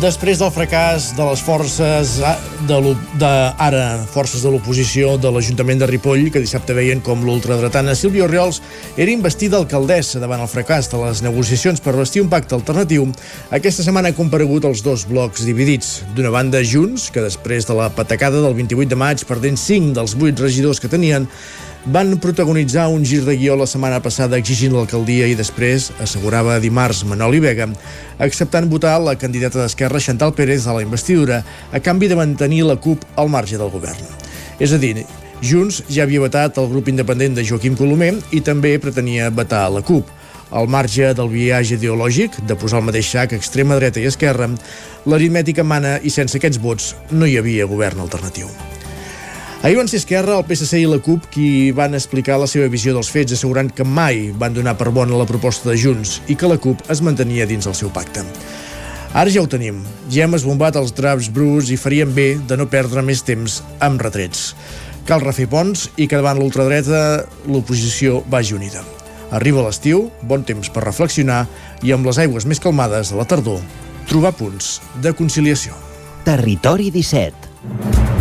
Després del fracàs de les forces de, de ara forces de l'oposició de l'Ajuntament de Ripoll, que dissabte veien com l'ultradretana Sílvia Oriols era investida alcaldessa davant el fracàs de les negociacions per vestir un pacte alternatiu, aquesta setmana ha comparegut els dos blocs dividits. D'una banda, Junts, que després de la patacada del 28 de maig, perdent 5 dels 8 regidors que tenien, van protagonitzar un gir de guió la setmana passada exigint l'alcaldia i després, assegurava dimarts Manoli Vega, acceptant votar la candidata d'Esquerra Xantal Pérez a la investidura a canvi de mantenir la CUP al marge del govern. És a dir, Junts ja havia vetat el grup independent de Joaquim Colomer i també pretenia vetar la CUP. Al marge del viatge ideològic, de posar el mateix sac extrema dreta i esquerra, l'aritmètica mana i sense aquests vots no hi havia govern alternatiu. Ahir van ser Esquerra, el PSC i la CUP qui van explicar la seva visió dels fets, assegurant que mai van donar per bona la proposta de Junts i que la CUP es mantenia dins el seu pacte. Ara ja ho tenim. Ja hem esbombat els draps brus i faríem bé de no perdre més temps amb retrets. Cal refer ponts i que davant l'ultradreta l'oposició vagi unida. Arriba l'estiu, bon temps per reflexionar i amb les aigües més calmades de la tardor, trobar punts de conciliació. Territori 17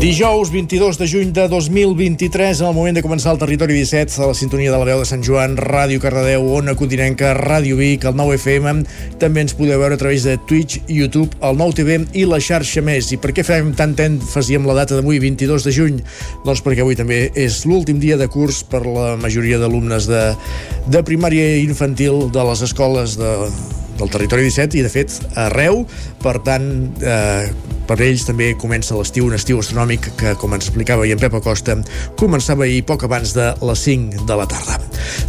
Dijous 22 de juny de 2023, en el moment de començar el Territori 17, a la sintonia de la veu de Sant Joan, Ràdio Cardedeu, Ona Continenca, Ràdio Vic, el 9 FM. També ens podeu veure a través de Twitch, YouTube, el 9 TV i la xarxa més. I per què fem tant èmfasi amb la data d'avui, 22 de juny? Doncs perquè avui també és l'últim dia de curs per la majoria d'alumnes de, de primària infantil de les escoles de, del territori 17 i de fet arreu, per tant eh, per ells també comença l'estiu, un estiu astronòmic que, com ens explicava i en Pep Acosta, començava ahir poc abans de les 5 de la tarda.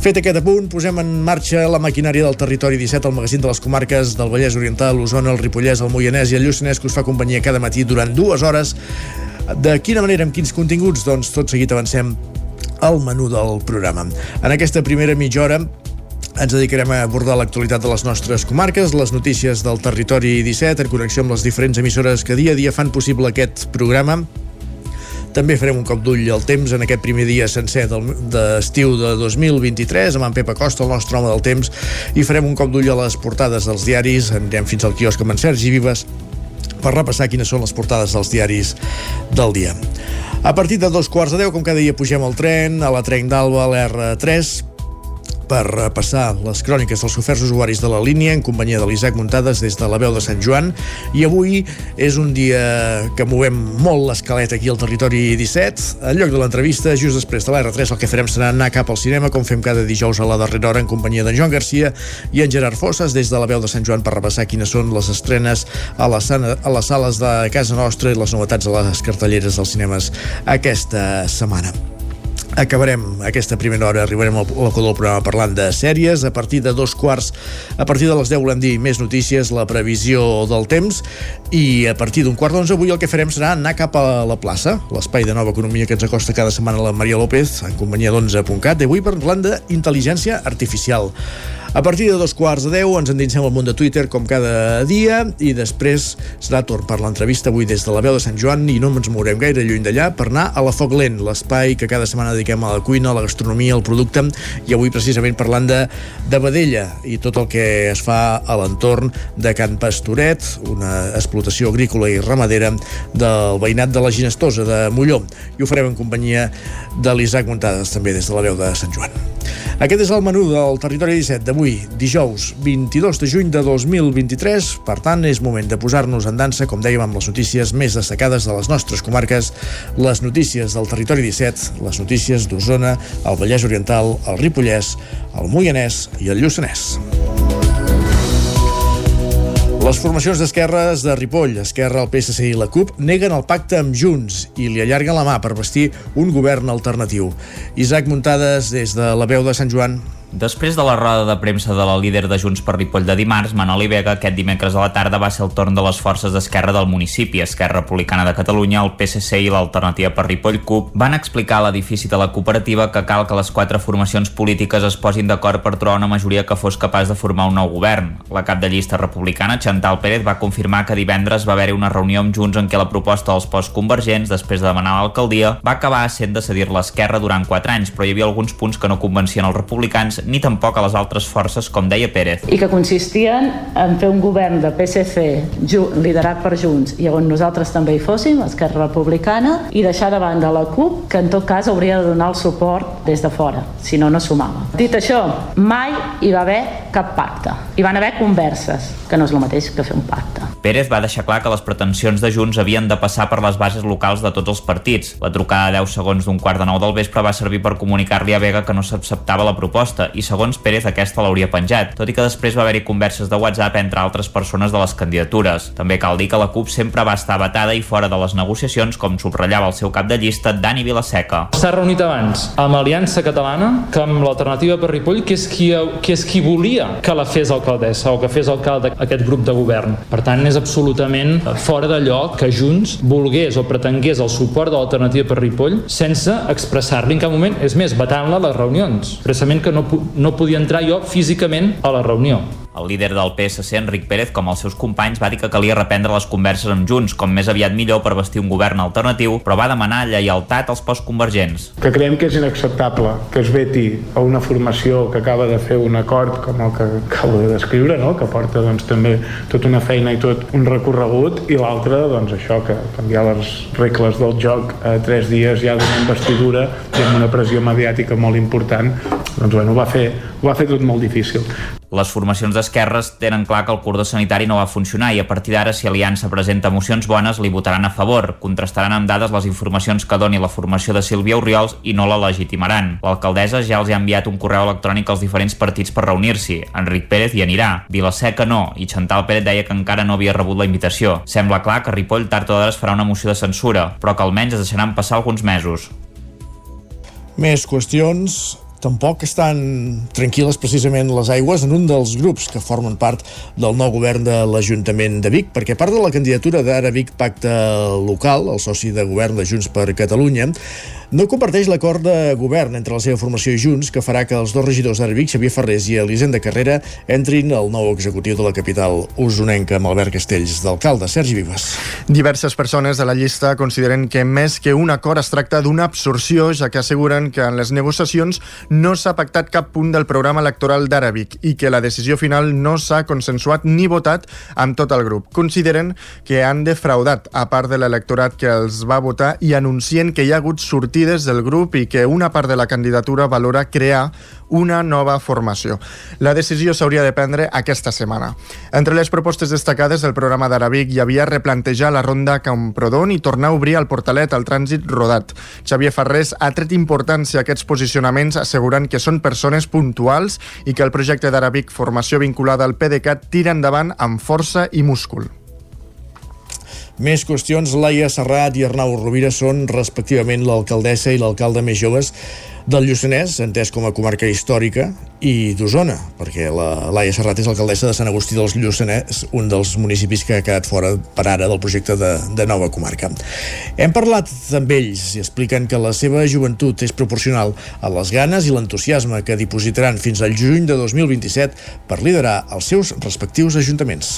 Fet aquest apunt, posem en marxa la maquinària del territori 17, el magazín de les comarques del Vallès Oriental, l'Osona, el Ripollès, el Moianès i el Lluçanès, que us fa companyia cada matí durant dues hores. De quina manera, amb quins continguts? Doncs tot seguit avancem al menú del programa. En aquesta primera mitja hora ens dedicarem a abordar l'actualitat de les nostres comarques, les notícies del territori 17, en connexió amb les diferents emissores que dia a dia fan possible aquest programa. També farem un cop d'ull al temps en aquest primer dia sencer d'estiu de 2023 amb en Pep Acosta, el nostre home del temps, i farem un cop d'ull a les portades dels diaris, anirem fins al quiosc amb en Sergi Vives per repassar quines són les portades dels diaris del dia. A partir de dos quarts de deu, com cada dia pugem al tren, a la Trenc d'Alba, a l'R3, per repassar les cròniques dels oferts usuaris de la línia en companyia de l'Isaac Muntades des de la veu de Sant Joan i avui és un dia que movem molt l'escaleta aquí al territori 17 en lloc de l'entrevista, just després de l'R3 el que farem serà anar cap al cinema com fem cada dijous a la darrera hora en companyia d'en Joan Garcia i en Gerard Fosses des de la veu de Sant Joan per repassar quines són les estrenes a les, a les sales de casa nostra i les novetats a les cartelleres dels cinemes aquesta setmana. Acabarem aquesta primera hora, arribarem al col del programa parlant de sèries. A partir de dos quarts, a partir de les 10 volem dir més notícies, la previsió del temps i a partir d'un quart d'onze avui el que farem serà anar cap a la plaça, l'espai de nova economia que ens acosta cada setmana la Maria López en companyia d'11.cat i avui parlant d'intel·ligència artificial. A partir de dos quarts de deu ens endinsem al món de Twitter com cada dia i després serà torn per l'entrevista avui des de la veu de Sant Joan i no ens mourem gaire lluny d'allà per anar a la Foc Lent, l'espai que cada setmana dediquem a la cuina, a la gastronomia, al producte i avui precisament parlant de, de vedella i tot el que es fa a l'entorn de Can Pastoret, una explotació agrícola i ramadera del veïnat de la Ginestosa de Molló i ho farem en companyia de l'Isaac Montades també des de la veu de Sant Joan. Aquest és el menú del Territori 17 d'avui, dijous 22 de juny de 2023. Per tant, és moment de posar-nos en dansa, com dèiem, amb les notícies més destacades de les nostres comarques, les notícies del Territori 17, les notícies d'Osona, el Vallès Oriental, el Ripollès, el Moianès i el Lluçanès. Les formacions d'esquerres de Ripoll, Esquerra, el PSC i la CUP neguen el pacte amb Junts i li allarguen la mà per vestir un govern alternatiu. Isaac Muntades, des de la veu de Sant Joan. Després de la roda de premsa de la líder de Junts per Ripoll de dimarts, Manoli Vega, aquest dimecres a la tarda va ser el torn de les forces d'esquerra del municipi, Esquerra Republicana de Catalunya, el PSC i l'Alternativa per Ripoll CUP, van explicar a l'edifici de la cooperativa que cal que les quatre formacions polítiques es posin d'acord per trobar una majoria que fos capaç de formar un nou govern. La cap de llista republicana, Chantal Pérez, va confirmar que divendres va haver-hi una reunió amb Junts en què la proposta dels postconvergents, després de demanar l'alcaldia, va acabar sent de cedir l'esquerra durant quatre anys, però hi havia alguns punts que no convencien els republicans ni tampoc a les altres forces, com deia Pérez. I que consistien en fer un govern de PSC liderat per Junts i on nosaltres també hi fóssim, Esquerra Republicana, i deixar de banda la CUP, que en tot cas hauria de donar el suport des de fora, si no, no sumava. Dit això, mai hi va haver cap pacte. Hi van haver converses, que no és el mateix que fer un pacte. Pérez va deixar clar que les pretensions de Junts havien de passar per les bases locals de tots els partits. La trucada de 10 segons d'un quart de nou del vespre va servir per comunicar-li a Vega que no s'acceptava la proposta i segons Pérez aquesta l'hauria penjat, tot i que després va haver-hi converses de WhatsApp entre altres persones de les candidatures. També cal dir que la CUP sempre va estar batada i fora de les negociacions, com subratllava el seu cap de llista, Dani Vilaseca. S'ha reunit abans amb Aliança Catalana que amb l'alternativa per Ripoll, que és, qui, que és qui volia que la fes alcaldessa o que fes alcalde aquest grup de govern. Per tant, és absolutament fora de lloc que Junts volgués o pretengués el suport de l'alternativa per Ripoll sense expressar-li en cap moment, és més, vetant-la les reunions, expressament que no, no podia entrar jo físicament a la reunió. El líder del PSC, Enric Pérez, com els seus companys, va dir que calia reprendre les converses amb Junts, com més aviat millor per vestir un govern alternatiu, però va demanar lleialtat als postconvergents. Que creiem que és inacceptable que es veti a una formació que acaba de fer un acord com el que acabo de descriure, no? que porta doncs, també tota una feina i tot un recorregut, i l'altre, doncs això, que canviar les regles del joc a tres dies ja d'una investidura i amb una pressió mediàtica molt important, doncs bueno, va fer, ho va fer tot molt difícil. Les formacions d'esquerres tenen clar que el cordó sanitari no va funcionar i a partir d'ara si Aliança presenta mocions bones li votaran a favor, contrastaran amb dades les informacions que doni la formació de Sílvia Oriols i no la legitimaran. L'alcaldessa ja els ha enviat un correu electrònic als diferents partits per reunir-s'hi. Enric Pérez hi anirà, Vilaseca no, i Chantal Pérez deia que encara no havia rebut la invitació. Sembla clar que Ripoll tard o d'hora es farà una moció de censura, però que almenys es deixaran passar alguns mesos. Més qüestions tampoc estan tranquil·les precisament les aigües en un dels grups que formen part del nou govern de l'Ajuntament de Vic, perquè part de la candidatura d'Ara Vic Pacte Local, el soci de govern de Junts per Catalunya, no comparteix l'acord de govern entre la seva formació i Junts que farà que els dos regidors d'Ara Vic, Xavier Ferrés i Elisenda Carrera, entrin al nou executiu de la capital usonenca amb Albert Castells d'alcalde. Sergi Vives. Diverses persones de la llista consideren que més que un acord es tracta d'una absorció, ja que asseguren que en les negociacions no s'ha pactat cap punt del programa electoral d'Ara Vic i que la decisió final no s'ha consensuat ni votat amb tot el grup. Consideren que han defraudat a part de l'electorat que els va votar i anuncien que hi ha hagut sortides del grup i que una part de la candidatura valora crear una nova formació. La decisió s'hauria de prendre aquesta setmana. Entre les propostes destacades del programa d'Arabic hi havia replantejar la ronda Camprodon i tornar a obrir el portalet al trànsit rodat. Xavier Ferrés ha tret importància a aquests posicionaments assegurant que són persones puntuals i que el projecte d'Arabic Formació vinculada al PDeCAT tira endavant amb força i múscul. Més qüestions, Laia Serrat i Arnau Rovira són respectivament l'alcaldessa i l'alcalde més joves del Lluçanès, entès com a comarca històrica, i d'Osona, perquè la Laia Serrat és alcaldessa de Sant Agustí dels Lluçanès, un dels municipis que ha quedat fora per ara del projecte de, de nova comarca. Hem parlat amb ells i expliquen que la seva joventut és proporcional a les ganes i l'entusiasme que dipositaran fins al juny de 2027 per liderar els seus respectius ajuntaments.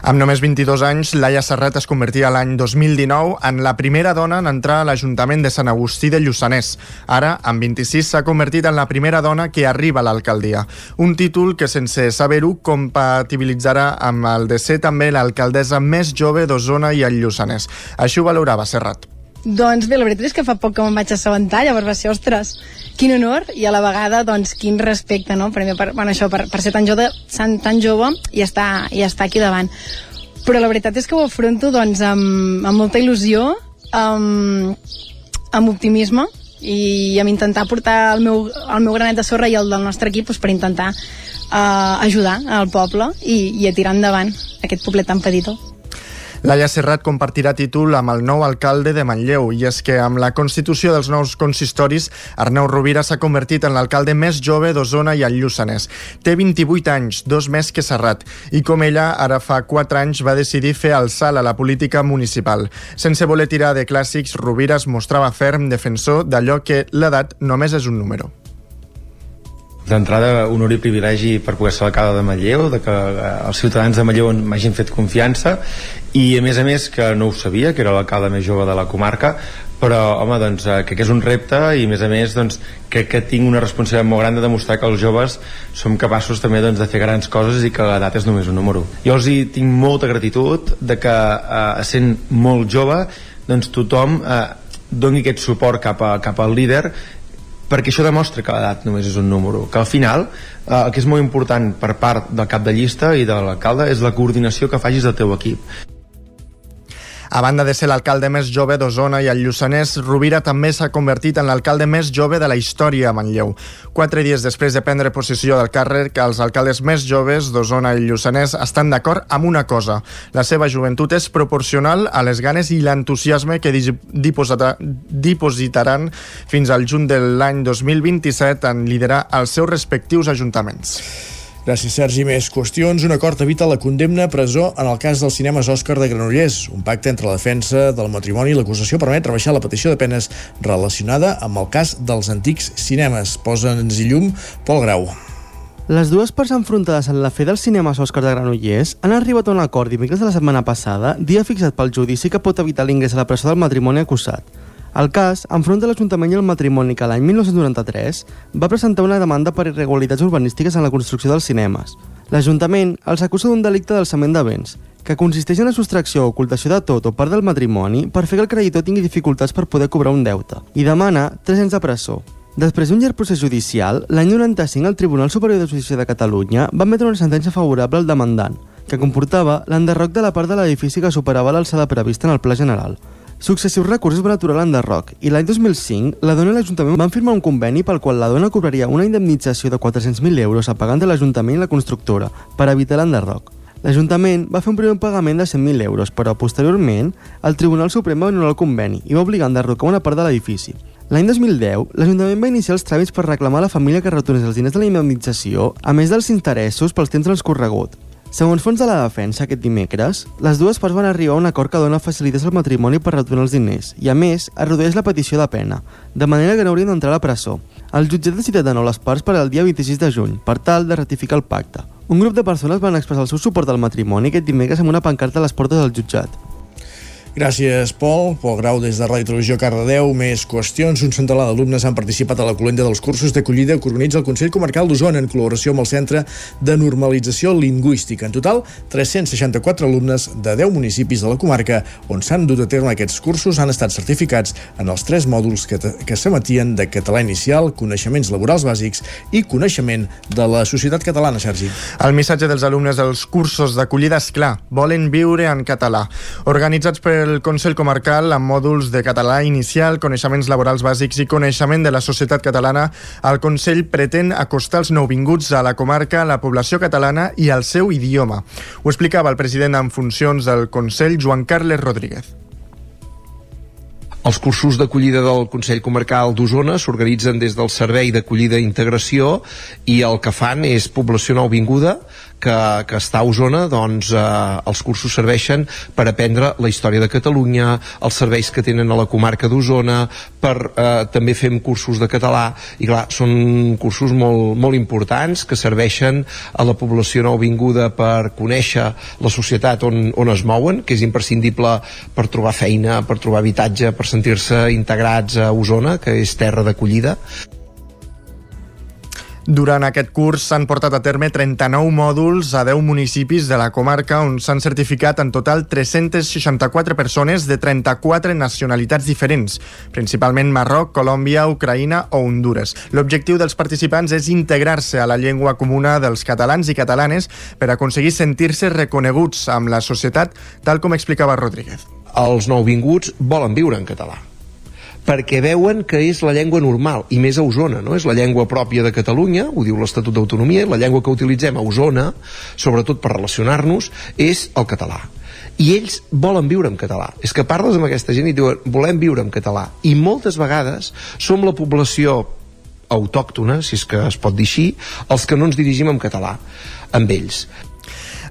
Amb només 22 anys, Laia Serrat es convertia l'any 2019 en la primera dona en entrar a l'Ajuntament de Sant Agustí de Lluçanès. Ara, amb 26, s'ha convertit en la primera dona que arriba a l'alcaldia. Un títol que, sense saber-ho, compatibilitzarà amb el de ser també l'alcaldessa més jove d'Osona i el Lluçanès. Així ho valorava Serrat. Doncs bé, la veritat és que fa poc que me'n vaig assabentar, llavors va ser, ostres, quin honor i a la vegada, doncs, quin respecte, no? Per, per, bueno, això, per, per ser tan jove, tan jove i estar, i estar aquí davant. Però la veritat és que ho afronto, doncs, amb, amb molta il·lusió, amb, amb optimisme i amb intentar portar el meu, el meu granet de sorra i el del nostre equip doncs, per intentar uh, ajudar al poble i, i a tirar endavant aquest poblet tan petitó. Laia Serrat compartirà títol amb el nou alcalde de Manlleu i és que amb la constitució dels nous consistoris Arnau Rovira s'ha convertit en l'alcalde més jove d'Osona i el Lluçanès. Té 28 anys, dos més que Serrat, i com ella, ara fa 4 anys va decidir fer el salt a la política municipal. Sense voler tirar de clàssics, Rovira es mostrava ferm defensor d'allò que l'edat només és un número. D'entrada, honor i privilegi per poder ser l'alcalde de Manlleu, de que eh, els ciutadans de Manlleu m'hagin fet confiança i a més a més que no ho sabia, que era l'alcalde més jove de la comarca, però home, doncs, eh, que, que és un repte i a més a més doncs, que, que tinc una responsabilitat molt gran de demostrar que els joves som capaços també doncs, de fer grans coses i que l'edat és només un número. Jo els hi tinc molta gratitud de que eh, sent molt jove doncs tothom eh, doni aquest suport cap, a, cap al líder perquè això demostra que l'edat només és un número que al final eh, el que és molt important per part del cap de llista i de l'alcalde és la coordinació que facis del teu equip a banda de ser l'alcalde més jove d'Osona i el Lluçanès, Rovira també s'ha convertit en l'alcalde més jove de la història a Manlleu. Quatre dies després de prendre possessió del càrrec, els alcaldes més joves d'Osona i Lluçanès estan d'acord amb una cosa. La seva joventut és proporcional a les ganes i l'entusiasme que dipositaran fins al juny de l'any 2027 en liderar els seus respectius ajuntaments. Gràcies, Sergi. Més qüestions. Un acord evita la condemna a presó en el cas dels cinemes Òscar de Granollers. Un pacte entre la defensa del matrimoni i l'acusació permet rebaixar la petició de penes relacionada amb el cas dels antics cinemes. Posa'ns i llum Pol Grau. Les dues parts enfrontades en la fe dels cinemes Òscar de Granollers han arribat a un acord dimecres de la setmana passada, dia fixat pel judici que pot evitar l'ingrés a la presó del matrimoni acusat. El cas enfronta l'Ajuntament i el matrimoni que l'any 1993 va presentar una demanda per irregularitats urbanístiques en la construcció dels cinemes. L'Ajuntament els acusa d'un delicte d'alçament de béns, que consisteix en la sostracció o ocultació de tot o part del matrimoni per fer que el creditor tingui dificultats per poder cobrar un deute, i demana 3 anys de presó. Després d'un llarg procés judicial, l'any 95 el Tribunal Superior de Justícia de Catalunya va emetre una sentència favorable al demandant, que comportava l'enderroc de la part de l'edifici que superava l'alçada prevista en el Pla General, Successius recursos van aturar l'enderroc i l'any 2005 la dona i l'Ajuntament van firmar un conveni pel qual la dona cobraria una indemnització de 400.000 euros a pagant de l'Ajuntament i la constructora per evitar l'enderroc. L'Ajuntament va fer un primer pagament de 100.000 euros, però posteriorment el Tribunal Suprem va anul·lar el conveni i va obligar a enderrocar una part de l'edifici. L'any 2010, l'Ajuntament va iniciar els tràmits per reclamar a la família que retornés els diners de la indemnització, a més dels interessos pels temps transcorregut. Segons fons de la defensa, aquest dimecres, les dues parts van arribar a un acord que dona facilitats al matrimoni per retornar els diners i, a més, es redueix la petició de pena, de manera que no haurien d'entrar a la presó. El jutjat ha decidit de nou les parts per al dia 26 de juny, per tal de ratificar el pacte. Un grup de persones van expressar el seu suport al matrimoni aquest dimecres amb una pancarta a les portes del jutjat. Gràcies, Pol. Pol Grau, des de Ràdio Televisió Cardedeu. Més qüestions. Un centenar d'alumnes han participat a la colenda dels cursos d'acollida que organitza el Consell Comarcal d'Osona en col·laboració amb el Centre de Normalització Lingüística. En total, 364 alumnes de 10 municipis de la comarca on s'han dut a terme aquests cursos han estat certificats en els tres mòduls que, que s'emetien de català inicial, coneixements laborals bàsics i coneixement de la societat catalana, Sergi. El missatge dels alumnes dels cursos d'acollida és clar. Volen viure en català. Organitzats per el Consell Comarcal amb mòduls de català inicial, coneixements laborals bàsics i coneixement de la societat catalana, el Consell pretén acostar els nouvinguts a la comarca, a la població catalana i al seu idioma. Ho explicava el president en funcions del Consell, Joan Carles Rodríguez. Els cursos d'acollida del Consell Comarcal d'Osona s'organitzen des del Servei d'Acollida i Integració i el que fan és població nouvinguda que, que està a Osona, doncs eh, els cursos serveixen per aprendre la història de Catalunya, els serveis que tenen a la comarca d'Osona, per eh, també fem cursos de català, i clar, són cursos molt, molt importants que serveixen a la població nouvinguda per conèixer la societat on, on es mouen, que és imprescindible per trobar feina, per trobar habitatge, per sentir-se integrats a Osona, que és terra d'acollida. Durant aquest curs s'han portat a terme 39 mòduls a 10 municipis de la comarca on s'han certificat en total 364 persones de 34 nacionalitats diferents, principalment Marroc, Colòmbia, Ucraïna o Honduras. L'objectiu dels participants és integrar-se a la llengua comuna dels catalans i catalanes per aconseguir sentir-se reconeguts amb la societat, tal com explicava Rodríguez. Els nouvinguts volen viure en català perquè veuen que és la llengua normal, i més a Osona, no? És la llengua pròpia de Catalunya, ho diu l'Estatut d'Autonomia, la llengua que utilitzem a Osona, sobretot per relacionar-nos, és el català. I ells volen viure en català. És que parles amb aquesta gent i diuen volem viure en català. I moltes vegades som la població autòctona, si és que es pot dir així, els que no ens dirigim en català amb ells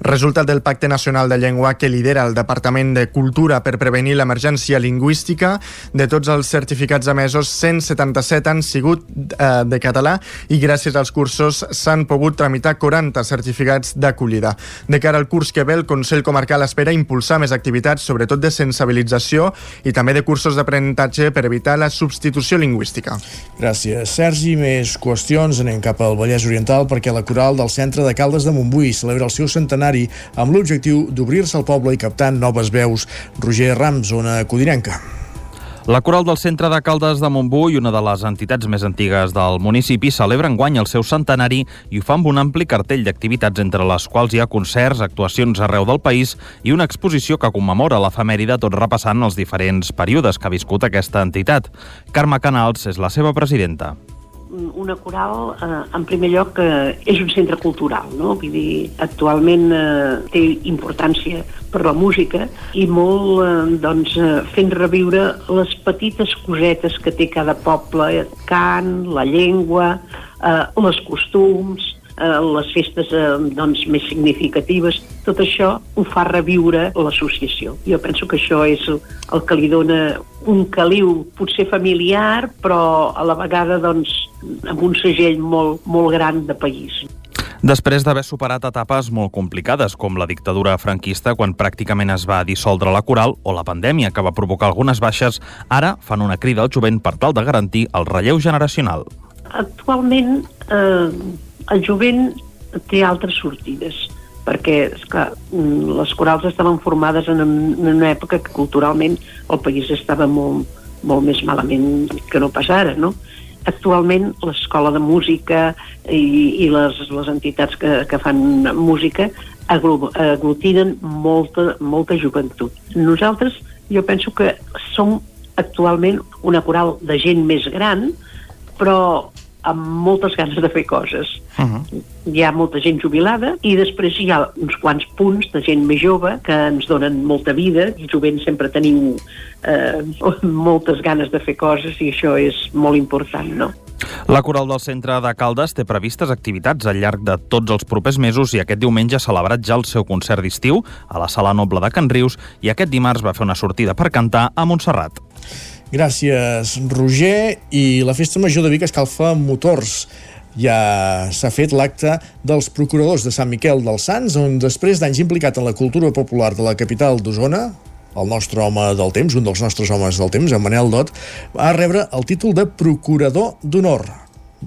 resultat del Pacte Nacional de Llengua que lidera el Departament de Cultura per prevenir l'emergència lingüística. De tots els certificats emesos, 177 han sigut eh, de català i gràcies als cursos s'han pogut tramitar 40 certificats d'acollida. De cara al curs que ve, el Consell Comarcal espera impulsar més activitats, sobretot de sensibilització i també de cursos d'aprenentatge per evitar la substitució lingüística. Gràcies, Sergi. Més qüestions. Anem cap al Vallès Oriental perquè la coral del centre de Caldes de Montbui celebra el seu centenari escenari amb l'objectiu d'obrir-se al poble i captar noves veus. Roger Rams, zona codinenca. La Coral del Centre de Caldes de Montbui, una de les entitats més antigues del municipi, celebra enguany el seu centenari i ho fa amb un ampli cartell d'activitats entre les quals hi ha concerts, actuacions arreu del país i una exposició que commemora l'efemèride tot repassant els diferents períodes que ha viscut aquesta entitat. Carme Canals és la seva presidenta una coral, eh, en primer lloc, eh, és un centre cultural, no? Vull dir, actualment eh, té importància per la música i molt, eh, doncs, eh, fent reviure les petites cosetes que té cada poble, eh, cant, la llengua, eh, les costums, eh, les festes eh, doncs, més significatives, tot això ho fa reviure l'associació. Jo penso que això és el que li dona un caliu potser familiar, però a la vegada doncs, amb un segell molt, molt gran de país. Després d'haver superat etapes molt complicades, com la dictadura franquista, quan pràcticament es va dissoldre la coral, o la pandèmia, que va provocar algunes baixes, ara fan una crida al jovent per tal de garantir el relleu generacional. Actualment, eh, el jovent té altres sortides perquè, esclar, mm, les corals estaven formades en, una època que culturalment el país estava molt, molt més malament que no pas ara, no? Actualment l'escola de música i, i les, les entitats que, que fan música aglutinen molta, molta joventut. Nosaltres, jo penso que som actualment una coral de gent més gran, però amb moltes ganes de fer coses. Uh -huh. Hi ha molta gent jubilada i després hi ha uns quants punts de gent més jove que ens donen molta vida i jovent sempre tenim eh, moltes ganes de fer coses i això és molt important, no? La Coral del Centre de Caldes té previstes activitats al llarg de tots els propers mesos i aquest diumenge ha celebrat ja el seu concert d'estiu a la Sala Noble de Can Rius i aquest dimarts va fer una sortida per cantar a Montserrat. Gràcies, Roger. I la Festa Major de Vic escalfa motors. Ja s'ha fet l'acte dels procuradors de Sant Miquel dels Sants, on després d'anys implicat en la cultura popular de la capital d'Osona, el nostre home del temps, un dels nostres homes del temps, en Manel Dot, va rebre el títol de Procurador d'Honor.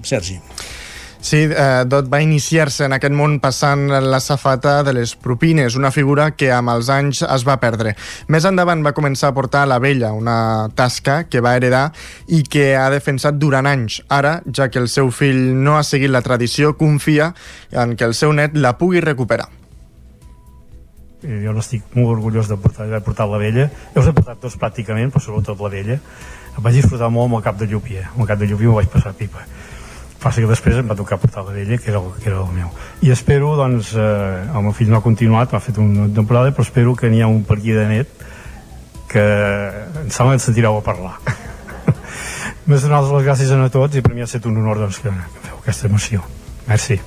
Sergi. Sí, eh, Dot va iniciar-se en aquest món passant la safata de les propines, una figura que amb els anys es va perdre. Més endavant va començar a portar la vella, una tasca que va heredar i que ha defensat durant anys. Ara, ja que el seu fill no ha seguit la tradició, confia en que el seu net la pugui recuperar. Jo n'estic molt orgullós de portar, de portar la vella. Jo us he portat tots pràcticament però sobretot la vella. Em vaig disfrutar molt amb el cap de llupia amb el cap de llupia m'ho vaig passar pipa passa que després em va tocar portar la vella que era el, que era el meu. I espero doncs eh, el meu fill no ha continuat ha fet una temporada però espero que n'hi ha un per aquí de net que em sembla que ens sentireu a parlar. Més donar les gràcies a tots i per mi ha estat un honor doncs, que, que feu aquesta emoció. Merci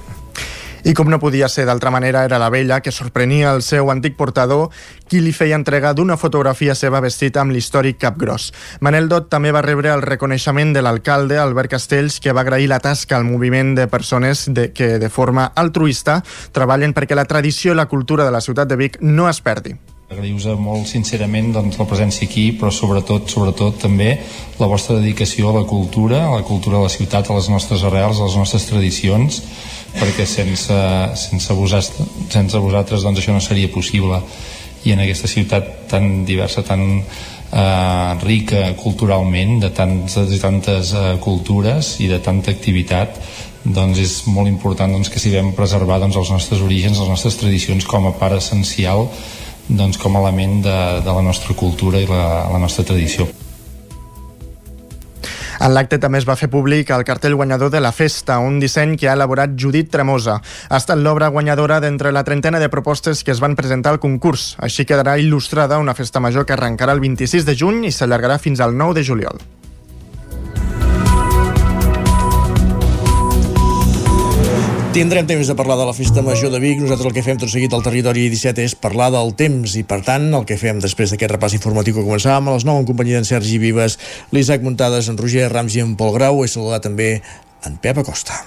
i com no podia ser d'altra manera, era la vella que sorprenia el seu antic portador qui li feia entrega d'una fotografia seva vestit amb l'històric cap gros. Manel Dot també va rebre el reconeixement de l'alcalde Albert Castells, que va agrair la tasca al moviment de persones de, que de forma altruista treballen perquè la tradició i la cultura de la ciutat de Vic no es perdi. Agraïu-vos molt sincerament doncs, la presència aquí, però sobretot, sobretot també la vostra dedicació a la cultura, a la cultura de la ciutat, a les nostres arrels, a les nostres tradicions, perquè sense, sense, vosaltres, sense vosaltres doncs això no seria possible i en aquesta ciutat tan diversa tan eh, rica culturalment de tantes i tantes eh, cultures i de tanta activitat doncs és molt important doncs, que siguem preservar doncs, els nostres orígens, les nostres tradicions com a part essencial doncs, com a element de, de la nostra cultura i la, la nostra tradició. En l'acte també es va fer públic el cartell guanyador de la festa, un disseny que ha elaborat Judit Tremosa. Ha estat l'obra guanyadora d'entre la trentena de propostes que es van presentar al concurs. Així quedarà il·lustrada una festa major que arrencarà el 26 de juny i s'allargarà fins al 9 de juliol. Tindrem temps de parlar de la Festa Major de Vic. Nosaltres el que fem tot seguit al territori 17 és parlar del temps i, per tant, el que fem després d'aquest repàs informatiu que començàvem a les 9 en companyia d'en Sergi Vives, l'Isaac Muntades, en Roger Rams i en Pol Grau. He saludat també en Pep Acosta.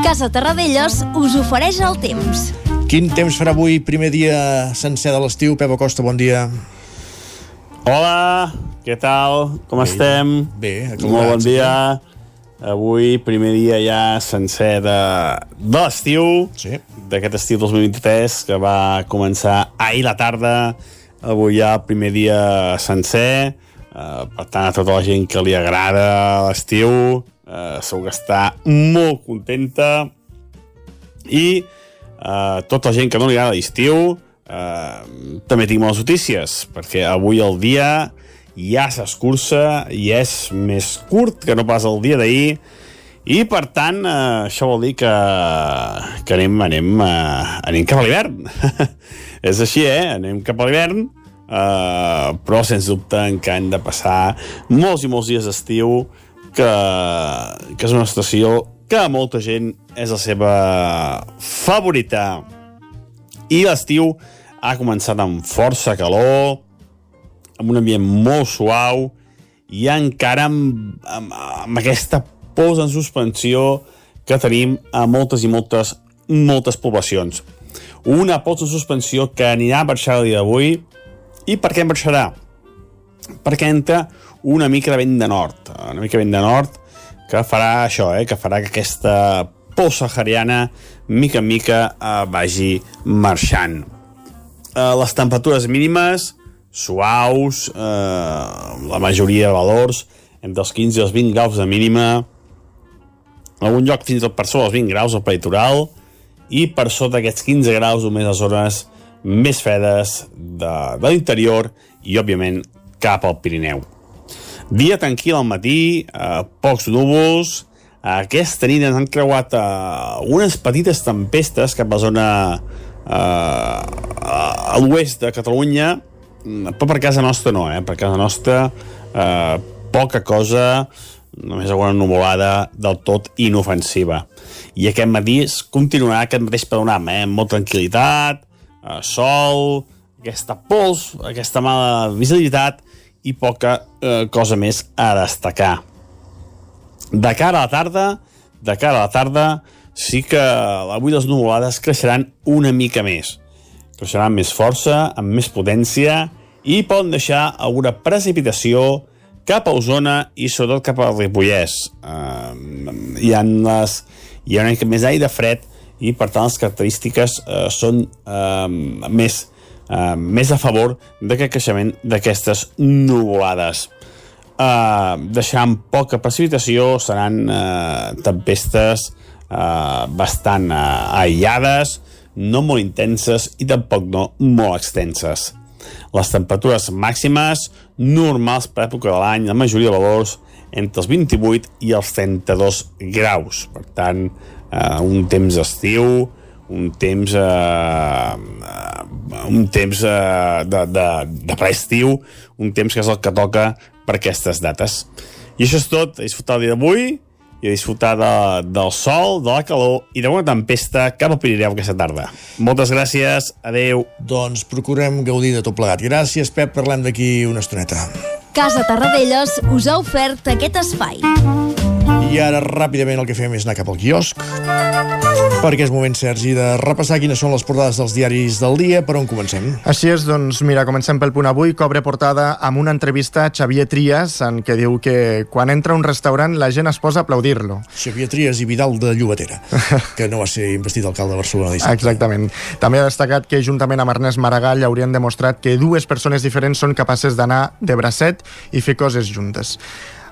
Casa Terradellos us ofereix el temps. Quin temps farà avui, primer dia sencer de l'estiu? Pep Acosta, bon dia. Hola, què tal? Com Bé, estem? bé, acalorats, Molt bon dia. Avui, primer dia ja sencer de, de l'estiu, sí. d'aquest estiu 2023, que va començar ahir la tarda. Avui ja el primer dia sencer. Uh, per tant, a tota la gent que li agrada l'estiu, uh, segur que està molt contenta. I uh, tota la gent que no li agrada l'estiu, Uh, també tinc bones notícies, perquè avui el dia ja s'escurça i és més curt que no pas el dia d'ahir, i per tant uh, això vol dir que, que anem, anem, uh, anem cap a l'hivern. és així, eh? Anem cap a l'hivern, uh, però sens dubte encara hem de passar molts i molts dies d'estiu, que, que és una estació que molta gent és la seva favorita. I l'estiu ha començat amb força calor, amb un ambient molt suau, i encara amb, amb, amb aquesta posa en suspensió que tenim a moltes i moltes, moltes poblacions. Una posa en suspensió que anirà a baixar el dia d'avui. I per què en baixarà? Perquè entra una mica de vent de nord. Una mica de vent de nord que farà això, eh? que farà que aquesta pols sahariana mica en mica eh, vagi marxant eh, les temperatures mínimes suaus, eh, la majoria de valors entre els 15 i els 20 graus de mínima, en algun lloc fins per sobre els 20 graus al peritoral. I per sota aquests 15 graus només les zones més fredes de, de l'interior i, òbviament, cap al Pirineu. Dia tranquil al matí, eh, pocs núvols, aquesta nit ens han creuat eh, unes petites tempestes cap a la zona a l'oest de Catalunya, però per casa nostra no, eh? per casa nostra eh, poca cosa, només alguna nuvolada del tot inofensiva. I aquest matí continuarà aquest mateix panorama, eh? amb molta tranquil·litat, eh, sol, aquesta pols, aquesta mala visibilitat i poca eh, cosa més a destacar. De cara a la tarda, de cara a la tarda, sí que avui les nuvolades creixeran una mica més. Creixeran més força, amb més potència, i poden deixar alguna precipitació cap a Osona i sobretot cap al Ripollès. Uh, hi, ha les, hi ha una mica més aire fred i per tant les característiques uh, són uh, més, uh, més a favor d'aquest creixement d'aquestes nuvolades. Uh, deixaran poca precipitació, seran uh, tempestes uh, bastant uh, aïllades, no molt intenses i tampoc no molt extenses. Les temperatures màximes normals per època de l'any, la majoria de valors entre els 28 i els 32 graus. Per tant, eh, un temps estiu, un temps eh, un temps eh, de, de, de preestiu, un temps que és el que toca per aquestes dates. I això és tot, a disfrutar el dia d'avui i a disfrutar de, del sol, de la calor i d'una tempesta cap al Pirineu aquesta tarda. Moltes gràcies, adeu. Doncs procurem gaudir de tot plegat. Gràcies, Pep, parlem d'aquí una estoneta. Casa Tarradellas us ha ofert aquest espai. I ara ràpidament el que fem és anar cap al quiosc perquè és moment, Sergi, de repassar quines són les portades dels diaris del dia. Per on comencem? Així és, doncs mira, comencem pel punt avui, cobre portada amb una entrevista a Xavier Trias en què diu que quan entra a un restaurant la gent es posa a aplaudir-lo. Xavier Trias i Vidal de Llobatera, que no va ser investit alcalde de Barcelona dissabte. Exactament. També ha destacat que juntament amb Ernest Maragall haurien demostrat que dues persones diferents són capaces d'anar de bracet i fer coses juntes.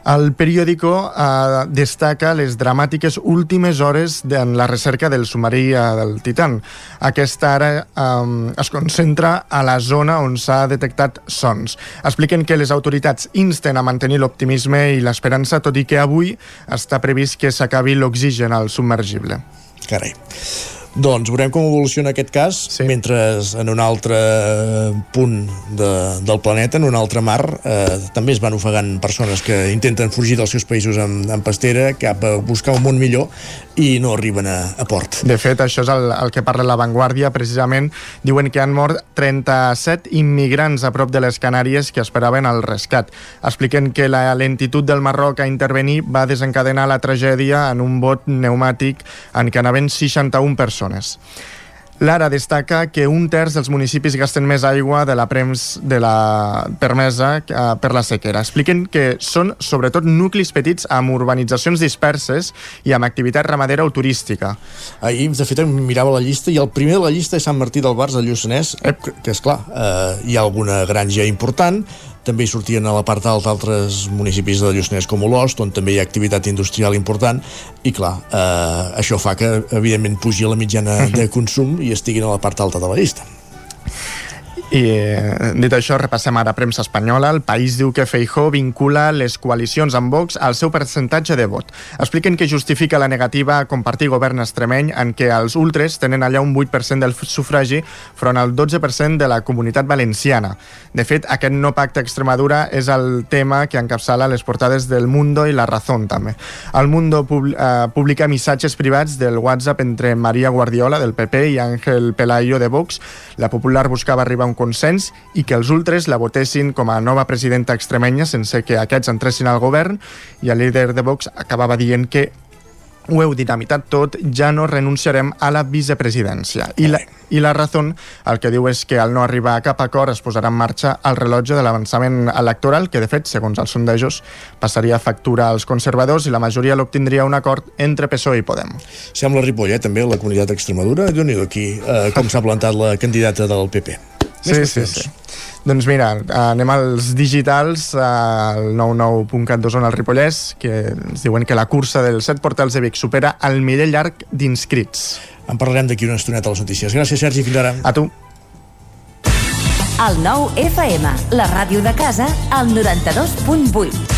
El periòdico eh, destaca les dramàtiques últimes hores en la recerca del submarí eh, del Titan. Aquesta ara eh, es concentra a la zona on s'ha detectat sons. Expliquen que les autoritats insten a mantenir l'optimisme i l'esperança, tot i que avui està previst que s'acabi l'oxigen al submergible. Carai. Doncs veurem com evoluciona aquest cas, sí. mentre en un altre punt de, del planeta, en un altre mar, eh, també es van ofegant persones que intenten fugir dels seus països amb, amb pastera cap a buscar un món millor i no arriben a, a port. De fet, això és el, el que parla la Vanguardia, precisament diuen que han mort 37 immigrants a prop de les Canàries que esperaven el rescat. Expliquen que la lentitud del Marroc a intervenir va desencadenar la tragèdia en un bot pneumàtic en què anaven 61 persones. Lara destaca que un terç dels municipis gasten més aigua de la prems de la permesa eh, per la sequera. Expliquen que són sobretot nuclis petits amb urbanitzacions disperses i amb activitat ramadera o turística. Ahir, de fet, mirava la llista i el primer de la llista és Sant Martí del Bars, al Lluçanès, que és clar, eh, hi ha alguna granja important, també hi sortien a la part alta altres municipis de Lluçanès com Olost, on també hi ha activitat industrial important, i clar, eh, això fa que, evidentment, pugi la mitjana de consum i estiguin a la part alta de la llista. I eh, dit això, repassem ara premsa espanyola. El país diu que Feijó vincula les coalicions amb Vox al seu percentatge de vot. Expliquen que justifica la negativa a compartir govern extremeny en què els ultres tenen allà un 8% del sufragi front al 12% de la comunitat valenciana. De fet, aquest no pacte Extremadura és el tema que encapçala les portades del Mundo i La Razón, també. El Mundo eh, publica missatges privats del WhatsApp entre Maria Guardiola, del PP, i Ángel Pelayo, de Vox. La Popular buscava arribar a un consens i que els ultres la votessin com a nova presidenta extremenya sense que aquests entressin al govern i el líder de Vox acabava dient que ho heu dinamitat tot, ja no renunciarem a la vicepresidència. I la, i la raó el que diu és que al no arribar a cap acord es posarà en marxa el rellotge de l'avançament electoral, que de fet, segons els sondejos, passaria a factura als conservadors i la majoria l'obtindria un acord entre PSOE i Podem. Sembla Ripoll, eh, també, la comunitat d'Extremadura. déu nhi aquí, eh, com s'ha plantat la candidata del PP. Sí, sí, sí. Doncs mira, anem als digitals, al 99.cat d'Osona al Ripollès, que ens diuen que la cursa dels set portals de Vic supera el miler llarg d'inscrits. En parlarem d'aquí una estoneta a les notícies. Gràcies, Sergi, fins ara. A tu. El nou FM, la ràdio de casa, al 92.8.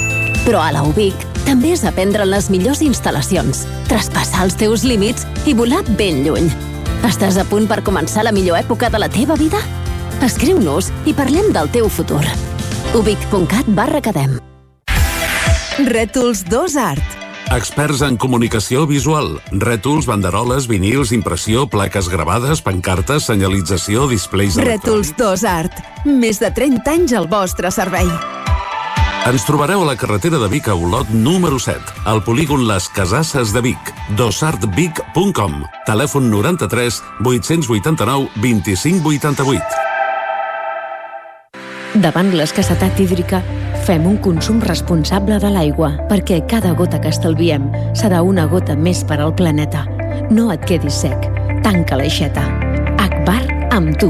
Però a la UBIC també és aprendre en les millors instal·lacions, traspassar els teus límits i volar ben lluny. Estàs a punt per començar la millor època de la teva vida? Escriu-nos i parlem del teu futur. ubic.cat barra cadem. Rètols 2 Art. Experts en comunicació visual. Rètols, banderoles, vinils, impressió, plaques gravades, pancartes, senyalització, displays... Rètols 2 Art. Més de 30 anys al vostre servei. Ens trobareu a la carretera de Vic a Olot número 7, al polígon Les Casasses de Vic, dosartvic.com, telèfon 93 889 2588. Davant l'escassetat hídrica, fem un consum responsable de l'aigua, perquè cada gota que estalviem serà una gota més per al planeta. No et quedis sec. Tanca l'aixeta. Akbar amb tu.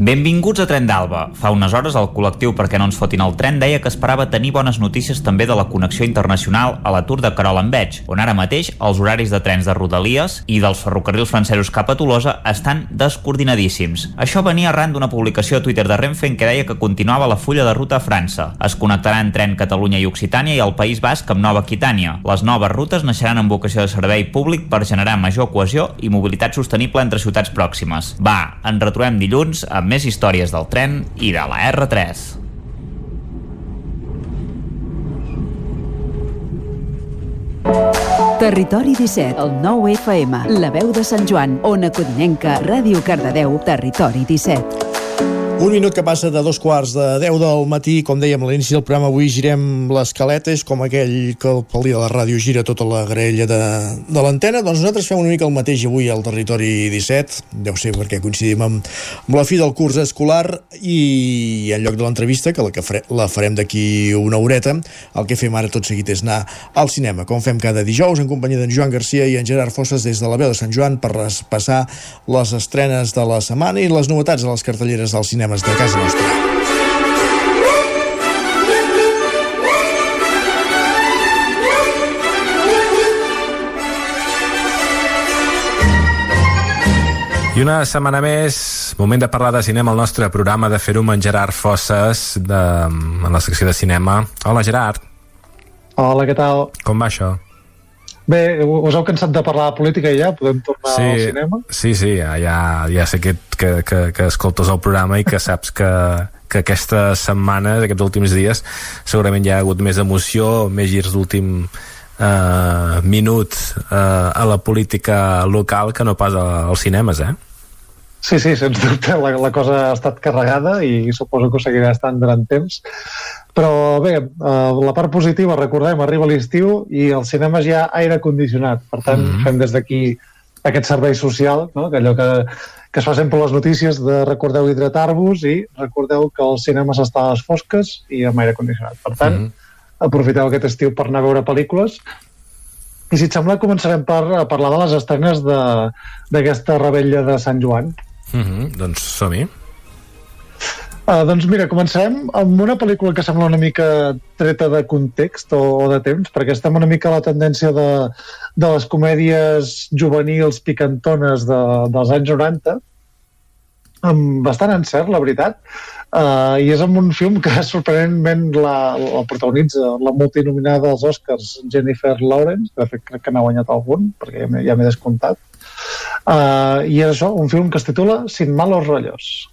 Benvinguts a Tren d'Alba. Fa unes hores el col·lectiu Perquè no ens fotin el tren deia que esperava tenir bones notícies també de la connexió internacional a l'atur de Carol Enveig, on ara mateix els horaris de trens de Rodalies i dels ferrocarrils francesos cap a Tolosa estan descoordinadíssims. Això venia arran d'una publicació a Twitter de Renfe en què deia que continuava la fulla de ruta a França. Es connectarà en tren Catalunya i Occitània i el País Basc amb Nova Aquitània. Les noves rutes naixeran amb vocació de servei públic per generar major cohesió i mobilitat sostenible entre ciutats pròximes. Va, ens retrobem dilluns amb més històries del tren i de la R3. Territori 17, el 9 FM, la veu de Sant Joan, Ona Codinenca, Ràdio Cardedeu, Territori 17. Un minut que passa de dos quarts de 10 del matí, com dèiem a l'inici del programa, avui girem les caletes, com aquell que pel dia de la ràdio gira tota la graella de, de l'antena, doncs nosaltres fem una mica el mateix avui al territori 17, deu ser perquè coincidim amb, amb la fi del curs escolar i en lloc de l'entrevista, que la, que fare, la farem d'aquí una horeta, el que fem ara tot seguit és anar al cinema, com fem cada dijous, en companyia d'en Joan Garcia i en Gerard Fosses des de la veu de Sant Joan per passar les estrenes de la setmana i les novetats de les cartelleres del cinema cinemes de casa nostra. I una setmana més, moment de parlar de cinema al nostre programa, de fer-ho amb en Gerard Fosses, de, en la secció de cinema. Hola, Gerard. Hola, què tal? Com va això? Bé, us heu cansat de parlar de política i ja? Podem tornar sí, al cinema? Sí, sí, ja, ja, ja sé que, que, que, que escoltes el programa i que saps que, que aquesta setmana, aquests últims dies, segurament hi ha hagut més emoció, més girs d'últim eh, minut eh, a la política local que no pas als cinemes, eh? Sí, sí, sens dubte, la, la cosa ha estat carregada i suposo que ho seguirà estant durant temps. Però bé, eh, la part positiva, recordem, arriba l'estiu i als cinemes hi ha aire condicionat. Per tant, mm -hmm. fem des d'aquí aquest servei social, no? que allò que, que es fa sempre a les notícies de recordeu hidratar-vos i recordeu que els cinemes estan a les fosques i amb aire condicionat. Per tant, mm -hmm. aprofiteu aquest estiu per anar a veure pel·lícules i si et sembla començarem per parlar de les estrenes d'aquesta rebella de Sant Joan. Mm -hmm, doncs som-hi. Uh, doncs mira, comencem amb una pel·lícula que sembla una mica treta de context o, o de temps, perquè estem una mica a la tendència de, de les comèdies juvenils picantones de, dels anys 90, amb bastant encert, la veritat, uh, i és amb un film que sorprenentment la, la protagonitza la multinominada als Oscars Jennifer Lawrence, que de fet crec que n'ha guanyat algun, perquè ja m'he descomptat, Uh, y eso, un film que se titula Sin malos rollos.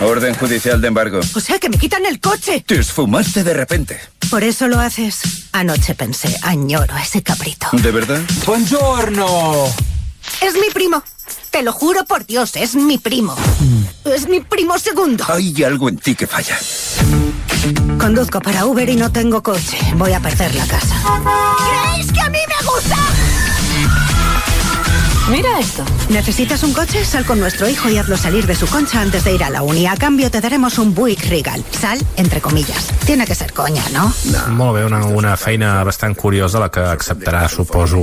Orden judicial de embargo. O sea que me quitan el coche. Te esfumaste de repente. ¿Por eso lo haces? Anoche pensé, añoro a ese cabrito. ¿De verdad? ¡Buongiorno! Es mi primo. Te lo juro por Dios, es mi primo. Es mi primo segundo. Hay algo en ti que falla. Conduzco para Uber y no tengo coche. Voy a perder la casa. ¿Creéis que a mí me gusta? Mira esto. ¿Necesitas un coche? Sal con nuestro hijo y hazlo salir de su concha antes de ir a la uni. A cambio te daremos un Buick Regal. Sal, entre comillas. Tiene que ser coña, ¿no? no. Molt bé, una, una feina bastant curiosa la que acceptarà, suposo,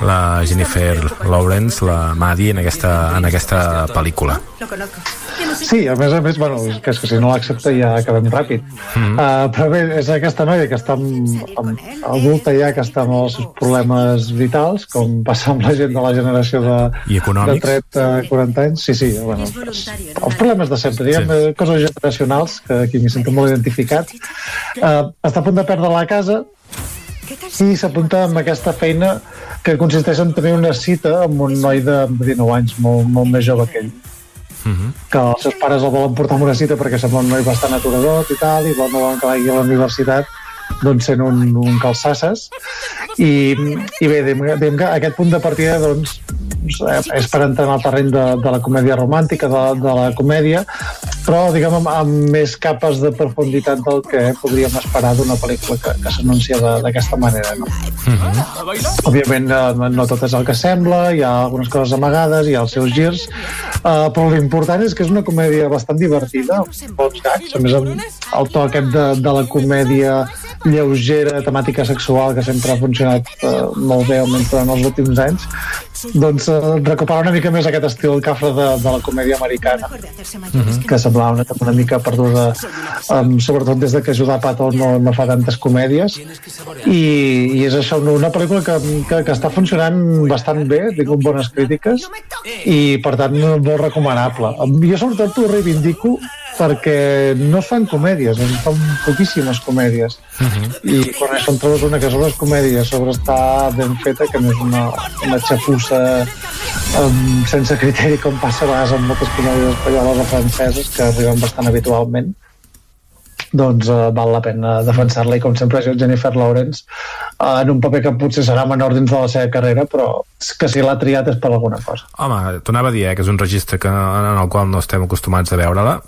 la Jennifer Lawrence, la Maddie, en aquesta, en aquesta pel·lícula. Sí, a més a més, bueno, és que, és que si no l'accepta ja acabem ràpid. Mm. Uh, però bé, és aquesta noia que està amb, amb, adulta ja, que està amb els seus problemes vitals, com passa amb la gent de la generació de, I econòmics. de 30-40 anys. Sí, sí, bueno, els, els problemes de sempre, diguem, sí. coses generacionals, que aquí m'hi sento molt identificat. Uh, està a punt de perdre la casa, i s'apunta amb aquesta feina que consisteix en tenir una cita amb un noi de 19 anys, molt, molt més jove que ell Uh -huh. que els seus pares el volen portar a una cita perquè sembla un noi bastant aturador i tal, i no volen que vagi a la universitat doncs sent un, un calçasses i, i bé, diguem, que aquest punt de partida doncs és per entrar en el terreny de, de la comèdia romàntica, de, de la comèdia però diguem amb, amb més capes de profunditat del que podríem esperar d'una pel·lícula que, que s'anuncia d'aquesta manera no? Uh -huh. òbviament no, no tot és el que sembla hi ha algunes coses amagades, hi ha els seus girs uh, però l'important és que és una comèdia bastant divertida, amb bons gags a més amb el to aquest de, de la comèdia lleugera, temàtica sexual que sempre ha funcionat uh, molt bé almenys durant els últims anys doncs uh, recuperar una mica més aquest estil cafre de, de la comèdia americana que semblava una, una mica perduda um, sobretot des de que Judà Pato no, no fa tantes comèdies. I, i és això, una pel·lícula que, que, que està funcionant bastant bé, tinc bones crítiques i per tant molt recomanable. Jo sobretot ho reivindico perquè no es fan comèdies, es fan poquíssimes comèdies. Uh -huh. I quan això en trobes una que sobre les comèdies, sobre està ben feta, que no és una, una xapussa um, sense criteri com passa a vegades amb moltes comèdies espanyoles o franceses que arriben bastant habitualment doncs uh, val la pena defensar-la i com sempre jo Jennifer Lawrence uh, en un paper que potser serà menor dins de la seva carrera però que si l'ha triat és per alguna cosa Home, t'ho anava a dir, eh, que és un registre que, en el qual no estem acostumats a veure-la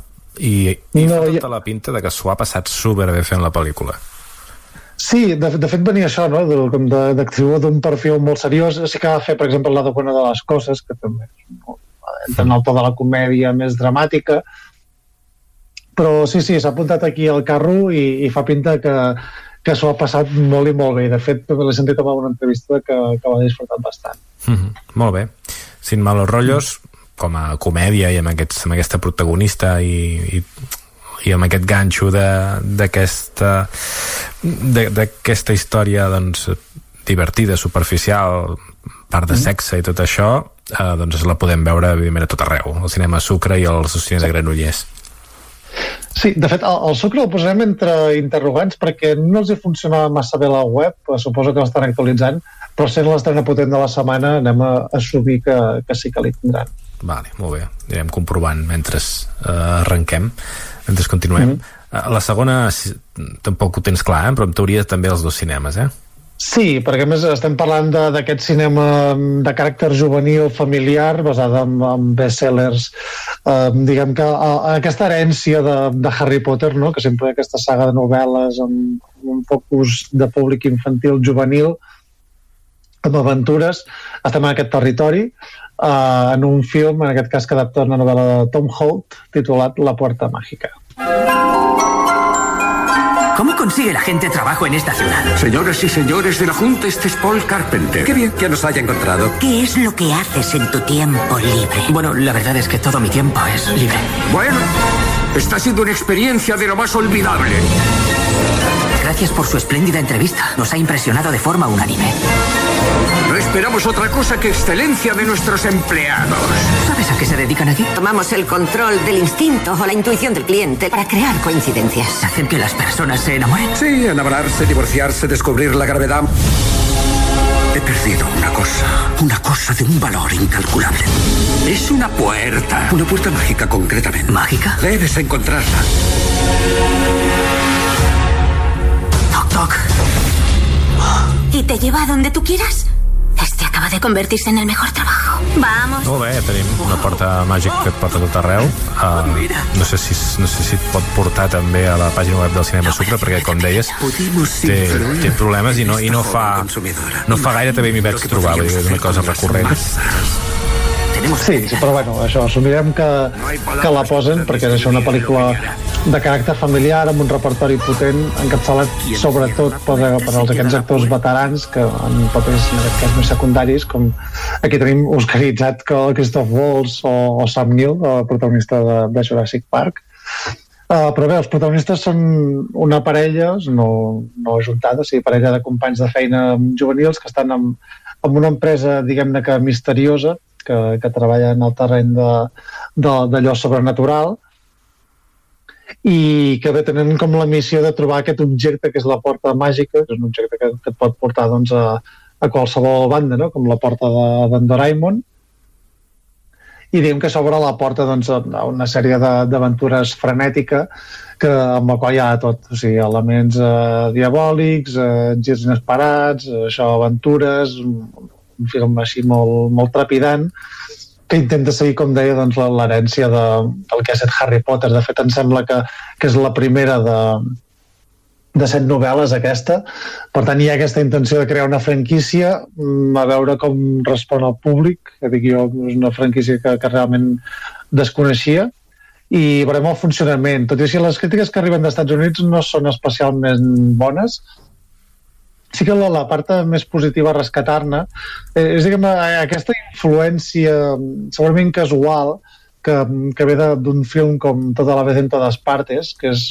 i, i no, fa tota ja... la pinta de que s'ho ha passat superbé fent la pel·lícula. Sí, de, de fet venia això, no? De, com d'actiu d'un perfil molt seriós. Sí que va fer, per exemple, la Buena de les Coses, que també entra en el to de la comèdia més dramàtica, però sí, sí, s'ha apuntat aquí al carro i, i fa pinta que, que s'ho ha passat molt i molt bé. De fet, l'he sentit en una entrevista que, que l'ha disfrutat bastant. Mm -hmm. Molt bé. Sin malos rollos, com a comèdia i amb, aquests, amb aquesta protagonista i, i, i amb aquest ganxo d'aquesta d'aquesta història doncs, divertida, superficial part de sexe i tot això eh, doncs la podem veure evidentment a tot arreu al cinema Sucre i als cines de Granollers Sí, de fet, el, el Sucre el posarem entre interrogants perquè no els hi funcionava massa bé la web, suposo que l'estan actualitzant, però sent l'estrena potent de la setmana anem a assumir que, que sí que li tindran. Vale, molt bé. Anirem comprovant mentre uh, arrenquem, mentre continuem. Mm -hmm. la segona tampoc ho tens clar, eh? però en teoria també els dos cinemes, eh? Sí, perquè més estem parlant d'aquest cinema de caràcter juvenil, familiar, basat en, en bestsellers, eh, diguem que a, a aquesta herència de, de Harry Potter, no? que sempre aquesta saga de novel·les amb, amb un focus de públic infantil juvenil, amb aventures, estem en aquest territori, uh, en un film, en aquest cas que adapta una novel·la de Tom Holt, titulat La Puerta Mágica. ¿Cómo consigue la gente trabajo en esta ciudad? Señoras y señores de la Junta, este es Paul Carpenter. Qué bien que nos haya encontrado. ¿Qué es lo que haces en tu tiempo libre? Bueno, la verdad es que todo mi tiempo es libre. Bueno, está siendo una experiencia de lo más olvidable. Gracias por su espléndida entrevista. Nos ha impresionado de forma unánime. Esperamos otra cosa que excelencia de nuestros empleados. ¿Sabes a qué se dedican aquí? Tomamos el control del instinto o la intuición del cliente para crear coincidencias. ¿Hacen que las personas se enamoren? Sí, enamorarse, divorciarse, descubrir la gravedad. He perdido una cosa, una cosa de un valor incalculable. Es una puerta, una puerta mágica concretamente. ¿Mágica? Debes encontrarla. Toc, toc. ¿Y te lleva a donde tú quieras? Este acaba de convertirse en el mejor trabajo. Vamos. Molt bé, ja tenim una porta màgica que et porta a tot arreu. Uh, no, sé si, no sé si et pot portar també a la pàgina web del Cinema Sucre, perquè, com deies, té, té problemes i no, i no fa, no fa gaire també m'hi vaig trobar, és una cosa recurrent. Sí, sí, però bueno, això, assumirem que, que la posen perquè és això una pel·lícula de caràcter familiar, amb un repertori potent, encapçalat sobretot per, per als aquests actors veterans que en papers en aquest cas més secundaris, com aquí tenim oscaritzat que el Christoph Waltz o, o Sam Neill, el protagonista de, de Jurassic Park. Uh, però bé, els protagonistes són una parella, no, no ajuntada, o sigui, parella de companys de feina juvenils que estan en, en una empresa, diguem-ne que misteriosa, que, que treballa en el terreny d'allò sobrenatural, i que bé tenen com la missió de trobar aquest objecte que és la porta màgica, que és un objecte que, que et pot portar doncs, a, a qualsevol banda, no? com la porta d'en Doraemon, i diem que s'obre la porta doncs, a una sèrie d'aventures frenètica que, amb la qual hi ha tot, o sigui, elements eh, diabòlics, eh, girs inesperats, eh, això, aventures, un film així molt, molt trepidant, que intenta seguir, com deia, doncs, l'herència de, del que ha estat Harry Potter. De fet, em sembla que, que és la primera de, de set novel·les aquesta. Per tant, hi ha aquesta intenció de crear una franquícia mm, a veure com respon el públic, que dic jo, és una franquícia que, que realment desconeixia i veurem el funcionament. Tot i així, les crítiques que arriben dels Estats Units no són especialment bones, sí que la, la part més positiva a rescatar-ne eh, és diguem, aquesta influència segurament casual que, que ve d'un film com Tota la vez en totes partes, que és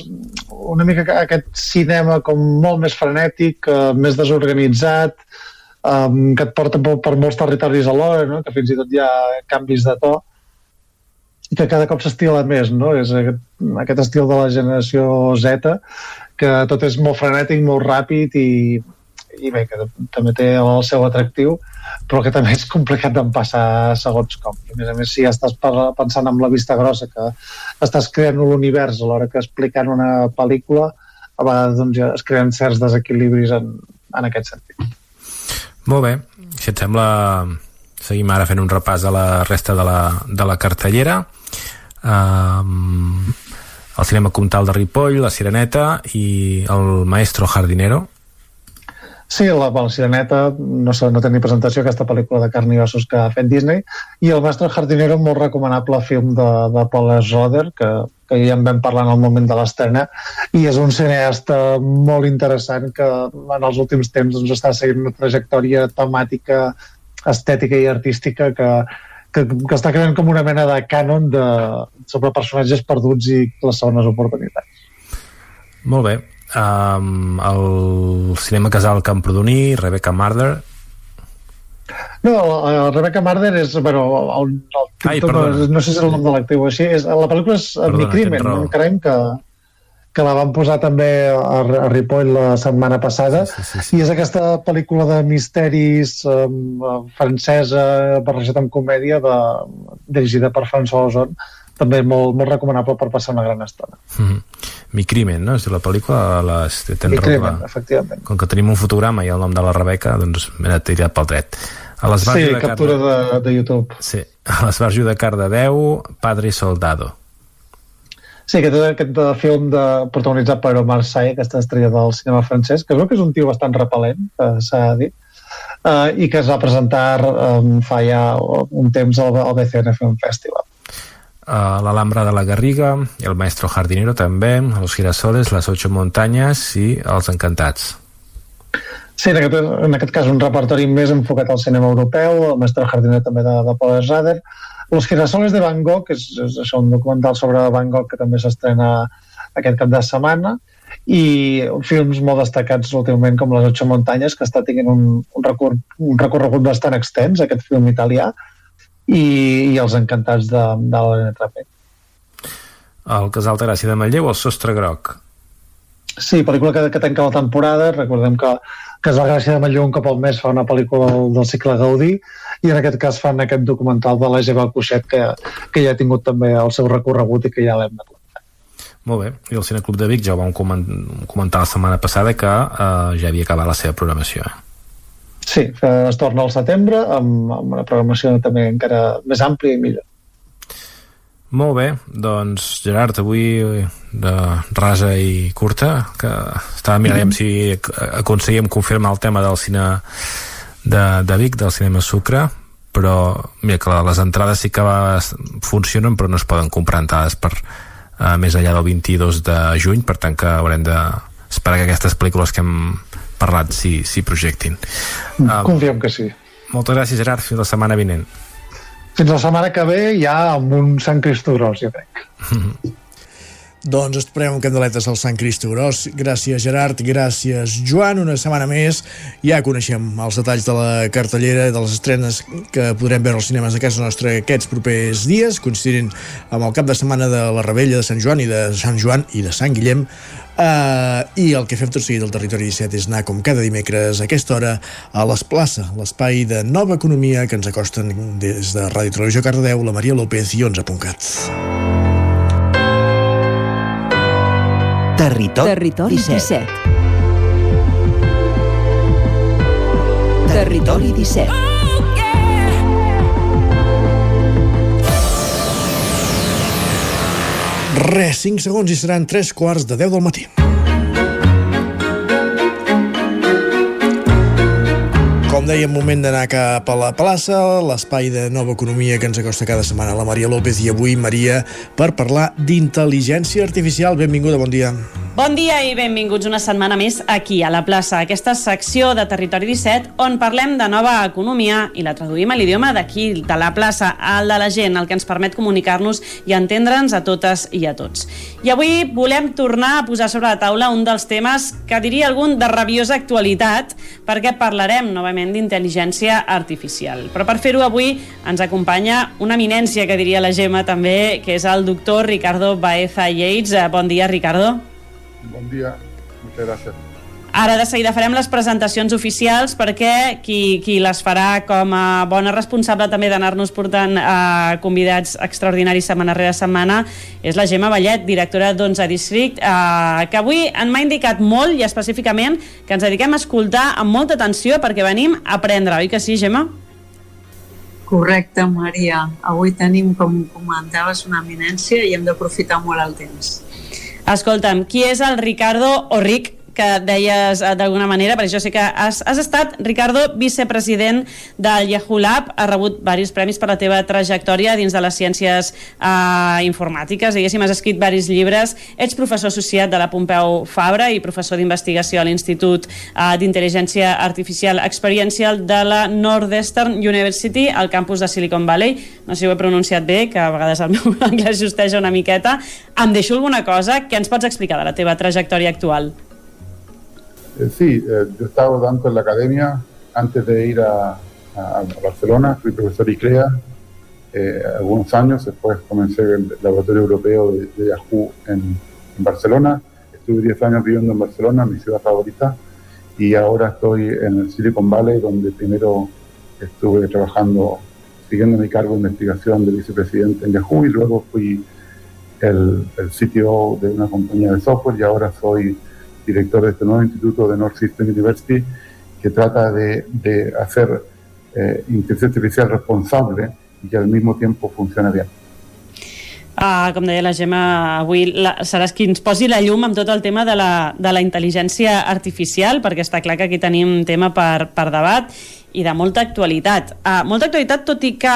una mica aquest cinema com molt més frenètic, eh, més desorganitzat, eh, que et porta per, per molts territoris alhora, no? que fins i tot hi ha canvis de to, i que cada cop s'estila més, no? És aquest, aquest estil de la generació Z, que tot és molt frenètic, molt ràpid i i bé, que també té el seu atractiu, però que també és complicat d'empassar segons com. I a més a més, si estàs pensant amb la vista grossa que estàs creant l'univers a l'hora que explicant una pel·lícula, a vegades doncs, ja es creen certs desequilibris en, en aquest sentit. Molt bé, si et sembla seguim ara fent un repàs de la resta de la, de la cartellera um, el cinema comtal de Ripoll, la Sireneta i el Maestro Jardinero Sí, la, Sireneta no, sé, no té ni presentació, aquesta pel·lícula de carn i ossos que ha fet Disney, i el Mestre Jardinero, molt recomanable film de, de Paul S. Roder, que, que ja en vam parlar en el moment de l'estrena, i és un cineasta molt interessant que en els últims temps doncs, està seguint una trajectòria temàtica, estètica i artística que, que, que està creant com una mena de cànon de, sobre personatges perduts i les segones oportunitats. Molt bé, um, el cinema casal Camprodoní, Rebecca Marder. No, el Rebecca Marder és, bueno, el, el, Ai, no, no sé si és el nom de l'actiu així, és, la pel·lícula és perdona, Mi Crimen, un crime que, que la van posar també a, a Ripoll la setmana passada. Sí, sí, sí, sí. i és aquesta pel·lícula de misteris um, francesa barrejat amb comèdia de, dirigida per François Ozon també molt, molt recomanable per passar una gran estona. Mm -hmm. Mi crimen, no? És la pel·lícula les, Mi crimen, efectivament. Com que tenim un fotograma i el nom de la Rebeca, doncs m'he anat tirat pel dret. A sí, de captura de, de YouTube. Sí, a l'esbarjo de Cardedeu, Padre Soldado. Sí, aquest, aquest film de, protagonitzat per Omar Sy, aquesta estrella del cinema francès, que es veu que és un tio bastant repel·lent, s'ha dit, uh, i que es va presentar um, fa ja un temps al, al BCN Film Festival a l'Alhambra de la Garriga, el Maestro Jardinero també, a los Girasoles, les Ocho Muntanyes i els Encantats. Sí, en aquest, en aquest cas un repertori més enfocat al cinema europeu, el Maestro Jardinero també de, de Paul Schrader, Los Girasoles de Van Gogh, que és, és això, un documental sobre Van Gogh que també s'estrena aquest cap de setmana, i films molt destacats últimament com Les Ocho Muntanyes, que està tenint un, un, recor un recorregut bastant extens, aquest film italià, i, i els encantats de, de l'Helena Trapé. El Casal de Gràcia de Manlleu, el Sostre Groc. Sí, pel·lícula que, que tanca la temporada. Recordem que Casal Gràcia de Manlleu un cop al mes fa una pel·lícula del, del cicle Gaudí i en aquest cas fan aquest documental de l'Egeva Cuixet que, que ja ha tingut també el seu recorregut i que ja l'hem de. Molt bé, i el Cineclub de Vic ja ho vam comentar la setmana passada que eh, ja havia acabat la seva programació. Eh? Sí, es torna al setembre amb, amb una programació també encara més àmplia i millor. Molt bé, doncs Gerard, avui de rasa i curta, que estava mirant mm si aconseguíem confirmar el tema del cine de, de Vic, del cinema Sucre, però mira que les entrades sí que va, funcionen però no es poden comprar entrades per uh, més enllà del 22 de juny, per tant que haurem de esperar que aquestes pel·lícules que hem parlat s'hi si, si projectin. Uh, Confiem que sí. Moltes gràcies, Gerard. Fins la setmana vinent. Fins la setmana que ve ja amb un Sant Cristo Gros, jo crec. Doncs esperem amb candeletes al Sant Cristo Gros. Gràcies, Gerard. Gràcies, Joan. Una setmana més. Ja coneixem els detalls de la cartellera, de les estrenes que podrem veure als cinemes de casa nostra aquests propers dies, coincidint amb el cap de setmana de la Rebella de Sant Joan i de Sant Joan i de Sant Guillem. Uh, I el que fem tot seguit del Territori 17 és anar, com cada dimecres, a aquesta hora, a l'Esplaça, l'espai de nova economia que ens acosten des de Ràdio Televisió Cardedeu, la Maria López i 11.cat. Territori, Territori 17. 17. Territori 17. Res, 5 segons i seran 3 quarts de 10 del matí. Dèiem, moment d'anar cap a la plaça, l'espai de nova economia que ens acosta cada setmana la Maria López i avui, Maria, per parlar d'intel·ligència artificial. Benvinguda, bon dia. Bon dia i benvinguts una setmana més aquí a la plaça, aquesta secció de Territori 17 on parlem de nova economia i la traduïm a l'idioma d'aquí, de la plaça, al de la gent, el que ens permet comunicar-nos i entendre'ns a totes i a tots. I avui volem tornar a posar sobre la taula un dels temes que diria algun de rabiosa actualitat perquè parlarem novament d'intel·ligència artificial. Però per fer-ho avui ens acompanya una eminència que diria la Gemma també, que és el doctor Ricardo Baeza Yates. Bon dia, Ricardo. Bon dia, moltes gràcies. Ara de seguida farem les presentacions oficials perquè qui, qui les farà com a bona responsable també d'anar-nos portant eh, convidats extraordinaris setmana rere setmana és la Gemma Vallet, directora d'11 District, eh, que avui en m'ha indicat molt i específicament que ens dediquem a escoltar amb molta atenció perquè venim a aprendre, oi que sí, Gemma? Correcte, Maria. Avui tenim, com comentaves, una eminència i hem d'aprofitar molt el temps. Escolta'm, qui és el Ricardo Orric que deies eh, d'alguna manera, perquè jo sé que has, has estat, Ricardo, vicepresident del Yahoo Lab, has rebut diversos premis per la teva trajectòria dins de les ciències eh, informàtiques, diguéssim, has escrit diversos llibres, ets professor associat de la Pompeu Fabra i professor d'investigació a l'Institut eh, d'Intel·ligència Artificial Experiential de la Northeastern University, al campus de Silicon Valley. No sé si ho he pronunciat bé, que a vegades el meu anglès justeja una miqueta. Em deixo alguna cosa que ens pots explicar de la teva trajectòria actual? Eh, sí, eh, yo estaba tanto en la academia antes de ir a, Barcelona, fui profesor ICLEA eh, algunos años, después comencé el laboratorio europeo de, de Yahoo en, en, Barcelona, estuve 10 años viviendo en Barcelona, mi ciudad favorita, y ahora estoy en el Silicon Valley, donde primero estuve trabajando, siguiendo mi cargo de investigación de vicepresidente en Yahoo, y luego fui el, el CTO de una compañía de software, y ahora soy director de este nuevo instituto de North System University, que trata de, de hacer eh, inteligencia artificial responsable i que al mismo tiempo funciona bien. Uh, com deia la Gemma, avui la, seràs qui ens posi la llum amb tot el tema de la, de la intel·ligència artificial, perquè està clar que aquí tenim tema per, per debat i de molta actualitat. Uh, molta actualitat, tot i que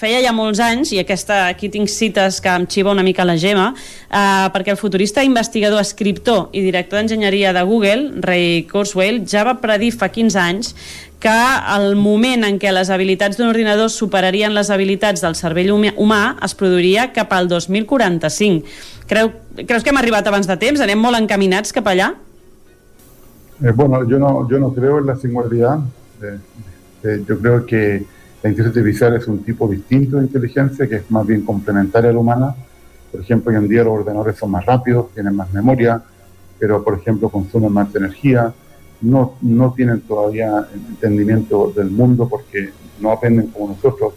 feia ja molts anys, i aquesta, aquí tinc cites que em xiva una mica la gema, eh, perquè el futurista investigador, escriptor i director d'enginyeria de Google, Ray Kurzweil, ja va predir fa 15 anys que el moment en què les habilitats d'un ordinador superarien les habilitats del cervell humà es produiria cap al 2045. Creu, creus que hem arribat abans de temps? Anem molt encaminats cap allà? Eh, bueno, yo no, yo no creo en la singularidad. Eh, eh, yo creo que La inteligencia artificial es un tipo distinto de inteligencia que es más bien complementaria a la humana. Por ejemplo, hoy en día los ordenadores son más rápidos, tienen más memoria, pero por ejemplo consumen más energía, no, no tienen todavía entendimiento del mundo porque no aprenden como nosotros.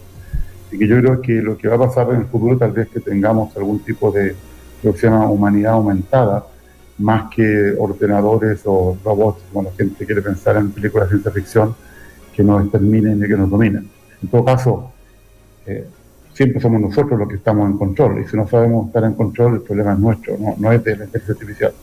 Y que yo creo que lo que va a pasar en el futuro tal vez que tengamos algún tipo de lo que se llama humanidad aumentada, más que ordenadores o robots, como la gente quiere pensar en películas de ciencia ficción, que nos exterminen y que nos dominen. En todo caso, eh, siempre somos nosotros los que estamos en control y si no sabemos estar en control el problema es nuestro, no, es de la inteligencia artificial.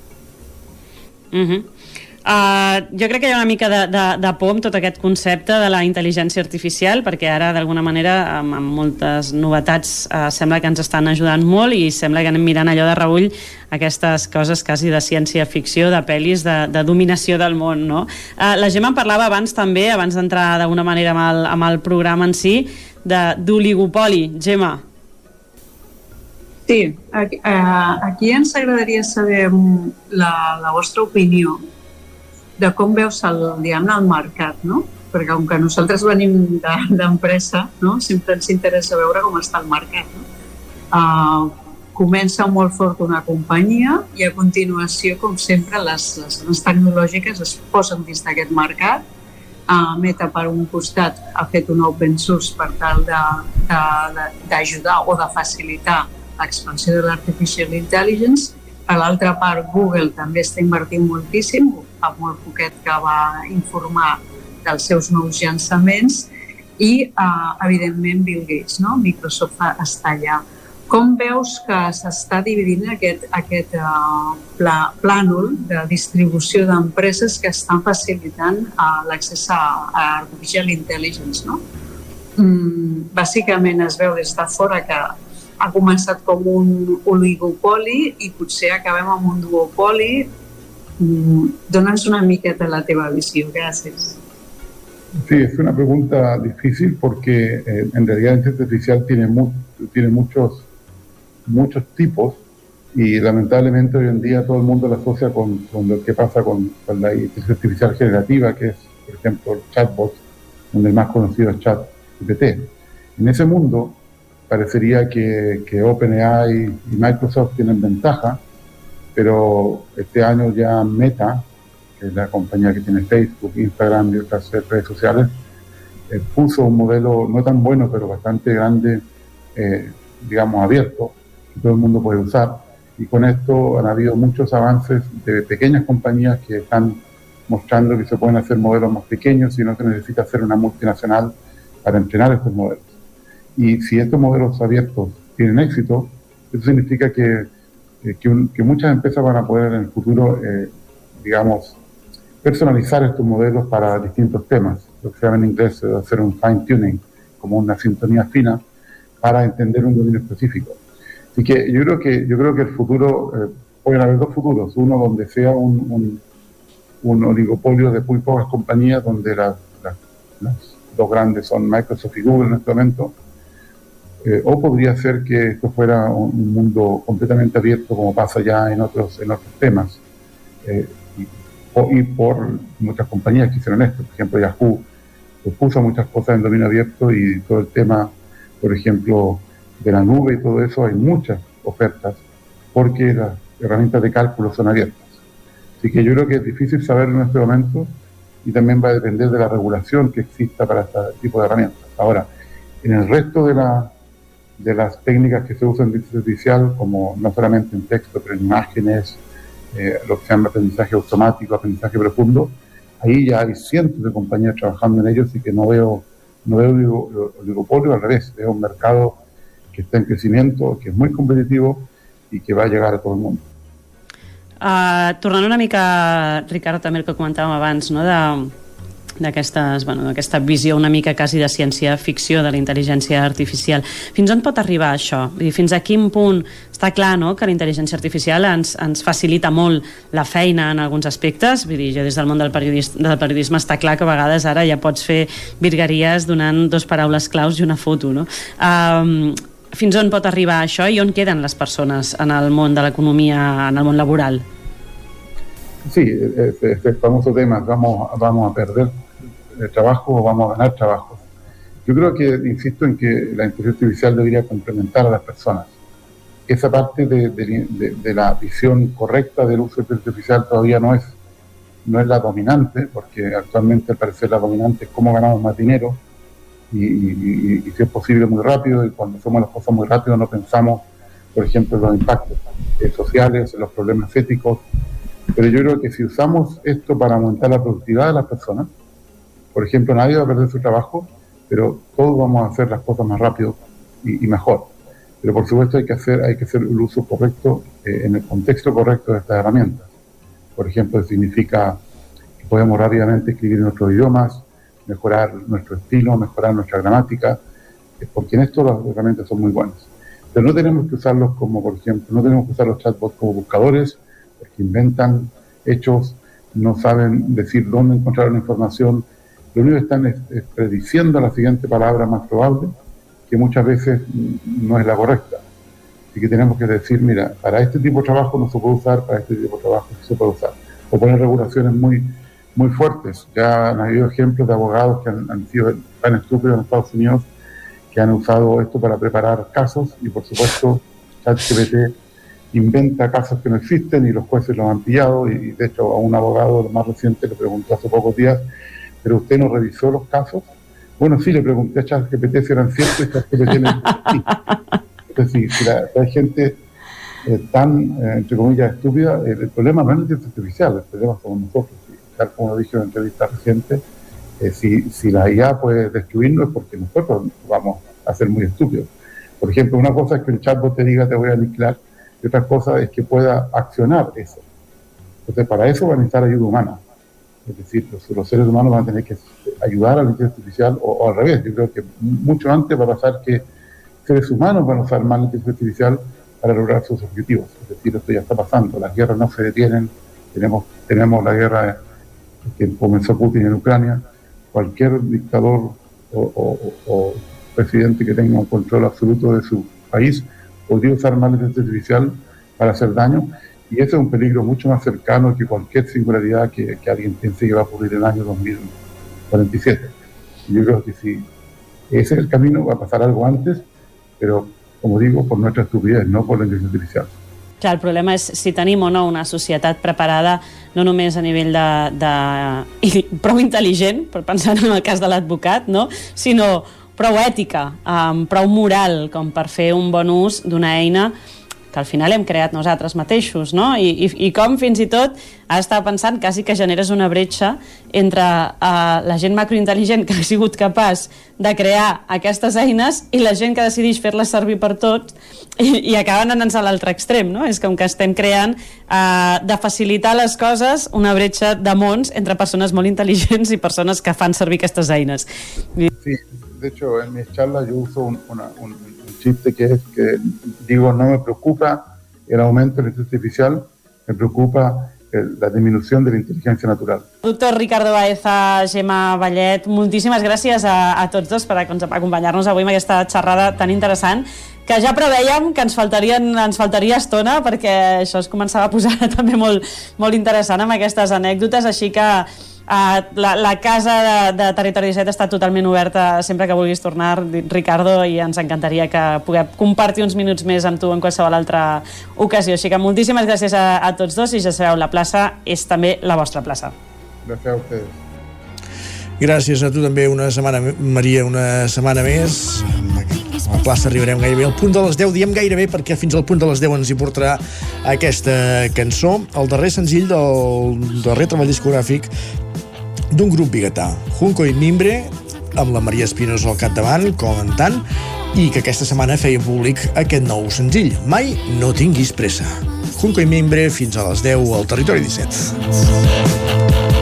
Uh, jo crec que hi ha una mica de, de, de por amb tot aquest concepte de la intel·ligència artificial, perquè ara, d'alguna manera, amb, amb moltes novetats, uh, sembla que ens estan ajudant molt i sembla que anem mirant allò de reull aquestes coses quasi de ciència-ficció, de pel·lis, de, de dominació del món, no? Uh, la Gemma parlava abans també, abans d'entrar d'alguna manera amb el, amb el programa en si, d'oligopoli. Gemma. Sí, aquí, uh, aquí ens agradaria saber la, la vostra opinió de com veus el, diguem el mercat, no? Perquè com que nosaltres venim d'empresa, de, no? sempre ens interessa veure com està el mercat. No? Uh, comença molt fort una companyia i a continuació, com sempre, les, les tecnològiques es posen dins d'aquest mercat. Uh, Meta, per un costat, ha fet un open source per tal d'ajudar o de facilitar l'expansió de l'artificial intelligence. Per l'altra part, Google també està invertint moltíssim, fa molt poquet que va informar dels seus nous llançaments i, eh, evidentment, Bill Gates, no? Microsoft està allà. Com veus que s'està dividint aquest, aquest uh, pla, plànol de distribució d'empreses que estan facilitant uh, l'accés a, a Artificial Intelligence? No? Mm, bàsicament es veu des de fora que ha començat com un oligopoli i potser acabem amb un duopoli Mm, Dónanos una miqueta la teva visión. Gracias. Sí, es una pregunta difícil porque eh, en realidad la inteligencia artificial tiene, mu tiene muchos, muchos tipos y lamentablemente hoy en día todo el mundo la asocia con, con lo que pasa con, con, la inteligencia artificial generativa, que es, por ejemplo, el chatbot, donde el más conocido es ChatGPT. En ese mundo parecería que, que OpenAI y Microsoft tienen ventaja pero este año ya Meta, que es la compañía que tiene Facebook, Instagram y otras redes sociales, eh, puso un modelo no tan bueno, pero bastante grande, eh, digamos, abierto, que todo el mundo puede usar. Y con esto han habido muchos avances de pequeñas compañías que están mostrando que se pueden hacer modelos más pequeños y no se necesita hacer una multinacional para entrenar estos modelos. Y si estos modelos abiertos tienen éxito, eso significa que eh, que, muchas empresas van a poder en el futuro, eh, digamos, personalizar estos modelos para distintos temas, lo que se llama en inglés eh, hacer un fine tuning, como una sintonía fina, para entender un dominio específico. Así que yo creo que, yo creo que el futuro, pueden haber dos futuros, uno donde sea un, un, oligopolio de muy pocas compañías, donde las, las dos grandes son Microsoft y Google en este momento, eh, o podría ser que esto fuera un, mundo completamente abierto como pasa ya en otros, en otros temas. Eh, y, por muchas compañías que hicieron esto. Por ejemplo, Yahoo puso muchas cosas en dominio abierto y todo el tema, por ejemplo, de la nube y todo eso, hay muchas ofertas porque las herramientas de cálculo son abiertas. Así que yo creo que es difícil saberlo en este momento y también va a depender de la regulación que exista para este tipo de herramientas. Ahora, en el resto de la, de las técnicas que se usan en inteligencia artificial, como no solamente en texto, pero en imágenes, eh, lo que se llama aprendizaje automático, aprendizaje profundo, ahí ya hay cientos de compañías trabajando en ellos y que no veo, no veo oligopolio, al revés, veo un mercado que está en crecimiento, que es muy competitivo y que va a llegar a todo el mundo. Uh, tornant una mica, Ricardo, també el que comentàvem abans, no? de, bueno, visió una mica quasi de ciència-ficció de la intel·ligència artificial. Fins on pot arribar això? I fins a quin punt està clar no, que la intel·ligència artificial ens, ens facilita molt la feina en alguns aspectes? Vull dir, jo des del món del periodisme, del periodisme està clar que a vegades ara ja pots fer virgueries donant dos paraules claus i una foto. No? Um, fins on pot arribar això i on queden les persones en el món de l'economia, en el món laboral? Sí, este, famoso tema, vamos, vamos a perder trabajo o vamos a ganar trabajo. Yo creo que, insisto en que la inteligencia artificial debería complementar a las personas. Esa parte de, la visión correcta del uso de la inteligencia artificial todavía no es, no es la dominante, porque actualmente al parecer la dominante cómo ganamos más dinero y, si es posible muy rápido, y cuando hacemos las cosas muy rápido no pensamos, por ejemplo, en los impactos sociales, en los problemas éticos. Pero yo creo que si usamos esto para aumentar la productividad de las personas, por ejemplo, nadie va a perder su trabajo, pero todos vamos a hacer las cosas más rápido y, mejor. Pero por supuesto hay que hacer, hay que hacer el uso correcto eh, en el contexto correcto de estas herramientas. Por ejemplo, significa podemos rápidamente escribir en otros idiomas, mejorar nuestro estilo, mejorar nuestra gramática, eh, porque en esto las herramientas son muy buenas. Pero no tenemos que usarlos como, por ejemplo, no tenemos que usar los chatbots como buscadores, porque inventan hechos, no saben decir dónde encontrar la información, lo único que están es, prediciendo la siguiente palabra más probable, que muchas veces no es la correcta. Así que tenemos que decir, mira, para este tipo de trabajo no se puede usar, para este tipo de trabajo sí se puede usar. O poner regulaciones muy, muy fuertes. Ya han habido ejemplos de abogados que han, han sido tan estúpidos en Estados Unidos que han usado esto para preparar casos y por supuesto ChatGPT inventa casos que no existen y los jueces los han pillado y de hecho a un abogado más reciente le preguntó hace pocos días pero usted no revisó los casos bueno sí le pregunté a ChatGPT si eran ciertos y ChatGPT me dijo sí. es decir si la, hay gente eh, tan eh, entre comillas estúpida el, el, problema no es la inteligencia artificial el problema somos nosotros y tal como lo dije en una entrevista reciente eh, si, si, la IA puede destruirnos es porque nosotros vamos a ser muy estúpidos. Por ejemplo, una cosa es que el chatbot te diga te voy a aniquilar y otra cosa es que pueda accionar eso. Entonces, para eso va a necesitar ayuda humana. Es decir, los, los seres humanos van a tener que ayudar a la inteligencia artificial o, al revés. Yo creo que mucho antes va a pasar que seres humanos van a usar más la inteligencia artificial para lograr sus objetivos. Es decir, esto ya está pasando. Las guerras no se detienen. Tenemos, tenemos la guerra que comenzó Putin en Ucrania cualquier dictador o, presidente que tenga un control absoluto de su país podría usar inteligencia artificial para hacer daño y ese es un peligro mucho más cercano que cualquier singularidad que, que alguien piense que va a ocurrir en el año 2047. Y yo creo que si ese es el camino, va a pasar algo antes, pero como digo, por nuestra estupidez, no por la inteligencia artificial. Clar, el problema és si tenim o no una societat preparada no només a nivell de, de prou intel·ligent, per pensar en el cas de l'advocat, no? sinó prou ètica, um, prou moral com per fer un bon ús d'una eina que al final hem creat nosaltres mateixos, no? I, i, i com fins i tot has estat pensant quasi que generes una bretxa entre uh, la gent macrointel·ligent que ha sigut capaç de crear aquestes eines i la gent que decideix fer-les servir per tot i, i acaben anant a l'altre extrem, no? És com que estem creant uh, de facilitar les coses una bretxa de mons entre persones molt intel·ligents i persones que fan servir aquestes eines. Sí, de hecho en mis charlas yo uso un, una, un, chiste que es que digo, no me preocupa el aumento de la inteligencia artificial, me preocupa el, la disminución de la inteligencia natural. Doctor Ricardo Baeza, Gemma Vallet, moltíssimes gràcies a, a tots dos per acompanyar-nos avui amb aquesta xerrada tan interessant que ja preveiem que ens, faltarien, ens faltaria estona perquè això es començava a posar també molt, molt interessant amb aquestes anècdotes, així que Uh, la, la casa de, de Territori 17 està totalment oberta sempre que vulguis tornar, Ricardo, i ens encantaria que puguem compartir uns minuts més amb tu en qualsevol altra ocasió. Així que moltíssimes gràcies a, a tots dos i ja sabeu, la plaça és també la vostra plaça. Gràcies a ustedes. Gràcies a tu també una setmana, Maria, una setmana més. A la plaça arribarem gairebé al punt de les 10, diem gairebé perquè fins al punt de les 10 ens hi portarà aquesta cançó, el darrer senzill del darrer treball discogràfic d'un grup biguetà, Junco i Mimbre, amb la Maria Espinosa al capdavant, comentant, i que aquesta setmana feia públic aquest nou senzill, Mai no tinguis pressa. Junco i Mimbre fins a les 10 al Territori 17.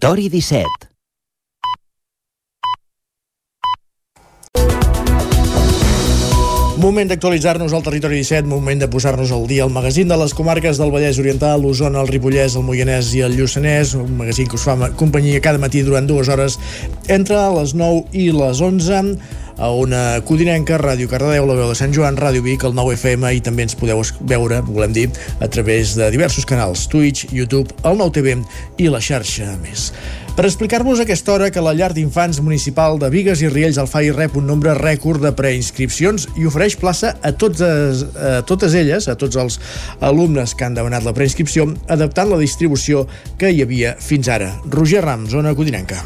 Territori 17 Moment d'actualitzar-nos al territori 17, moment de posar-nos al dia al magazín de les comarques del Vallès Oriental, l'Osona, el Ripollès, el Moianès i el Lluçanès, un magazín que us fa companyia cada matí durant dues hores entre les 9 i les 11 a una codinenca, Ràdio Cardedeu, la veu de Sant Joan, Ràdio Vic, el 9 FM i també ens podeu veure, volem dir, a través de diversos canals, Twitch, YouTube, el 9 TV i la xarxa més per explicar-vos aquesta hora que la llar d'infants municipal de Vigues i Riells al FAI rep un nombre rècord de preinscripcions i ofereix plaça a, totes, a totes elles, a tots els alumnes que han demanat la preinscripció, adaptant la distribució que hi havia fins ara. Roger Ram, zona Codinenca.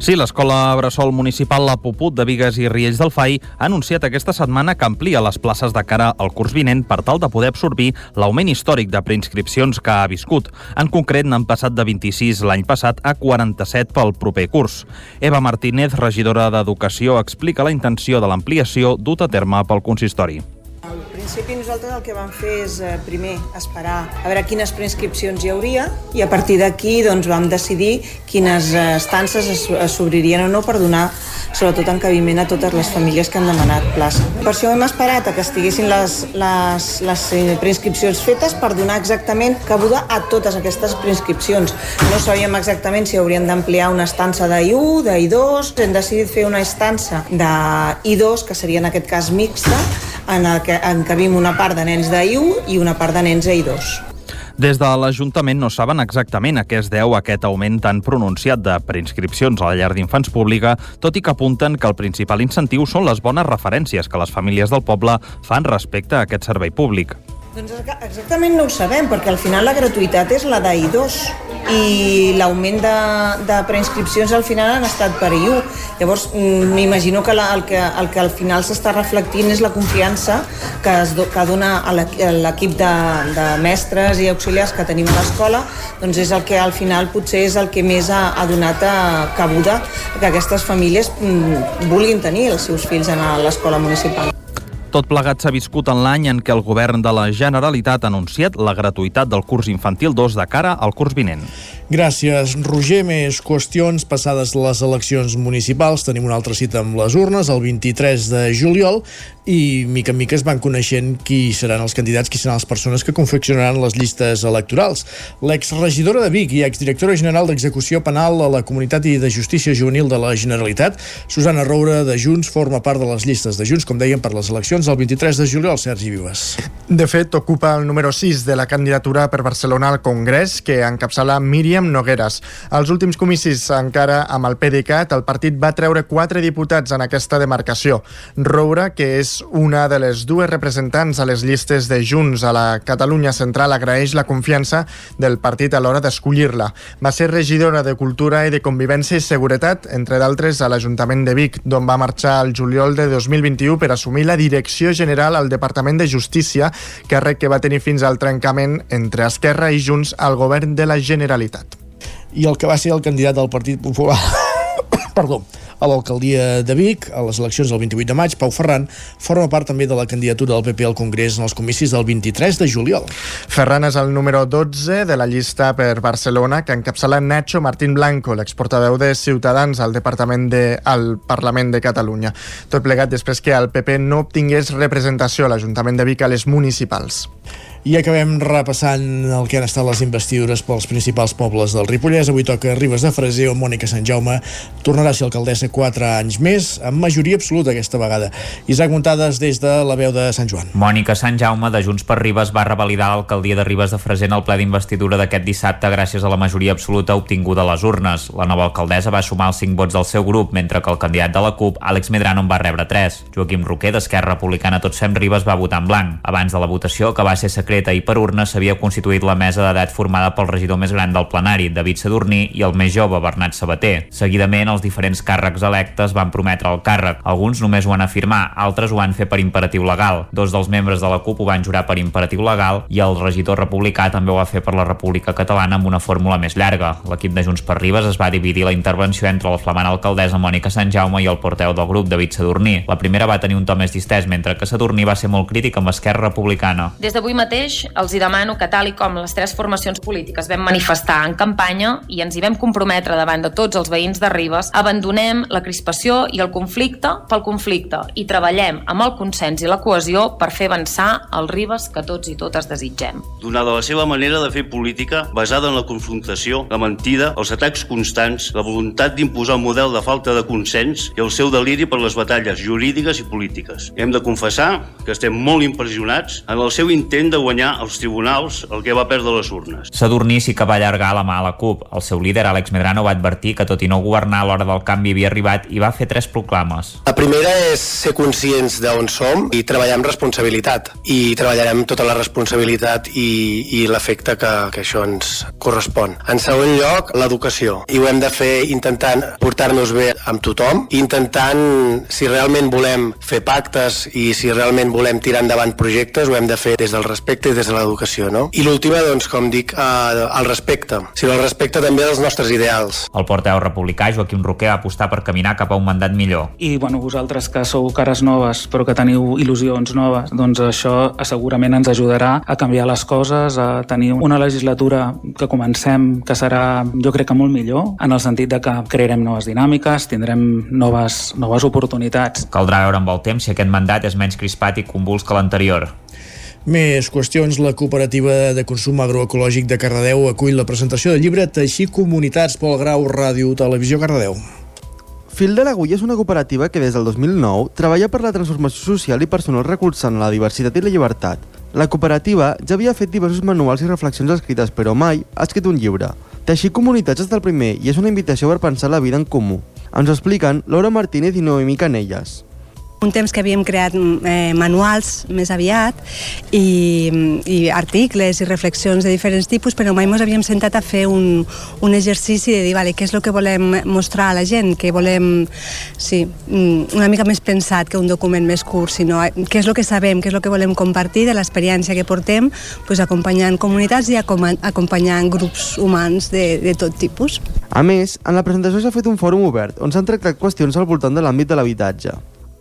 Sí, l'Escola Bressol Municipal La Puput de Vigues i Riells del FAI ha anunciat aquesta setmana que amplia les places de cara al curs vinent per tal de poder absorbir l'augment històric de preinscripcions que ha viscut. En concret, n'han passat de 26 l'any passat a 47 pel proper curs. Eva Martínez, regidora d'Educació, explica la intenció de l'ampliació dut a terme pel consistori. Principi nosaltres el que vam fer és eh, primer esperar a veure quines preinscripcions hi hauria i a partir d'aquí doncs, vam decidir quines eh, estances s'obririen o no per donar sobretot encabiment a totes les famílies que han demanat plaça. Per això hem esperat a que estiguessin les, les, les eh, preinscripcions fetes per donar exactament cabuda a totes aquestes preinscripcions. No sabíem exactament si hauríem d'ampliar una estança d'I1, d'I2, hem decidit fer una estança d'I2, que seria en aquest cas mixta, en el que encabim una part de nens d'I1 i una part de nens d'I2. Des de l'Ajuntament no saben exactament a què es deu aquest augment tan pronunciat de preinscripcions a la llar d'infants pública, tot i que apunten que el principal incentiu són les bones referències que les famílies del poble fan respecte a aquest servei públic. Doncs exactament no ho sabem, perquè al final la gratuïtat és la d'I2 i l'augment de, de preinscripcions al final han estat per I1. Llavors, mm, m'imagino que, la, el que el que al final s'està reflectint és la confiança que, es do, que dona a l'equip de, de mestres i auxiliars que tenim a l'escola, doncs és el que al final potser és el que més ha, ha donat a cabuda que aquestes famílies mm, vulguin tenir els seus fills a l'escola municipal. Tot plegat s'ha viscut en l'any en què el govern de la Generalitat ha anunciat la gratuïtat del curs infantil 2 de cara al curs vinent. Gràcies, Roger. Més qüestions passades les eleccions municipals. Tenim una altra cita amb les urnes, el 23 de juliol, i mica en mica es van coneixent qui seran els candidats, qui seran les persones que confeccionaran les llistes electorals. L'exregidora de Vic i exdirectora general d'Execució Penal a la Comunitat i de Justícia Juvenil de la Generalitat, Susana Roura de Junts, forma part de les llistes de Junts, com deien, per les eleccions del 23 de juliol, Sergi Vives. De fet, ocupa el número 6 de la candidatura per Barcelona al Congrés, que encapçala Míriam Nogueres. Als últims comicis, encara amb el PDeCAT, el partit va treure quatre diputats en aquesta demarcació. Roura, que és una de les dues representants a les llistes de Junts a la Catalunya Central, agraeix la confiança del partit a l'hora d'escollir-la. Va ser regidora de Cultura i de Convivència i Seguretat, entre d'altres a l'Ajuntament de Vic, d'on va marxar el juliol de 2021 per assumir la direcció general al Departament de Justícia, càrrec que va tenir fins al trencament entre Esquerra i Junts al govern de la Generalitat. I el que va ser el candidat del Partit Popular perdó, a l'alcaldia de Vic, a les eleccions del 28 de maig, Pau Ferran forma part també de la candidatura del PP al Congrés en els comicis del 23 de juliol. Ferran és el número 12 de la llista per Barcelona que encapçala Nacho Martín Blanco, l'exportaveu de Ciutadans al Departament de, al Parlament de Catalunya. Tot plegat després que el PP no obtingués representació a l'Ajuntament de Vic a les municipals. I acabem repassant el que han estat les investidures pels principals pobles del Ripollès. Avui toca Ribes de Freser, on Mònica Sant Jaume tornarà a ser alcaldessa 4 anys més, amb majoria absoluta aquesta vegada. Isaac Muntades des de la veu de Sant Joan. Mònica Sant Jaume de Junts per Ribes va revalidar l'alcaldia de Ribes de Freser en el ple d'investidura d'aquest dissabte gràcies a la majoria absoluta obtinguda a les urnes. La nova alcaldessa va sumar els 5 vots del seu grup, mentre que el candidat de la CUP, Àlex Medrano, en va rebre 3. Joaquim Roquer, d'Esquerra Republicana Tots Fem Ribes, va votar en blanc. Abans de la votació, que va ser secreta i per urna, s'havia constituït la mesa d'edat formada pel regidor més gran del plenari, David Sadurní, i el més jove, Bernat Sabater. Seguidament, els diferents càrrecs electes van prometre el càrrec. Alguns només ho van afirmar, altres ho van fer per imperatiu legal. Dos dels membres de la CUP ho van jurar per imperatiu legal i el regidor republicà també ho va fer per la República Catalana amb una fórmula més llarga. L'equip de Junts per Ribes es va dividir la intervenció entre la flamant alcaldessa Mònica Sant Jaume i el porteu del grup, David Sadurní. La primera va tenir un to més distès, mentre que Sadurní va ser molt crític amb Esquerra Republicana. Des d'avui mateix mateix els hi demano que tal i com les tres formacions polítiques vam manifestar en campanya i ens hi vam comprometre davant de tots els veïns de Ribes, abandonem la crispació i el conflicte pel conflicte i treballem amb el consens i la cohesió per fer avançar el Ribes que tots i totes desitgem. Donada la seva manera de fer política basada en la confrontació, la mentida, els atacs constants, la voluntat d'imposar un model de falta de consens i el seu deliri per les batalles jurídiques i polítiques. Hem de confessar que estem molt impressionats en el seu intent de guanyar als tribunals el que va perdre les urnes. Sadurní sí que va allargar la mà a la CUP. El seu líder, Àlex Medrano, va advertir que tot i no governar a l'hora del canvi havia arribat i va fer tres proclames. La primera és ser conscients d'on som i treballar amb responsabilitat. I treballarem tota la responsabilitat i, i l'efecte que, que això ens correspon. En segon lloc, l'educació. I ho hem de fer intentant portar-nos bé amb tothom, intentant, si realment volem fer pactes i si realment volem tirar endavant projectes, ho hem de fer des del respecte i des de l'educació, no? I l'última, doncs, com dic, eh, el respecte. Sigui, el respecte també dels nostres ideals. El portaveu republicà, Joaquim Roquer, va apostar per caminar cap a un mandat millor. I, bueno, vosaltres que sou cares noves, però que teniu il·lusions noves, doncs això segurament ens ajudarà a canviar les coses, a tenir una legislatura que comencem, que serà, jo crec que molt millor, en el sentit de que crearem noves dinàmiques, tindrem noves, noves oportunitats. Caldrà veure amb el temps si aquest mandat és menys crispat i convuls que l'anterior. Més qüestions. La cooperativa de consum agroecològic de Cardedeu acull la presentació del llibre Teixir Comunitats Pol Grau, Ràdio, Televisió Cardedeu. Fil de l'Agulla és una cooperativa que des del 2009 treballa per la transformació social i personal recolzant la diversitat i la llibertat. La cooperativa ja havia fet diversos manuals i reflexions escrites, però mai ha escrit un llibre. Teixir comunitats és el primer i és una invitació per pensar la vida en comú. Ens expliquen Laura Martínez i Noemí Canelles un temps que havíem creat eh, manuals més aviat i, i articles i reflexions de diferents tipus, però mai ens havíem sentat a fer un, un exercici de dir vale, què és el que volem mostrar a la gent, què volem... Sí, una mica més pensat que un document més curt, sinó què és el que sabem, què és el que volem compartir de l'experiència que portem pues, acompanyant comunitats i acompanyant grups humans de, de tot tipus. A més, en la presentació s'ha fet un fòrum obert on s'han tractat qüestions al voltant de l'àmbit de l'habitatge.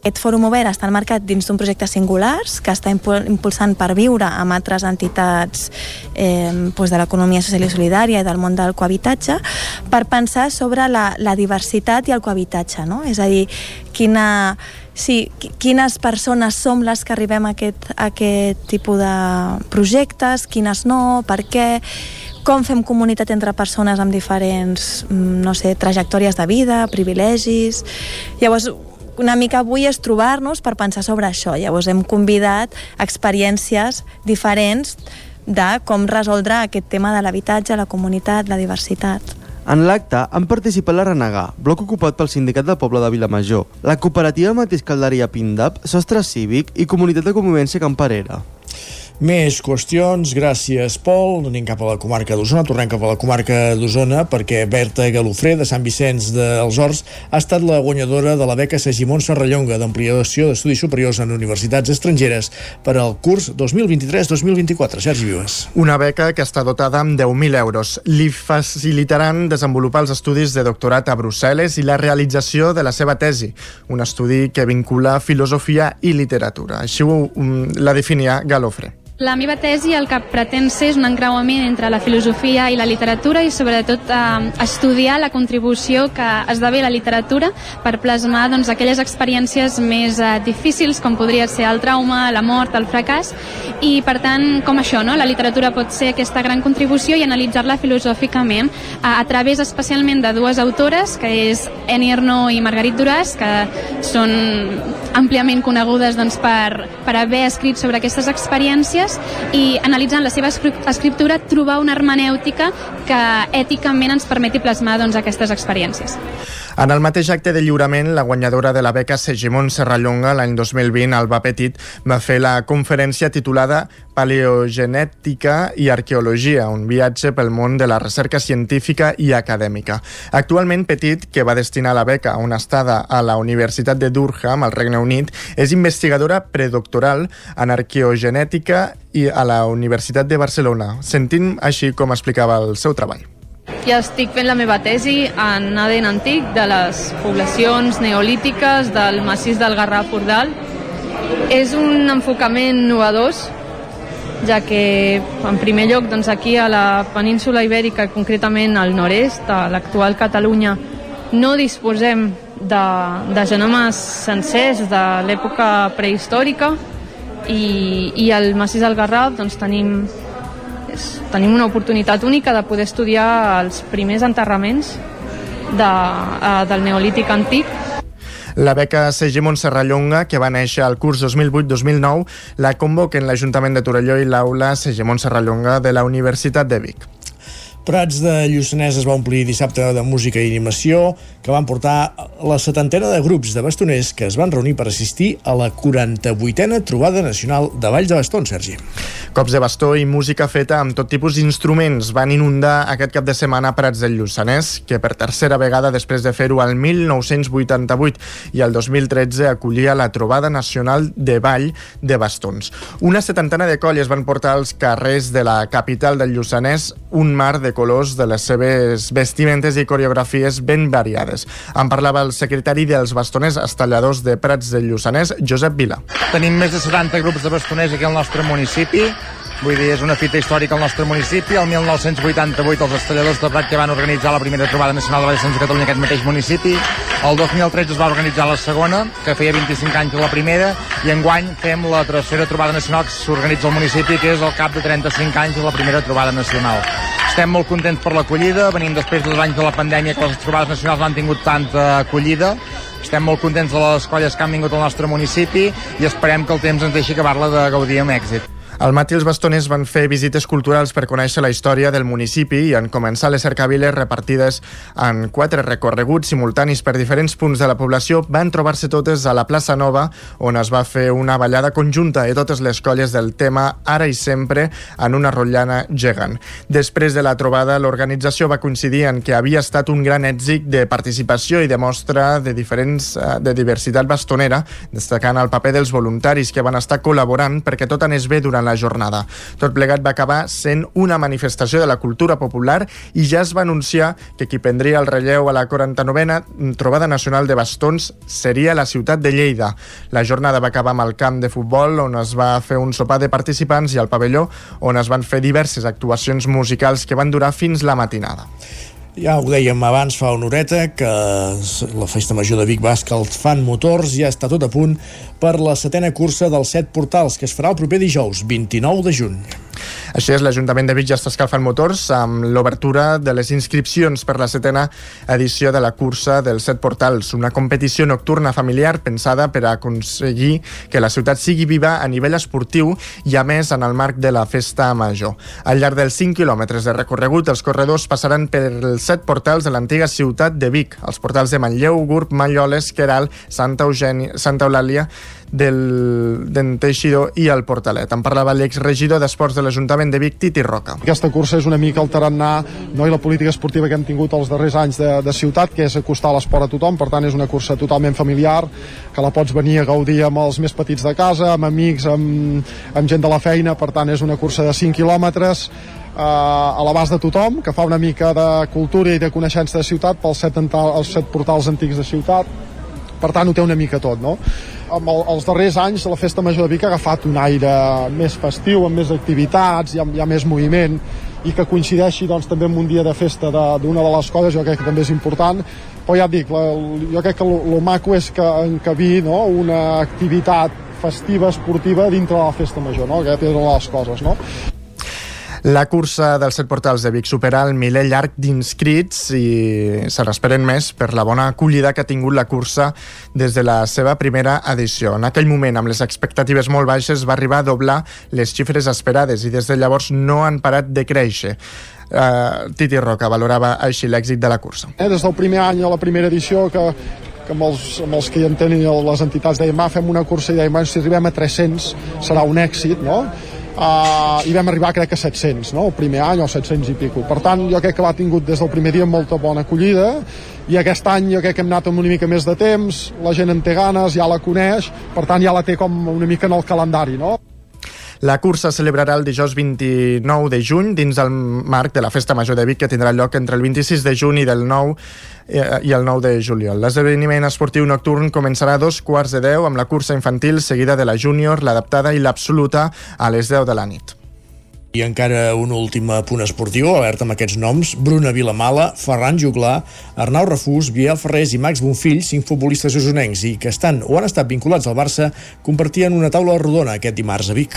Aquest fòrum obert està enmarcat dins d'un projecte singulars que està impulsant per viure amb altres entitats eh, doncs de l'economia social i solidària i del món del cohabitatge per pensar sobre la, la diversitat i el cohabitatge, no? És a dir, quina, sí, quines persones som les que arribem a aquest, a aquest tipus de projectes, quines no, per què com fem comunitat entre persones amb diferents, mm, no sé, trajectòries de vida, privilegis... Llavors, una mica avui és trobar-nos per pensar sobre això. Llavors hem convidat experiències diferents de com resoldre aquest tema de l'habitatge, la comunitat, la diversitat. En l'acte han participat la Renegà, bloc ocupat pel Sindicat del Poble de Vilamajor, la cooperativa Mateix Calderia Pindap, Sostre Cívic i Comunitat de Convivència Camparera. Més qüestions, gràcies Pol. Anem cap a la comarca d'Osona, tornem cap a la comarca d'Osona perquè Berta Galofré de Sant Vicenç dels Horts ha estat la guanyadora de la beca Segimon Serrallonga d'ampliació d'estudis superiors en universitats estrangeres per al curs 2023-2024. Sergi Vives. Una beca que està dotada amb 10.000 euros. Li facilitaran desenvolupar els estudis de doctorat a Brussel·les i la realització de la seva tesi, un estudi que vincula filosofia i literatura. Així ho, mm, la definia Galofre. La meva tesi el que pretén ser és un encreuament entre la filosofia i la literatura i sobretot eh, estudiar la contribució que esdevé la literatura per plasmar doncs, aquelles experiències més eh, difícils com podria ser el trauma, la mort, el fracàs i per tant com això, no? la literatura pot ser aquesta gran contribució i analitzar-la filosòficament a, a través especialment de dues autores que és Eni Ernaux i Margarit Duras que són àmpliament conegudes doncs, per, per haver escrit sobre aquestes experiències idees i analitzant la seva escriptura trobar una hermenèutica que èticament ens permeti plasmar doncs, aquestes experiències. En el mateix acte de lliurament, la guanyadora de la beca Segimon Serrallonga l'any 2020, Alba Petit, va fer la conferència titulada Paleogenètica i Arqueologia, un viatge pel món de la recerca científica i acadèmica. Actualment, Petit, que va destinar la beca a una estada a la Universitat de Durham, al Regne Unit, és investigadora predoctoral en arqueogenètica i a la Universitat de Barcelona. Sentim així com explicava el seu treball. I estic fent la meva tesi en ADN antic de les poblacions neolítiques del massís del Garraf Ordal. És un enfocament novedós ja que en primer lloc doncs, aquí a la península ibèrica, concretament al nord-est, a l'actual Catalunya, no disposem de, de genomes sencers de l'època prehistòrica i, i al massís del Garraf doncs, tenim, és, tenim una oportunitat única de poder estudiar els primers enterraments de, uh, del Neolític antic la beca CG Montserrallonga, que va néixer al curs 2008-2009, la convoquen l'Ajuntament de Torelló i l'aula CG Montserrallonga de la Universitat de Vic. Prats de Lluçanès es va omplir dissabte de música i animació que van portar la setantena de grups de bastoners que es van reunir per assistir a la 48a trobada nacional de Valls de Bastons, Sergi. Cops de bastó i música feta amb tot tipus d'instruments van inundar aquest cap de setmana Prats del Lluçanès, que per tercera vegada després de fer-ho al 1988 i el 2013 acollia la trobada nacional de Vall de Bastons. Una setantena de colles van portar als carrers de la capital del Lluçanès un mar de colors de les seves vestimentes i coreografies ben variades. En parlava el secretari dels bastoners estalladors de Prats del Lluçanès, Josep Vila. Tenim més de 70 grups de bastoners aquí al nostre municipi, Vull dir, és una fita històrica al nostre municipi. El 1988 els estalladors de Prat que van organitzar la primera trobada nacional de Valls de Catalunya en aquest mateix municipi. El 2013 es va organitzar la segona, que feia 25 anys de la primera, i enguany fem la tercera trobada nacional que s'organitza al municipi, que és al cap de 35 anys de la primera trobada nacional. Estem molt contents per l'acollida, venim després dels anys de la pandèmia que les trobades nacionals no han tingut tanta acollida, estem molt contents de les colles que han vingut al nostre municipi i esperem que el temps ens deixi acabar-la de gaudir amb èxit. Al matí els bastoners van fer visites culturals per conèixer la història del municipi i en començar les cercaviles repartides en quatre recorreguts simultanis per diferents punts de la població van trobar-se totes a la plaça Nova on es va fer una ballada conjunta de totes les colles del tema Ara i Sempre en una rotllana gegant. Després de la trobada, l'organització va coincidir en que havia estat un gran èxit de participació i de mostra de diferents eh, de diversitat bastonera, destacant el paper dels voluntaris que van estar col·laborant perquè tot anés bé durant la jornada. Tot plegat va acabar sent una manifestació de la cultura popular i ja es va anunciar que qui prendria el relleu a la 49a trobada nacional de bastons seria la ciutat de Lleida. La jornada va acabar amb el camp de futbol on es va fer un sopar de participants i al pavelló on es van fer diverses actuacions musicals que van durar fins la matinada. Ja ho dèiem abans fa una horeta que la festa major de Vic Basca el fan motors ja està tot a punt per la setena cursa dels set portals que es farà el proper dijous, 29 de juny. Així és, l'Ajuntament de Vic ja està escalfant motors amb l'obertura de les inscripcions per la setena edició de la cursa dels set portals, una competició nocturna familiar pensada per a aconseguir que la ciutat sigui viva a nivell esportiu i a més en el marc de la festa major. Al llarg dels 5 quilòmetres de recorregut, els corredors passaran per els set portals de l'antiga ciutat de Vic, els portals de Manlleu, Gurb, Malloles, Queral, Santa Eugènia, Santa Eulàlia, del d'en Teixidor i el Portalet. En parlava l'exregidor d'Esports de l'Ajuntament de Vic, Titi Roca. Aquesta cursa és una mica el tarannà no, i la política esportiva que hem tingut els darrers anys de, de ciutat, que és acostar l'esport a tothom, per tant és una cursa totalment familiar, que la pots venir a gaudir amb els més petits de casa, amb amics, amb, amb gent de la feina, per tant és una cursa de 5 quilòmetres, eh, a l'abast de tothom, que fa una mica de cultura i de coneixença de ciutat pels set, els set portals antics de ciutat, per tant ho té una mica tot, no? Amb el, els darrers anys la Festa Major de Vic ha agafat un aire més festiu, amb més activitats, hi ha, hi ha més moviment, i que coincideixi doncs, també amb un dia de festa d'una de, de les coses, jo crec que també és important, però ja et dic, la, jo crec que el maco és que encabir no? una activitat festiva, esportiva dintre de la festa major, no? Aquesta és una de les coses, no? La cursa dels set portals de Vic supera el miler llarg d'inscrits i se n'esperen més per la bona acollida que ha tingut la cursa des de la seva primera edició. En aquell moment, amb les expectatives molt baixes, va arribar a doblar les xifres esperades i des de llavors no han parat de créixer. Uh, Titi Roca valorava així l'èxit de la cursa. Eh, des del primer any a la primera edició que, que amb els, amb els que hi entenen les entitats dèiem, ah, fem una cursa i dèiem, si arribem a 300 serà un èxit, no? Uh, i vam arribar crec a 700 no? el primer any o 700 i pico per tant jo crec que l'ha tingut des del primer dia molta bona acollida i aquest any jo crec que hem anat amb una mica més de temps la gent en té ganes, ja la coneix per tant ja la té com una mica en el calendari no? La cursa celebrarà el dijous 29 de juny dins el marc de la Festa Major de Vic que tindrà lloc entre el 26 de juny i del 9 eh, i el 9 de juliol. L'esdeveniment esportiu nocturn començarà a dos quarts de 10 amb la cursa infantil seguida de la júnior, l'adaptada i l'absoluta a les 10 de la nit. I encara un últim punt esportiu, alerta amb aquests noms, Bruna Vilamala, Ferran Juglà, Arnau Refús, Biel Ferrés i Max Bonfill, cinc futbolistes usonencs i que estan o han estat vinculats al Barça, compartien una taula rodona aquest dimarts a Vic.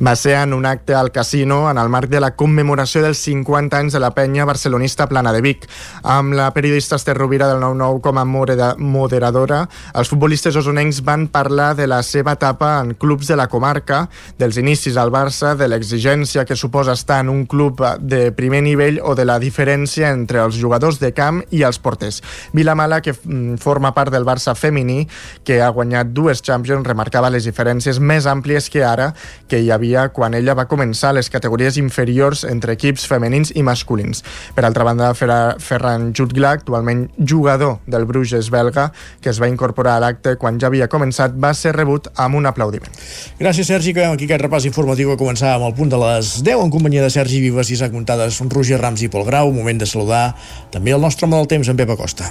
Va ser en un acte al casino en el marc de la commemoració dels 50 anys de la penya barcelonista Plana de Vic. Amb la periodista Esther Rovira del 9-9 com a moderadora, els futbolistes osonencs van parlar de la seva etapa en clubs de la comarca, dels inicis al Barça, de l'exigència que suposa estar en un club de primer nivell o de la diferència entre els jugadors de camp i els porters. Vilamala, que mm, forma part del Barça femení, que ha guanyat dues Champions, remarcava les diferències més àmplies que ara que hi havia quan ella va començar les categories inferiors entre equips femenins i masculins. Per altra banda, Ferran Jutgla, actualment jugador del Bruges belga, que es va incorporar a l'acte quan ja havia començat, va ser rebut amb un aplaudiment. Gràcies, Sergi. Acabem aquí aquest repàs informatiu que començava amb el punt de les 10 en companyia de Sergi Vives i Isaac Montades, Roger Rams i Pol Grau. Moment de saludar també el nostre home del temps, en Pep Acosta.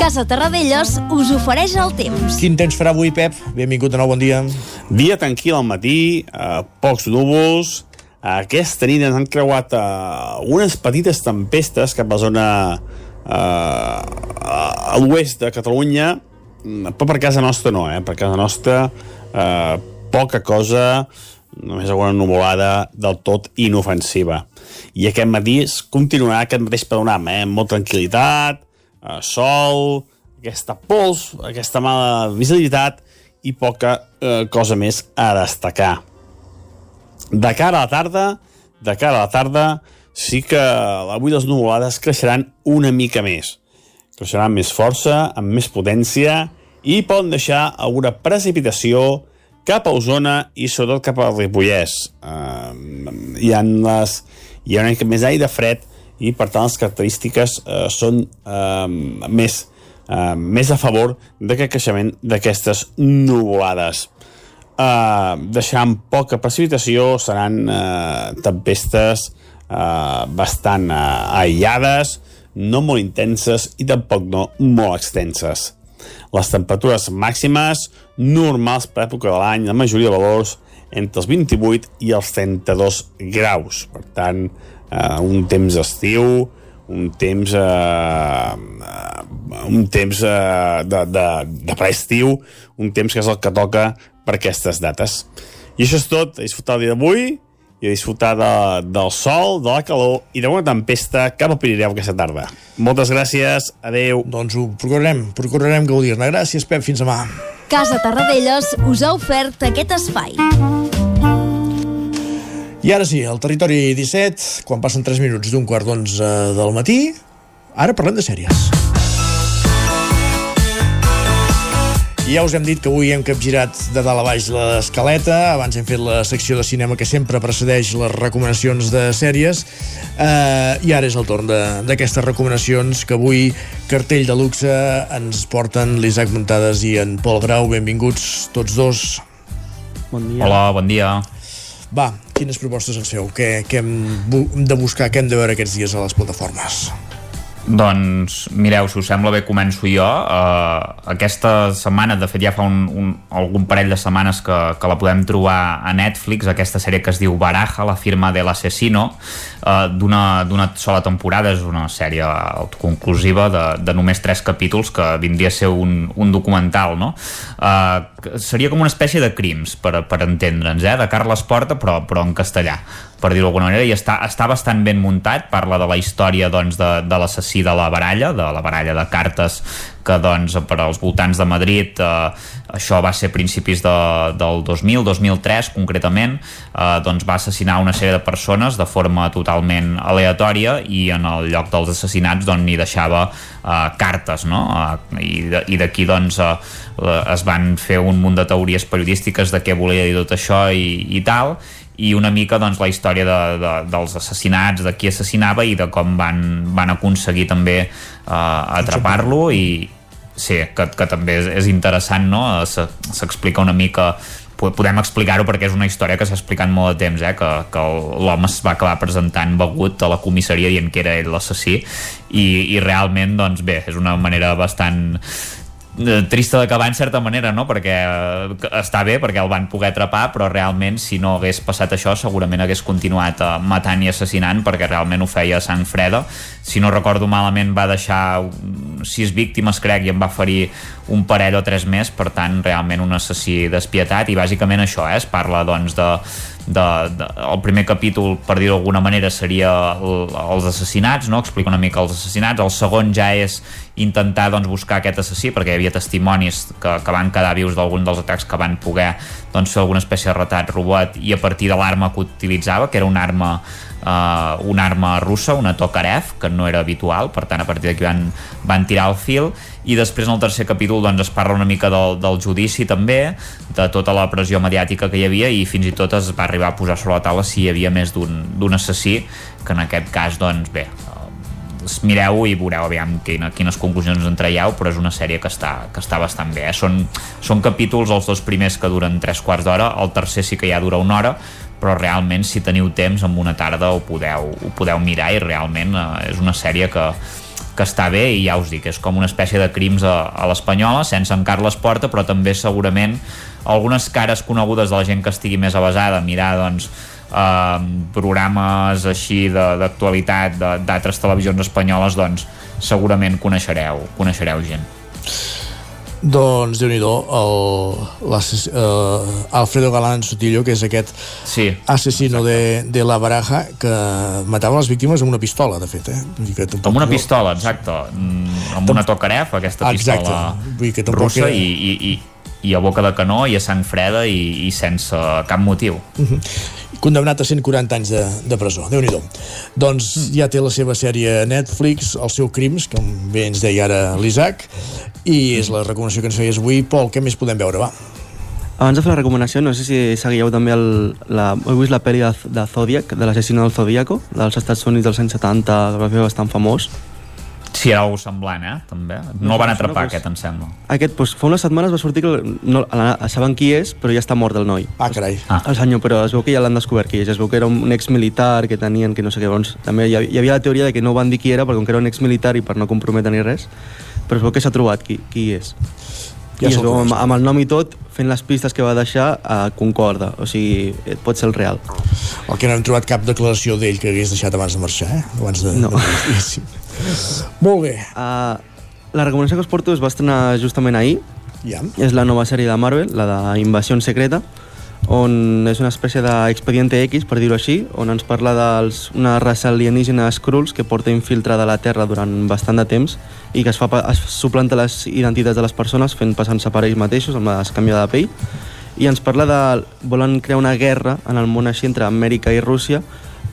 Casa Terradellos us ofereix el temps. Quin temps farà avui, Pep? Benvingut de nou, bon dia. Dia tranquil al matí, eh, pocs núvols. Aquesta nit ens han creuat eh, unes petites tempestes cap a la zona eh, a l'oest de Catalunya, però per casa nostra no, eh? per casa nostra eh, poca cosa, només alguna nuvolada del tot inofensiva. I aquest matí continuarà aquest mateix panorama, eh? amb molta tranquil·litat, eh, sol, aquesta pols, aquesta mala visibilitat i poca eh, cosa més a destacar. De cara a la tarda, de cara a la tarda, sí que avui les nuvolades creixeran una mica més. Creixeran més força, amb més potència, i poden deixar alguna precipitació cap a Osona i sobretot cap al Ripollès. Uh, hi, ha les, hi ha una mica més aire fred i per tant les característiques uh, són uh, més, uh, més a favor d'aquest creixement d'aquestes nuvolades. Uh, deixaran poca precipitació, seran uh, tempestes uh, bastant uh, aïllades, no molt intenses i tampoc no molt extenses. Les temperatures màximes normals per època de l'any, la majoria de valors entre els 28 i els 32 graus. Per tant, eh, un temps estiu, un temps eh, un temps eh, de, de, de preestiu, un temps que és el que toca per aquestes dates. I això és tot, a disfrutar el dia d'avui i a disfrutar de, del sol, de la calor i d'una tempesta cap al Pirineu aquesta tarda. Moltes gràcies, adeu. Doncs ho procurarem, procurarem gaudir-ne. Gràcies, Pep, fins demà. Casa Tarradellas us ha ofert aquest espai. I ara sí, al territori 17, quan passen 3 minuts d'un quart d'onze del matí, ara parlem de sèries. Ja us hem dit que avui hem capgirat de dalt a baix l'escaleta, abans hem fet la secció de cinema que sempre precedeix les recomanacions de sèries, eh, i ara és el torn d'aquestes recomanacions que avui cartell de luxe ens porten l'Isaac Muntades i en Pol Grau. Benvinguts tots dos. Bon dia. Hola, bon dia. Va, quines propostes ens feu? Què, què hem de buscar, què hem de veure aquests dies a les plataformes? Doncs, mireu, si us sembla bé, començo jo. Uh, aquesta setmana, de fet ja fa un, un, algun parell de setmanes que, que la podem trobar a Netflix, aquesta sèrie que es diu Baraja, la firma de l'assassino, uh, d'una sola temporada, és una sèrie autoconclusiva de, de només tres capítols, que vindria a ser un, un documental, no? Uh, seria com una espècie de crims, per, per entendre'ns, eh? de Carles Porta, però, però en castellà per dir-ho d'alguna manera, i està, està bastant ben muntat, parla de la història doncs, de, de l'assassí de la baralla, de la baralla de cartes que doncs, per als voltants de Madrid eh, això va ser principis de, del 2000, 2003 concretament eh, doncs va assassinar una sèrie de persones de forma totalment aleatòria i en el lloc dels assassinats doncs n'hi deixava eh, cartes no? eh, i d'aquí doncs eh, es van fer un munt de teories periodístiques de què volia dir tot això i, i tal i una mica doncs, la història de, de, dels assassinats, de qui assassinava i de com van, van aconseguir també uh, atrapar-lo i sí, que, que també és, és interessant no? s'explica una mica podem explicar-ho perquè és una història que s'ha explicat molt de temps, eh? que, que l'home es va acabar presentant begut a la comissaria dient que era ell l'assassí i, i realment doncs bé, és una manera bastant eh, trista d'acabar en certa manera, no? Perquè eh, està bé, perquè el van poder atrapar, però realment si no hagués passat això segurament hagués continuat uh, matant i assassinant perquè realment ho feia sang freda. Si no recordo malament va deixar sis víctimes, crec, i en va ferir un parell o tres més, per tant realment un assassí despietat i bàsicament això, eh? es parla doncs de de, de, el primer capítol, per dir-ho d'alguna manera, seria el, els assassinats, no? explica una mica els assassinats, el segon ja és intentar doncs, buscar aquest assassí, perquè hi havia testimonis que, que van quedar vius d'algun dels atacs que van poder doncs, fer alguna espècie de retat robot i a partir de l'arma que utilitzava, que era una arma uh, una arma russa, una Tokarev, que no era habitual, per tant a partir d'aquí van, van tirar el fil i després en el tercer capítol doncs, es parla una mica del, del judici també, de tota la pressió mediàtica que hi havia i fins i tot es va arribar a posar sobre la taula si hi havia més d'un assassí, que en aquest cas doncs bé, mireu i veureu aviam quina, quines conclusions en traieu però és una sèrie que està, que està bastant bé eh? són, són capítols els dos primers que duren tres quarts d'hora, el tercer sí que ja dura una hora però realment si teniu temps en una tarda ho podeu, ho podeu mirar i realment eh, és una sèrie que, que està bé i ja us dic, és com una espècie de crims a, a l'espanyola, sense en Carles Porta però també segurament algunes cares conegudes de la gent que estigui més avasada mirar doncs eh, programes així d'actualitat d'altres televisions espanyoles doncs segurament coneixereu, coneixereu gent doncs, déu nhi el, uh, Alfredo Galán Sotillo, que és aquest sí, assassino de, de la baraja que matava les víctimes amb una pistola, de fet. Eh? Vull que amb una pistola, exacte. Mm, amb una Tokarev, aquesta pistola exacte. Vull que russa, era... i, i, i, i a boca de canó i a sang freda i, i sense cap motiu. Uh -huh condemnat a 140 anys de, de presó. déu nhi Doncs ja té la seva sèrie a Netflix, El seu crims, com bé ens deia ara l'Isaac, i és la recomanació que ens feies avui. Pol, què més podem veure, va? Abans de fer la recomanació, no sé si seguieu també el, la, heu vist la pel·li de, de Zodiac, de l'assassino del Zodíaco, dels Estats Units dels anys 70, que va fer bastant famós. Sí, era algo semblant, eh? També. No el van atrapar, no, aquest, em sembla. Aquest, doncs, fa unes setmanes va sortir que no, saben qui és, però ja està mort el noi. Ah, carai. Ah. El senyor, però es veu que ja l'han descobert qui és. Es veu que era un exmilitar que tenien, que no sé què. Doncs, també hi havia la teoria de que no van dir qui era, perquè com que era un exmilitar i per no comprometre ni res, però es veu que s'ha trobat qui, qui és. Ja I es veu, amb, amb el nom i tot, fent les pistes que va deixar, a concorda. O sigui, pot ser el real. El que no hem trobat cap declaració d'ell que hagués deixat abans de marxar, eh? Abans de... No. De... Molt bé. Uh, la recomanació que us porto es va estrenar justament ahir. Ja. És la nova sèrie de Marvel, la d'Invasió Secreta, on és una espècie d'expediente X, per dir-ho així, on ens parla d'una raça alienígena Skrulls que porta infiltrada a la Terra durant bastant de temps i que es, fa, es suplanta les identitats de les persones fent passant-se per ells mateixos amb l'escanvia de pell i ens parla de... volen crear una guerra en el món així entre Amèrica i Rússia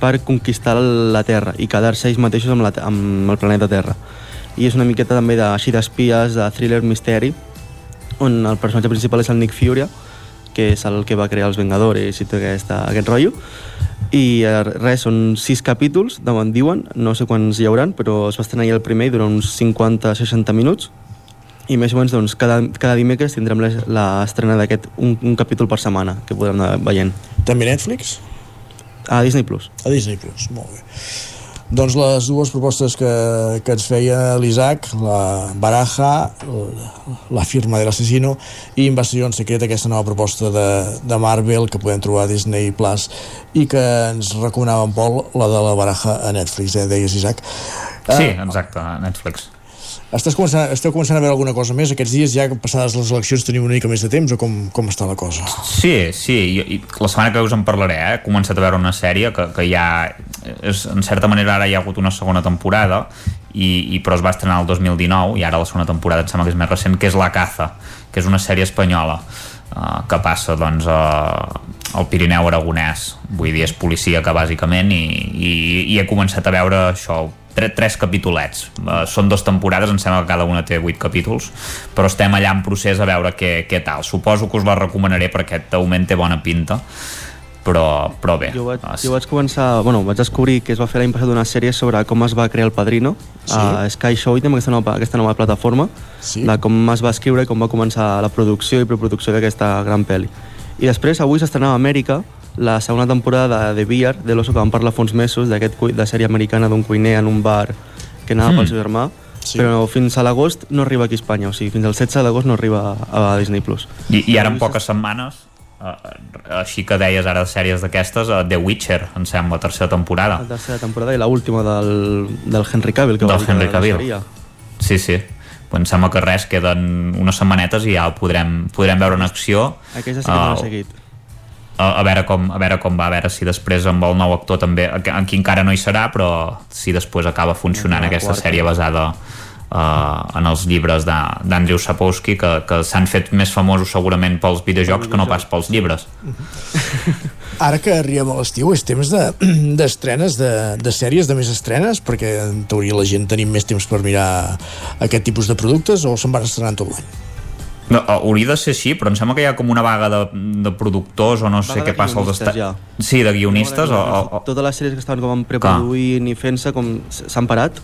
per conquistar la Terra i quedar-se ells mateixos amb, la, amb el planeta Terra. I és una miqueta també de, així d'espies, de thriller misteri, on el personatge principal és el Nick Fury, que és el que va crear els Vengadores i tot aquest, aquest rotllo. I eh, res, són sis capítols, de diuen, no sé quants hi hauran, però es va estrenar ahir el primer i dura uns 50-60 minuts. I més o menys doncs, cada, cada dimecres tindrem l'estrena d'aquest un, un capítol per setmana que podrem anar veient. També Netflix? A Disney Plus. A Disney Plus, molt bé. Doncs les dues propostes que, que ens feia l'Isaac, la Baraja, la firma de l'assassino i Invasió en secret, aquesta nova proposta de, de Marvel que podem trobar a Disney Plus i que ens recomanava en Pol, la de la Baraja a Netflix, eh, deies Isaac. Sí, ah, exacte, a Netflix. Estàs començant, esteu començant a veure alguna cosa més aquests dies, ja passades les eleccions tenim una mica més de temps o com, com està la cosa? Sí, sí, i, i la setmana que us en parlaré, eh? he començat a veure una sèrie que, que ja, és, en certa manera ara hi ha hagut una segona temporada i, i però es va estrenar el 2019 i ara la segona temporada em sembla que és més recent, que és La Caza, que és una sèrie espanyola uh, que passa doncs a, al Pirineu Aragonès vull dir, és policia que bàsicament i, i, i he començat a veure això tres, tres capítolets. Uh, són dues temporades, em sembla que cada una té vuit capítols, però estem allà en procés a veure què, què tal. Suposo que us la recomanaré perquè aquest augment té bona pinta, però, però bé. Jo vaig, jo vaig començar, bueno, vaig descobrir que es va fer l'any passat una sèrie sobre com es va crear el Padrino sí. a Sky Show i aquesta nova, aquesta nova plataforma, sí. de com es va escriure i com va començar la producció i preproducció d'aquesta gran pel·li. I després, avui s'estrenava a Amèrica la segona temporada de The Beer, de l'oso que vam parlar fa uns mesos, d'aquest de sèrie americana d'un cuiner en un bar que anava mm. pel seu germà, sí. però fins a l'agost no arriba aquí a Espanya, o sigui, fins al 16 d'agost no arriba a Disney+. Plus. I, i ara en poques setmanes Uh, així que deies ara sèries d'aquestes uh, The Witcher, em sembla, tercera temporada la tercera temporada i la última del, del Henry Cavill que del Henry Cavill sí, sí em sembla que res, queden unes setmanetes i ja el podrem, podrem veure en acció aquesta sí que no seguit a, a, veure com, a veure com va, a veure si després amb el nou actor també, en qui encara no hi serà però si després acaba funcionant aquesta quarta. sèrie basada uh, en els llibres d'Andrew Sapowski que, que s'han fet més famosos segurament pels videojocs que no pas pels llibres Ara que arribem a l'estiu és temps d'estrenes, de, de, de sèries, de més estrenes, perquè en teoria la gent tenim més temps per mirar aquest tipus de productes o se'n van estrenant tot l'any? No, hauria de ser així, però em sembla que hi ha com una vaga de, de productors o no vaga sé què passa als estats... Ja. Sí, de guionistes. O, o, o... Totes les sèries que estaven com preproduint i fent-se com s'han parat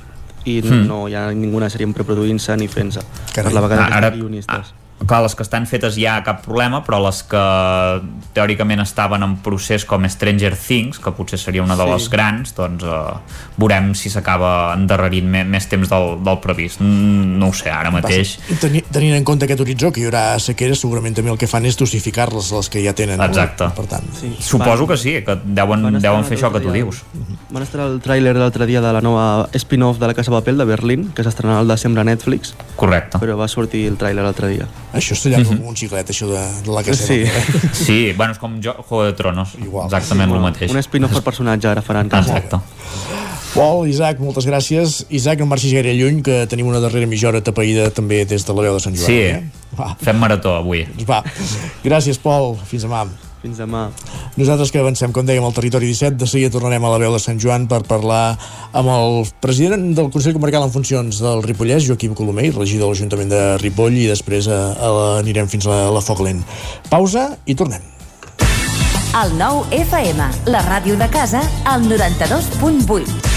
i hmm. no hi ha ninguna sèrie preproduint-se ni fent-se per la vegada ara, guionistes. Ah, clar, les que estan fetes ja cap problema, però les que teòricament estaven en procés com Stranger Things, que potser seria una de sí. les grans, doncs eh, veurem si s'acaba endarrerint més, més temps del, del previst. Mm, no ho sé, ara mateix... Teni, tenint en compte aquest horitzó, que hi haurà sequeres, segurament també el que fan és dosificar-les, les que ja tenen. Exacte. Per tant, sí. Suposo que sí, que deuen, deuen fer això que tu dius. Van estar el tràiler l'altre dia de la nova spin-off de la Casa Papel de Berlín, que s'estrenarà al desembre a Netflix. Correcte. Però va sortir el tràiler l'altre dia. Això és tallar mm -hmm. com un xiclet, això de, de la casa. Sí. sí, bueno, és com jo, Juego de Tronos. Igual. Exactament sí, el mateix. Un spin-off per personatge ara faran. Exacte. Pol, Isaac, moltes gràcies. Isaac, no marxis gaire lluny, que tenim una darrera mitja hora tapaïda també des de la veu de Sant Joan. Sí, eh? Va. fem marató avui. Va. Gràcies, Pol. Fins demà. Fins demà. Nosaltres que avancem, com dèiem, al territori 17, de seguida tornarem a la veu de Sant Joan per parlar amb el president del Consell Comarcal en funcions del Ripollès, Joaquim Colomer, regidor de l'Ajuntament de Ripoll, i després a, a la, anirem fins a la, a la Foc Pausa i tornem. El nou FM, la ràdio de casa, al 92.8.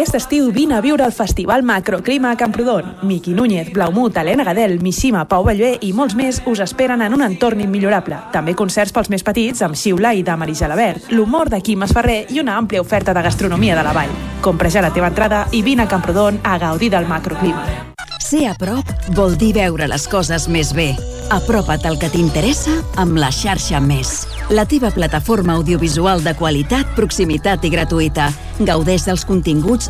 Aquest estiu vine a viure al Festival Macroclima a Camprodon. Miqui Núñez, Blaumut, Helena Gadel, Mishima, Pau Ballvé i molts més us esperen en un entorn immillorable. També concerts pels més petits amb Xiula i de Marisa Jalabert, l'humor de Quim Esferrer i una àmplia oferta de gastronomia de la vall. Compra ja la teva entrada i vine a Camprodon a gaudir del macroclima. Ser a prop vol dir veure les coses més bé. Apropa't al que t'interessa amb la xarxa Més. La teva plataforma audiovisual de qualitat, proximitat i gratuïta. Gaudeix dels continguts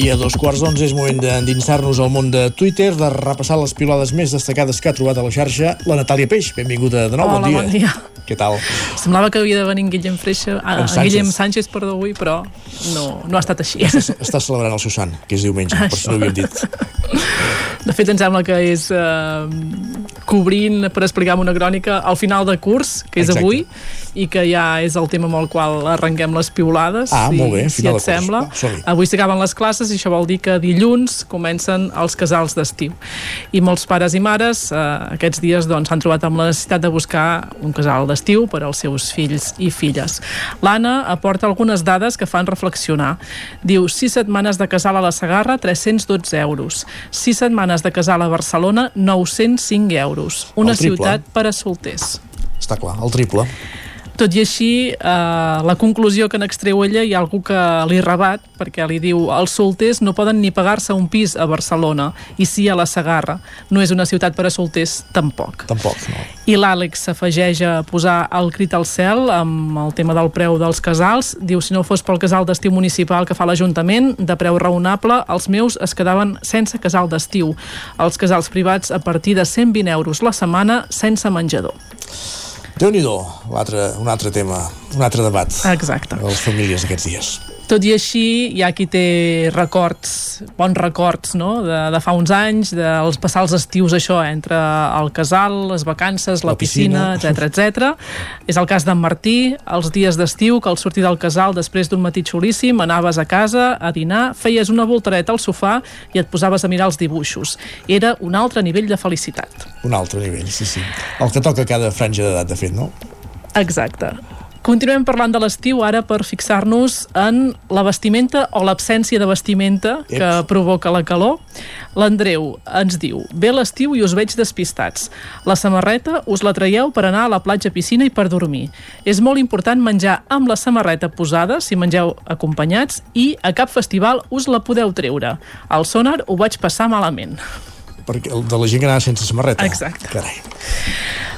I a dos quarts d'onze és moment d'endinsar-nos al món de Twitter, de repassar les pilades més destacades que ha trobat a la xarxa la Natàlia Peix. Benvinguda de nou, Hola, bon dia. bon dia. Què tal? Semblava que havia de venir en Guillem Freixa, ah, En Sánchez. Guillem Sánchez, perdó, avui, però no, no ha estat així. Està, està celebrant el seu sant, que és diumenge, per si no ho havíem dit. De fet, em sembla que és eh, cobrint per explicar una crònica al final de curs, que és Exacte. avui, i que ja és el tema amb el qual arrenquem les piulades. Ah, si, molt bé, si final et de curs. sembla. Va, som-hi. Avui s'acaben les classes i això vol dir que dilluns comencen els casals d'estiu. I molts pares i mares eh, aquests dies doncs, s'han trobat amb la necessitat de buscar un casal d'estiu per als seus fills i filles. L'Anna aporta algunes dades que fan reflexionar. Diu, 6 setmanes de casal a la Sagarra, 312 euros. 6 setmanes de casal a Barcelona, 905 euros. Una ciutat per a solters. Està clar, el triple. Tot i així, eh, la conclusió que n'extreu ella hi ha algú que li rebat, perquè li diu els solters no poden ni pagar-se un pis a Barcelona, i sí a la Sagarra. No és una ciutat per a solters, tampoc. Tampoc, no. I l'Àlex s'afegeix a posar el crit al cel amb el tema del preu dels casals. Diu, si no fos pel casal d'estiu municipal que fa l'Ajuntament, de preu raonable, els meus es quedaven sense casal d'estiu. Els casals privats a partir de 120 euros la setmana sense menjador. Déu nhi l'altre, un altre tema, un altre debat. Exacte. De les famílies aquests dies. Tot i així, hi ha qui té records, bons records, no?, de, de fa uns anys, dels passar els estius, això, entre el casal, les vacances, la, La piscina. etc etc. És el cas d'en Martí, els dies d'estiu, que al sortir del casal, després d'un matí xulíssim, anaves a casa a dinar, feies una voltareta al sofà i et posaves a mirar els dibuixos. Era un altre nivell de felicitat. Un altre nivell, sí, sí. El que toca cada franja d'edat, de fet, no? Exacte. Continuem parlant de l'estiu ara per fixar-nos en la vestimenta o l'absència de vestimenta que Ep. provoca la calor. L'Andreu ens diu, ve l'estiu i us veig despistats. La samarreta us la traieu per anar a la platja, piscina i per dormir. És molt important menjar amb la samarreta posada si mengeu acompanyats i a cap festival us la podeu treure. Al sonar ho vaig passar malament. Perquè de la gent que anava sense samarreta. Exacte. Carai.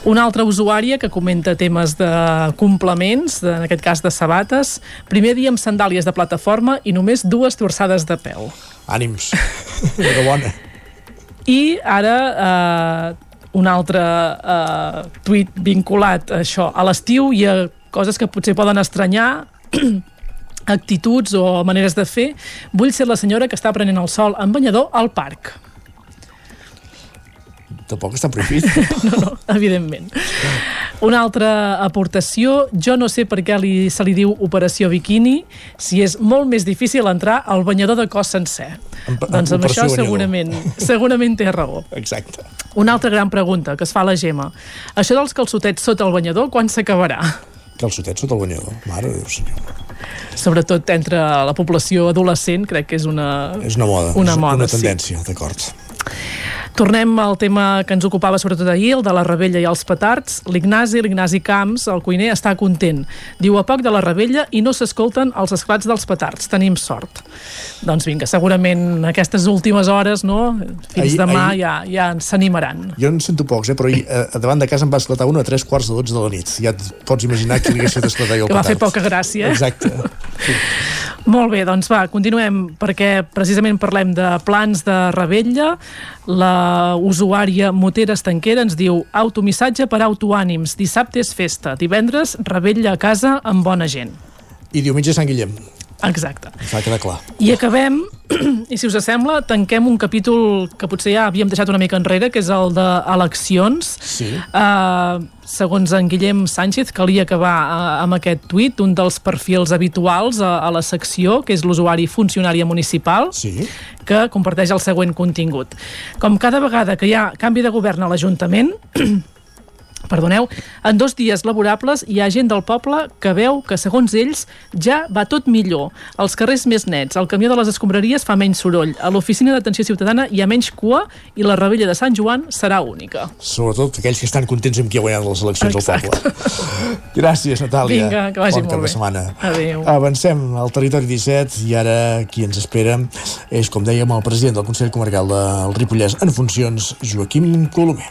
Una altra usuària que comenta temes de complements, de, en aquest cas de sabates, primer dia amb sandàlies de plataforma i només dues torçades de peu. Ànims. Enhorabona. I ara eh, un altre eh, tuit vinculat a això, a l'estiu i a coses que potser poden estranyar actituds o maneres de fer. Vull ser la senyora que està prenent el sol en banyador al parc. Tampoc està prohibit. no, no, evidentment. Una altra aportació, jo no sé per què li, se li diu operació biquini si és molt més difícil entrar al banyador de cos sencer. En- doncs amb això banyador. segurament, segurament té raó. Exacte. Una altra gran pregunta que es fa a la Gemma. Això dels calçotets sota el banyador, quan s'acabarà? Calçotet sota el banyador. Mare de Déu, senyor. Sobretot entre la població adolescent, crec que és una, És una moda. una moda, una sí. tendència, d'acord. Tornem al tema que ens ocupava sobretot ahir, el de la rebella i els petards. L'Ignasi, l'Ignasi Camps, el cuiner, està content. Diu a poc de la rebella i no s'escolten els esclats dels petards. Tenim sort. Doncs vinga, segurament aquestes últimes hores, no? Fins Ahir- demà ahir- ja, ja ens s'animaran. Jo en sento pocs, eh? però ahir, eh, davant de casa em va esclatar una a tres quarts de dotze de la nit. Ja et pots imaginar que li hagués fet esclatar jo el Que va fer petard. poca gràcia, eh? Exacte. Molt bé, doncs va, continuem, perquè precisament parlem de plans de rebella. La usuària Motera Estanquera ens diu automissatge per autoànims. Dissabte és festa, divendres rebella a casa amb bona gent. I diumenge Sant Guillem. Exacte. Em fa quedar clar. I acabem, i si us sembla, tanquem un capítol que potser ja havíem deixat una mica enrere, que és el d'eleccions. Sí. Uh, segons en Guillem Sánchez, calia acabar uh, amb aquest tuit, un dels perfils habituals a, a la secció, que és l'usuari funcionària municipal, sí. que comparteix el següent contingut. Com cada vegada que hi ha canvi de govern a l'Ajuntament, perdoneu, en dos dies laborables hi ha gent del poble que veu que, segons ells, ja va tot millor. Els carrers més nets, el camió de les escombraries fa menys soroll, a l'oficina d'atenció ciutadana hi ha menys cua i la rebella de Sant Joan serà única. Sobretot aquells que estan contents amb qui ha guanyat les eleccions Exacte. al poble. Gràcies, Natàlia. Vinga, que vagi bon molt cap de bé. setmana. Adéu. Avancem al territori 17 i ara qui ens espera és, com dèiem, el president del Consell Comarcal del Ripollès en funcions, Joaquim Colomer.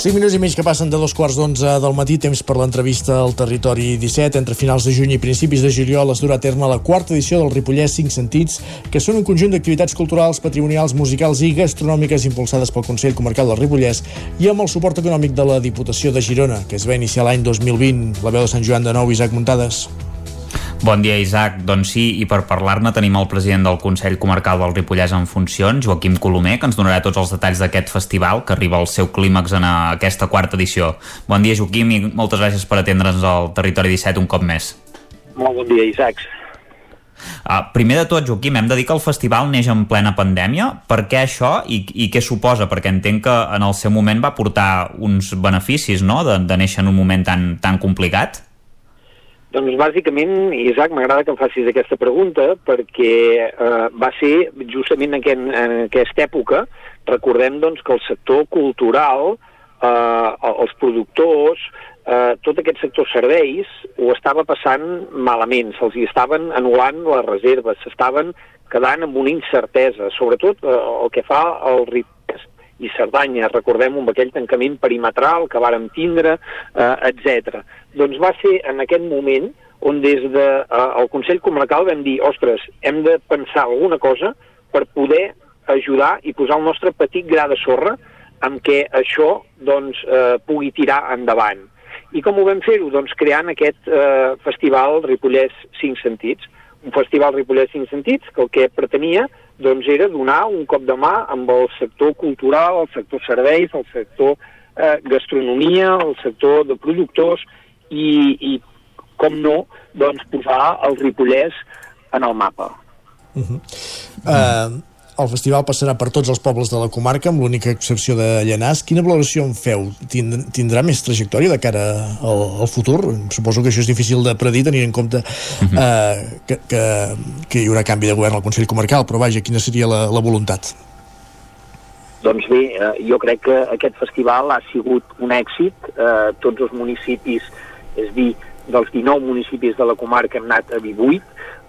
Cinc minuts i mig que passen de dos quarts d'onze del matí, temps per l'entrevista al Territori 17. Entre finals de juny i principis de juliol es durà a terme la quarta edició del Ripollès 5 Sentits, que són un conjunt d'activitats culturals, patrimonials, musicals i gastronòmiques impulsades pel Consell Comarcal del Ripollès i amb el suport econòmic de la Diputació de Girona, que es va iniciar l'any 2020. La veu de Sant Joan de Nou, Isaac Muntades. Bon dia, Isaac. Doncs sí, i per parlar-ne tenim el president del Consell Comarcal del Ripollès en funcions, Joaquim Colomer, que ens donarà tots els detalls d'aquest festival que arriba al seu clímax en aquesta quarta edició. Bon dia, Joaquim, i moltes gràcies per atendre'ns al Territori 17 un cop més. Molt bon dia, Isaac. Uh, primer de tot, Joaquim, hem de dir que el festival neix en plena pandèmia. Per què això i, i què suposa? Perquè entenc que en el seu moment va portar uns beneficis, no?, de, de néixer en un moment tan, tan complicat. Doncs bàsicament, Isaac, m'agrada que em facis aquesta pregunta perquè eh, va ser justament en, aquest, en aquesta època, recordem doncs, que el sector cultural, eh, els productors, eh, tot aquest sector serveis ho estava passant malament, se'ls estaven anul·lant les reserves, s'estaven quedant amb una incertesa, sobretot eh, el que fa al Ripollès i Cerdanya, recordem amb aquell tancament perimetral que vàrem tindre, eh, etc. Doncs va ser en aquest moment on des del de, eh, el Consell Comarcal vam dir, ostres, hem de pensar alguna cosa per poder ajudar i posar el nostre petit gra de sorra amb què això doncs, eh, pugui tirar endavant. I com ho vam fer-ho? Doncs creant aquest eh, festival Ripollès 5 Sentits, un festival Ripollès 5 Sentits que el que pretenia doncs, era donar un cop de mà amb el sector cultural, el sector serveis, el sector eh, gastronomia, el sector de productors i, i com no, doncs, posar el Ripollès en el mapa. Uh -huh. uh, el festival passarà per tots els pobles de la comarca, amb l'única excepció de Llanàs. Quina valoració en feu? Tind tindrà més trajectòria de cara al, al futur? Suposo que això és difícil de predir, tenint en compte uh -huh. uh, que, que, que hi haurà canvi de govern al Consell Comarcal, però vaja, quina seria la, la voluntat? Doncs bé, eh, jo crec que aquest festival ha sigut un èxit. Eh, tots els municipis, és dir, dels 19 municipis de la comarca hem anat a 18,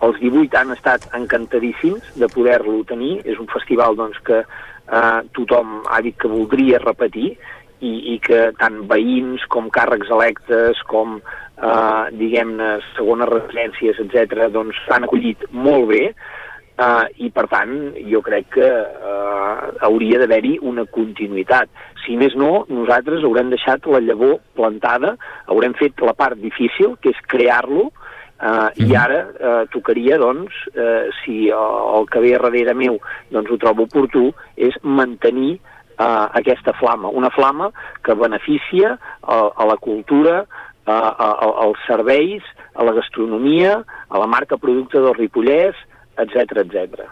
els 18 han estat encantadíssims de poder-lo tenir, és un festival doncs, que eh, tothom ha dit que voldria repetir i, i que tant veïns com càrrecs electes com eh, diguem-ne segones residències, etc doncs s'han acollit molt bé. Uh, i per tant jo crec que uh, hauria d'haver-hi una continuïtat. Si més no, nosaltres haurem deixat la llavor plantada, haurem fet la part difícil, que és crear-lo uh, mm. i ara uh, tocaria doncs, uh, si uh, el que ve darrere meu doncs ho trobo oportú, és mantenir uh, aquesta flama, una flama que beneficia a, a la cultura, a, a, als serveis, a la gastronomia, a la marca producte del Ripollès, etc etc.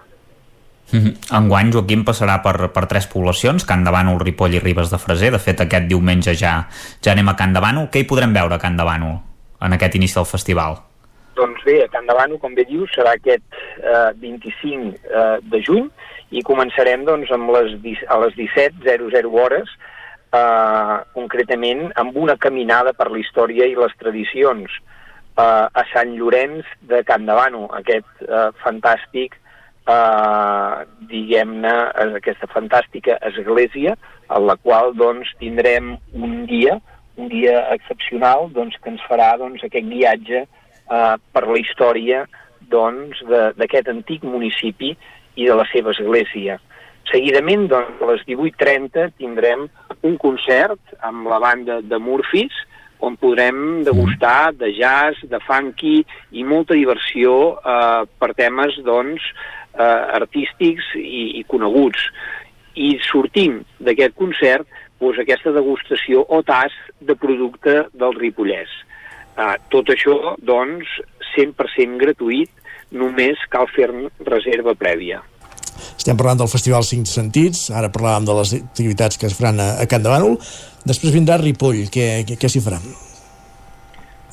-hmm. Enguany, Joaquim passarà per, per tres poblacions, Can de Bànol, Ripoll i Ribes de Freser. De fet, aquest diumenge ja ja anem a Can de Bànol. Què hi podrem veure a Can de Bànol en aquest inici del festival? Doncs bé, de Bànol, com bé dius, serà aquest eh, 25 eh, de juny i començarem doncs, amb les, a les 17.00 hores eh, concretament amb una caminada per la història i les tradicions eh, a Sant Llorenç de Can de Bànol, aquest eh, fantàstic eh, diguem-ne, aquesta fantàstica església en la qual doncs, tindrem un dia, un dia excepcional doncs, que ens farà doncs, aquest guiatge eh, per la història doncs, d'aquest antic municipi i de la seva església. Seguidament, doncs, a les 18.30 tindrem un concert amb la banda de Murphys, on podrem degustar de jazz, de funky i molta diversió eh, per temes doncs, eh, artístics i, i coneguts. I sortim d'aquest concert doncs, aquesta degustació o tas de producte del Ripollès. Eh, tot això, doncs, 100% gratuït, només cal fer reserva prèvia. Estem parlant del Festival Cinc Sentits, ara parlàvem de les activitats que es faran a, a Can de Bànol, després vindrà Ripoll, què, què, què s'hi farà?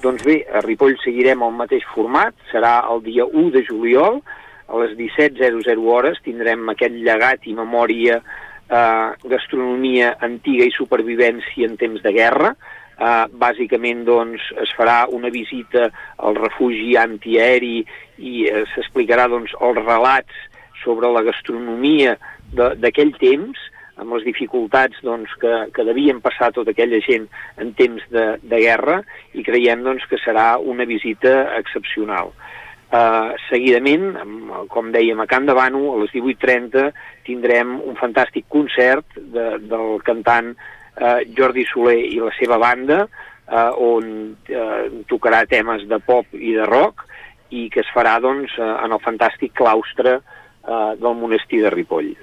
Doncs bé, a Ripoll seguirem el mateix format, serà el dia 1 de juliol, a les 17.00 hores tindrem aquest llegat i memòria eh, gastronomia antiga i supervivència en temps de guerra. Eh, bàsicament doncs, es farà una visita al refugi antiaeri i eh, s'explicarà doncs, els relats sobre la gastronomia d'aquell temps, amb les dificultats doncs, que, que devien passar tota aquella gent en temps de, de guerra i creiem doncs, que serà una visita excepcional. Uh, seguidament, com dèiem, a Can de Bano, a les 18.30, tindrem un fantàstic concert de, del cantant uh, Jordi Soler i la seva banda, uh, on uh, tocarà temes de pop i de rock, i que es farà doncs, uh, en el fantàstic claustre uh, del monestir de Ripoll.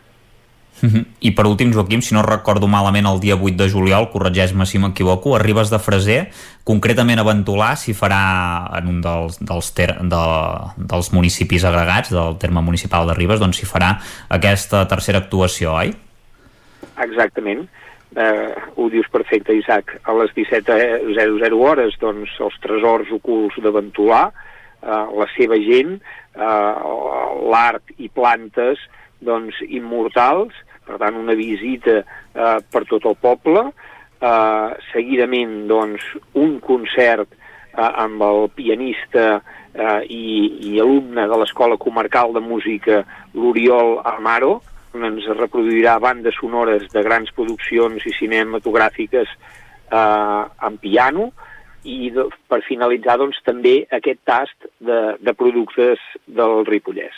Uh -huh. I per últim, Joaquim, si no recordo malament el dia 8 de juliol, corregeix-me si m'equivoco, arribes de Freser, concretament a Ventolà s'hi farà en un dels, dels, ter, de, dels municipis agregats del terme municipal de Ribes, doncs s'hi farà aquesta tercera actuació, oi? Exactament. Uh, ho dius perfecte, Isaac. A les 17.00 hores, doncs, els tresors ocults de Ventolà, uh, la seva gent, uh, l'art i plantes, doncs, immortals, per tant, una visita eh, per tot el poble, eh, seguidament, doncs, un concert eh, amb el pianista eh, i, i alumne de l'Escola Comarcal de Música, l'Oriol Amaro, ens reproduirà bandes sonores de grans produccions i cinematogràfiques eh, en piano, i per finalitzar doncs, també aquest tast de, de productes del Ripollès.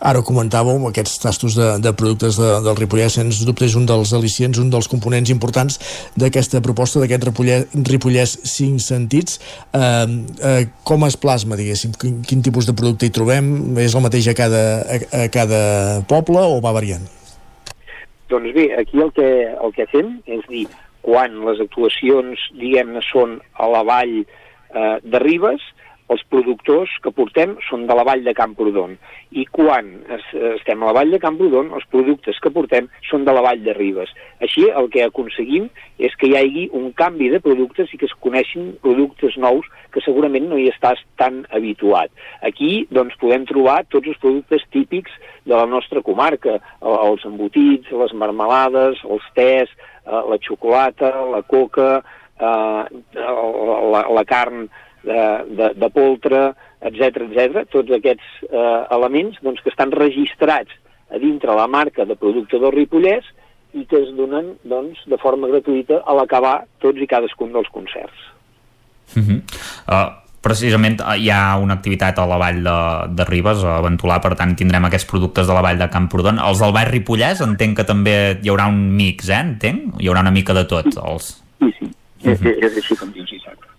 Ara comentàveu aquests tastos de, de productes de, del Ripollès, sens dubte és un dels al·licients, un dels components importants d'aquesta proposta d'aquest Ripollès, Ripollès 5 sentits. Eh, eh, com es plasma, diguéssim? Quin, quin tipus de producte hi trobem? És el mateix a cada, a, a cada poble o va variant? Doncs bé, aquí el que, el que fem és dir, quan les actuacions, diguem-ne, són a la vall eh, de Ribes, els productors que portem són de la vall de Camprodon i quan es, estem a la vall de Camprodon els productes que portem són de la vall de Ribes. Així el que aconseguim és que hi hagi un canvi de productes i que es coneixin productes nous que segurament no hi estàs tan habituat. Aquí doncs, podem trobar tots els productes típics de la nostra comarca, els embotits, les marmelades, els tés, eh, la xocolata, la coca, eh, la, la carn de, de, de poltre, etc etc, tots aquests eh, elements doncs, que estan registrats a dintre la marca de producte del Ripollès i que es donen doncs, de forma gratuïta a l'acabar tots i cadascun dels concerts. Uh -huh. uh, precisament eh, hi ha una activitat a la vall de, de Ribes, a Ventolà, per tant tindrem aquests productes de la vall de Camprodon. Els del Vall Ripollès entenc que també hi haurà un mix, eh? Entenc? Hi haurà una mica de tot. Els... Sí, sí, uh -huh. és, és així com dius, Isaac.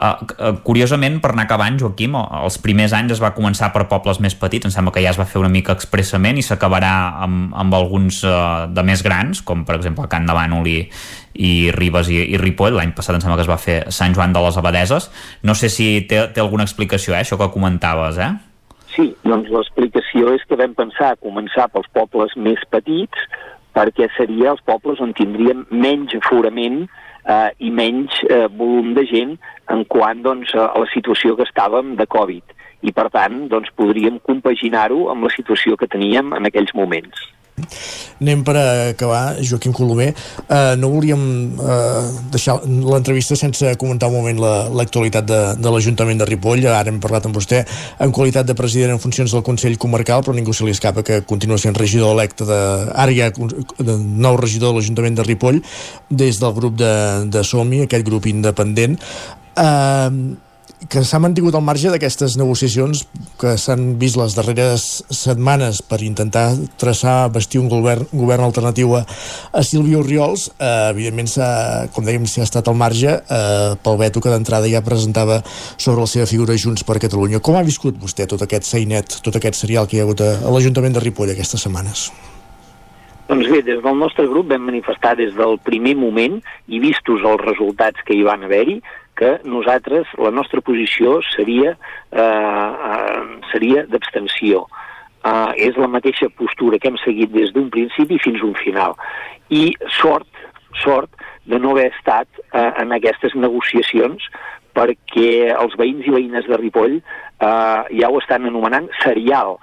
Uh, curiosament, per anar acabant, Joaquim, els primers anys es va començar per pobles més petits, em sembla que ja es va fer una mica expressament i s'acabarà amb, amb alguns uh, de més grans, com per exemple Can de Bànol i, i Ribes i, i Ripoll, l'any passat em sembla que es va fer Sant Joan de les Abadeses. No sé si té, té alguna explicació, eh, això que comentaves, eh? Sí, doncs l'explicació és que vam pensar començar pels pobles més petits perquè seria els pobles on tindríem menys aforament eh, i menys eh, volum de gent en quant doncs, a la situació que estàvem de Covid. I, per tant, doncs, podríem compaginar-ho amb la situació que teníem en aquells moments. Anem per acabar, Joaquim Colomer. Uh, no volíem uh, deixar l'entrevista sense comentar un moment l'actualitat la, de, de l'Ajuntament de Ripoll. Ara hem parlat amb vostè en qualitat de president en funcions del Consell Comarcal, però ningú se li escapa que continua sent regidor electe de... Ara ha de nou regidor de l'Ajuntament de Ripoll des del grup de, de Somi, aquest grup independent. Uh, que s'ha mantingut al marge d'aquestes negociacions que s'han vist les darreres setmanes per intentar traçar, vestir un govern, govern alternatiu a, a Sílvia Oriols, eh, evidentment, com dèiem, s'ha estat al marge eh, pel veto que d'entrada ja presentava sobre la seva figura Junts per Catalunya. Com ha viscut vostè tot aquest seinet, tot aquest serial que hi ha hagut a, a l'Ajuntament de Ripoll aquestes setmanes? Doncs bé, des del nostre grup vam manifestar des del primer moment i vistos els resultats que hi van haver-hi, que nosaltres, la nostra posició seria, eh, eh, seria d'abstenció. Eh, és la mateixa postura que hem seguit des d'un principi fins a un final. I sort, sort de no haver estat eh, en aquestes negociacions perquè els veïns i veïnes de Ripoll eh, ja ho estan anomenant serial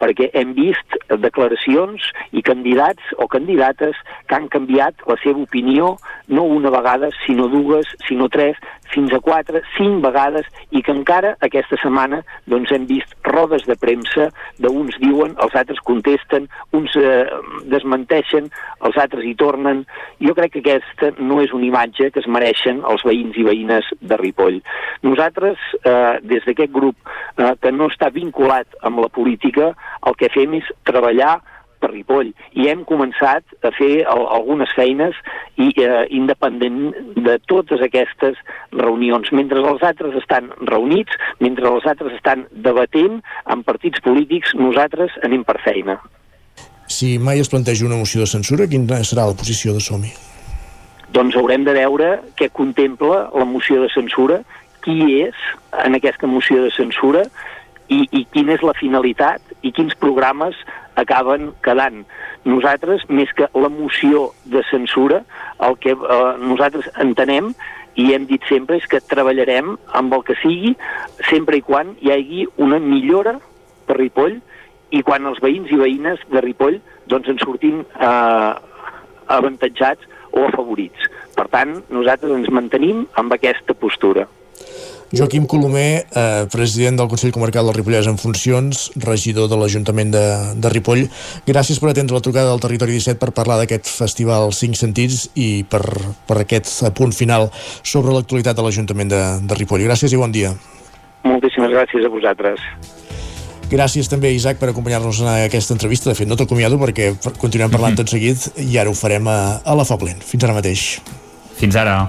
perquè hem vist declaracions i candidats o candidates que han canviat la seva opinió no una vegada, sinó dues, sinó tres, fins a quatre, cinc vegades i que encara aquesta setmana doncs, hem vist rodes de premsa d'uns diuen, els altres contesten, uns eh, desmenteixen, els altres hi tornen. Jo crec que aquesta no és una imatge que es mereixen els veïns i veïnes de Ripoll. Nosaltres, eh, des d'aquest grup eh, que no està vinculat amb la política, el que fem és treballar per Ripoll i hem començat a fer el, algunes feines i eh, independent de totes aquestes reunions. Mentre els altres estan reunits, mentre els altres estan debatent amb partits polítics, nosaltres anem per feina. Si mai es planteja una moció de censura, quina serà la posició de Somi? Doncs haurem de veure què contempla la moció de censura, qui és en aquesta moció de censura i, i quina és la finalitat i quins programes acaben quedant. Nosaltres, més que la moció de censura, el que eh, nosaltres entenem i hem dit sempre és que treballarem amb el que sigui sempre i quan hi hagi una millora per Ripoll i quan els veïns i veïnes de Ripoll doncs en sortim eh, avantatjats o afavorits. Per tant, nosaltres ens mantenim amb aquesta postura. Joaquim Colomer, eh, president del Consell Comarcal del Ripollès en funcions, regidor de l'Ajuntament de, de Ripoll. Gràcies per atendre la trucada del Territori 17 per parlar d'aquest festival 5 sentits i per, per aquest punt final sobre l'actualitat de l'Ajuntament de, de Ripoll. Gràcies i bon dia. Moltíssimes gràcies a vosaltres. Gràcies també, Isaac, per acompanyar-nos en aquesta entrevista. De fet, no t'acomiado perquè continuem parlant mm -hmm. tot seguit i ara ho farem a, a la Foblent. Fins ara mateix. Fins ara.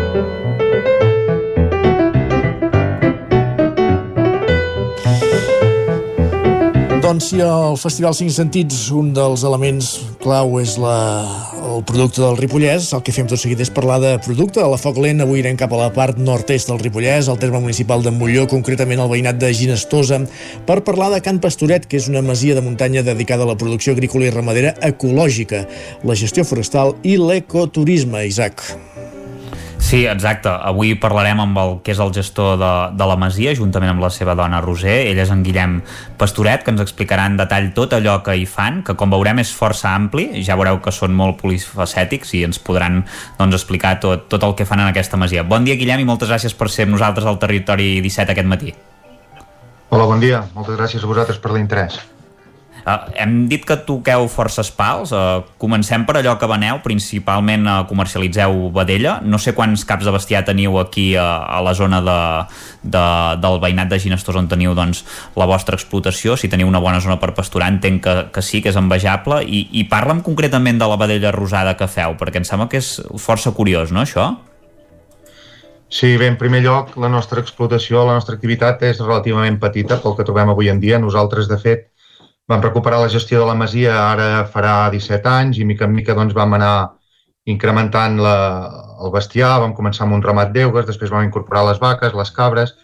Doncs si el Festival 5 Sentits un dels elements clau és la, el producte del Ripollès, el que fem tot seguit és parlar de producte. A la Foc Lent avui irem cap a la part nord-est del Ripollès, al terme municipal de Molló, concretament al veïnat de Ginestosa, per parlar de Can Pastoret, que és una masia de muntanya dedicada a la producció agrícola i ramadera ecològica, la gestió forestal i l'ecoturisme, Isaac. Sí, exacte. Avui parlarem amb el que és el gestor de, de la Masia, juntament amb la seva dona Roser. Ell és en Guillem Pastoret, que ens explicarà en detall tot allò que hi fan, que com veurem és força ampli. Ja veureu que són molt polifacètics i ens podran doncs, explicar tot, tot el que fan en aquesta Masia. Bon dia, Guillem, i moltes gràcies per ser amb nosaltres al Territori 17 aquest matí. Hola, bon dia. Moltes gràcies a vosaltres per l'interès. Uh, hem dit que toqueu forces pals. Uh, comencem per allò que veneu, principalment uh, comercialitzeu vedella. No sé quants caps de bestiar teniu aquí uh, a la zona de, de, del veïnat de Ginestós on teniu doncs, la vostra explotació. Si teniu una bona zona per pasturar, entenc que, que sí, que és envejable. I, I parla'm concretament de la vedella rosada que feu, perquè em sembla que és força curiós, no, això? Sí, bé, en primer lloc, la nostra explotació, la nostra activitat és relativament petita pel que trobem avui en dia. Nosaltres, de fet, vam recuperar la gestió de la masia ara farà 17 anys i mica en mica doncs, vam anar incrementant la, el bestiar, vam començar amb un ramat d'eugues, després vam incorporar les vaques, les cabres.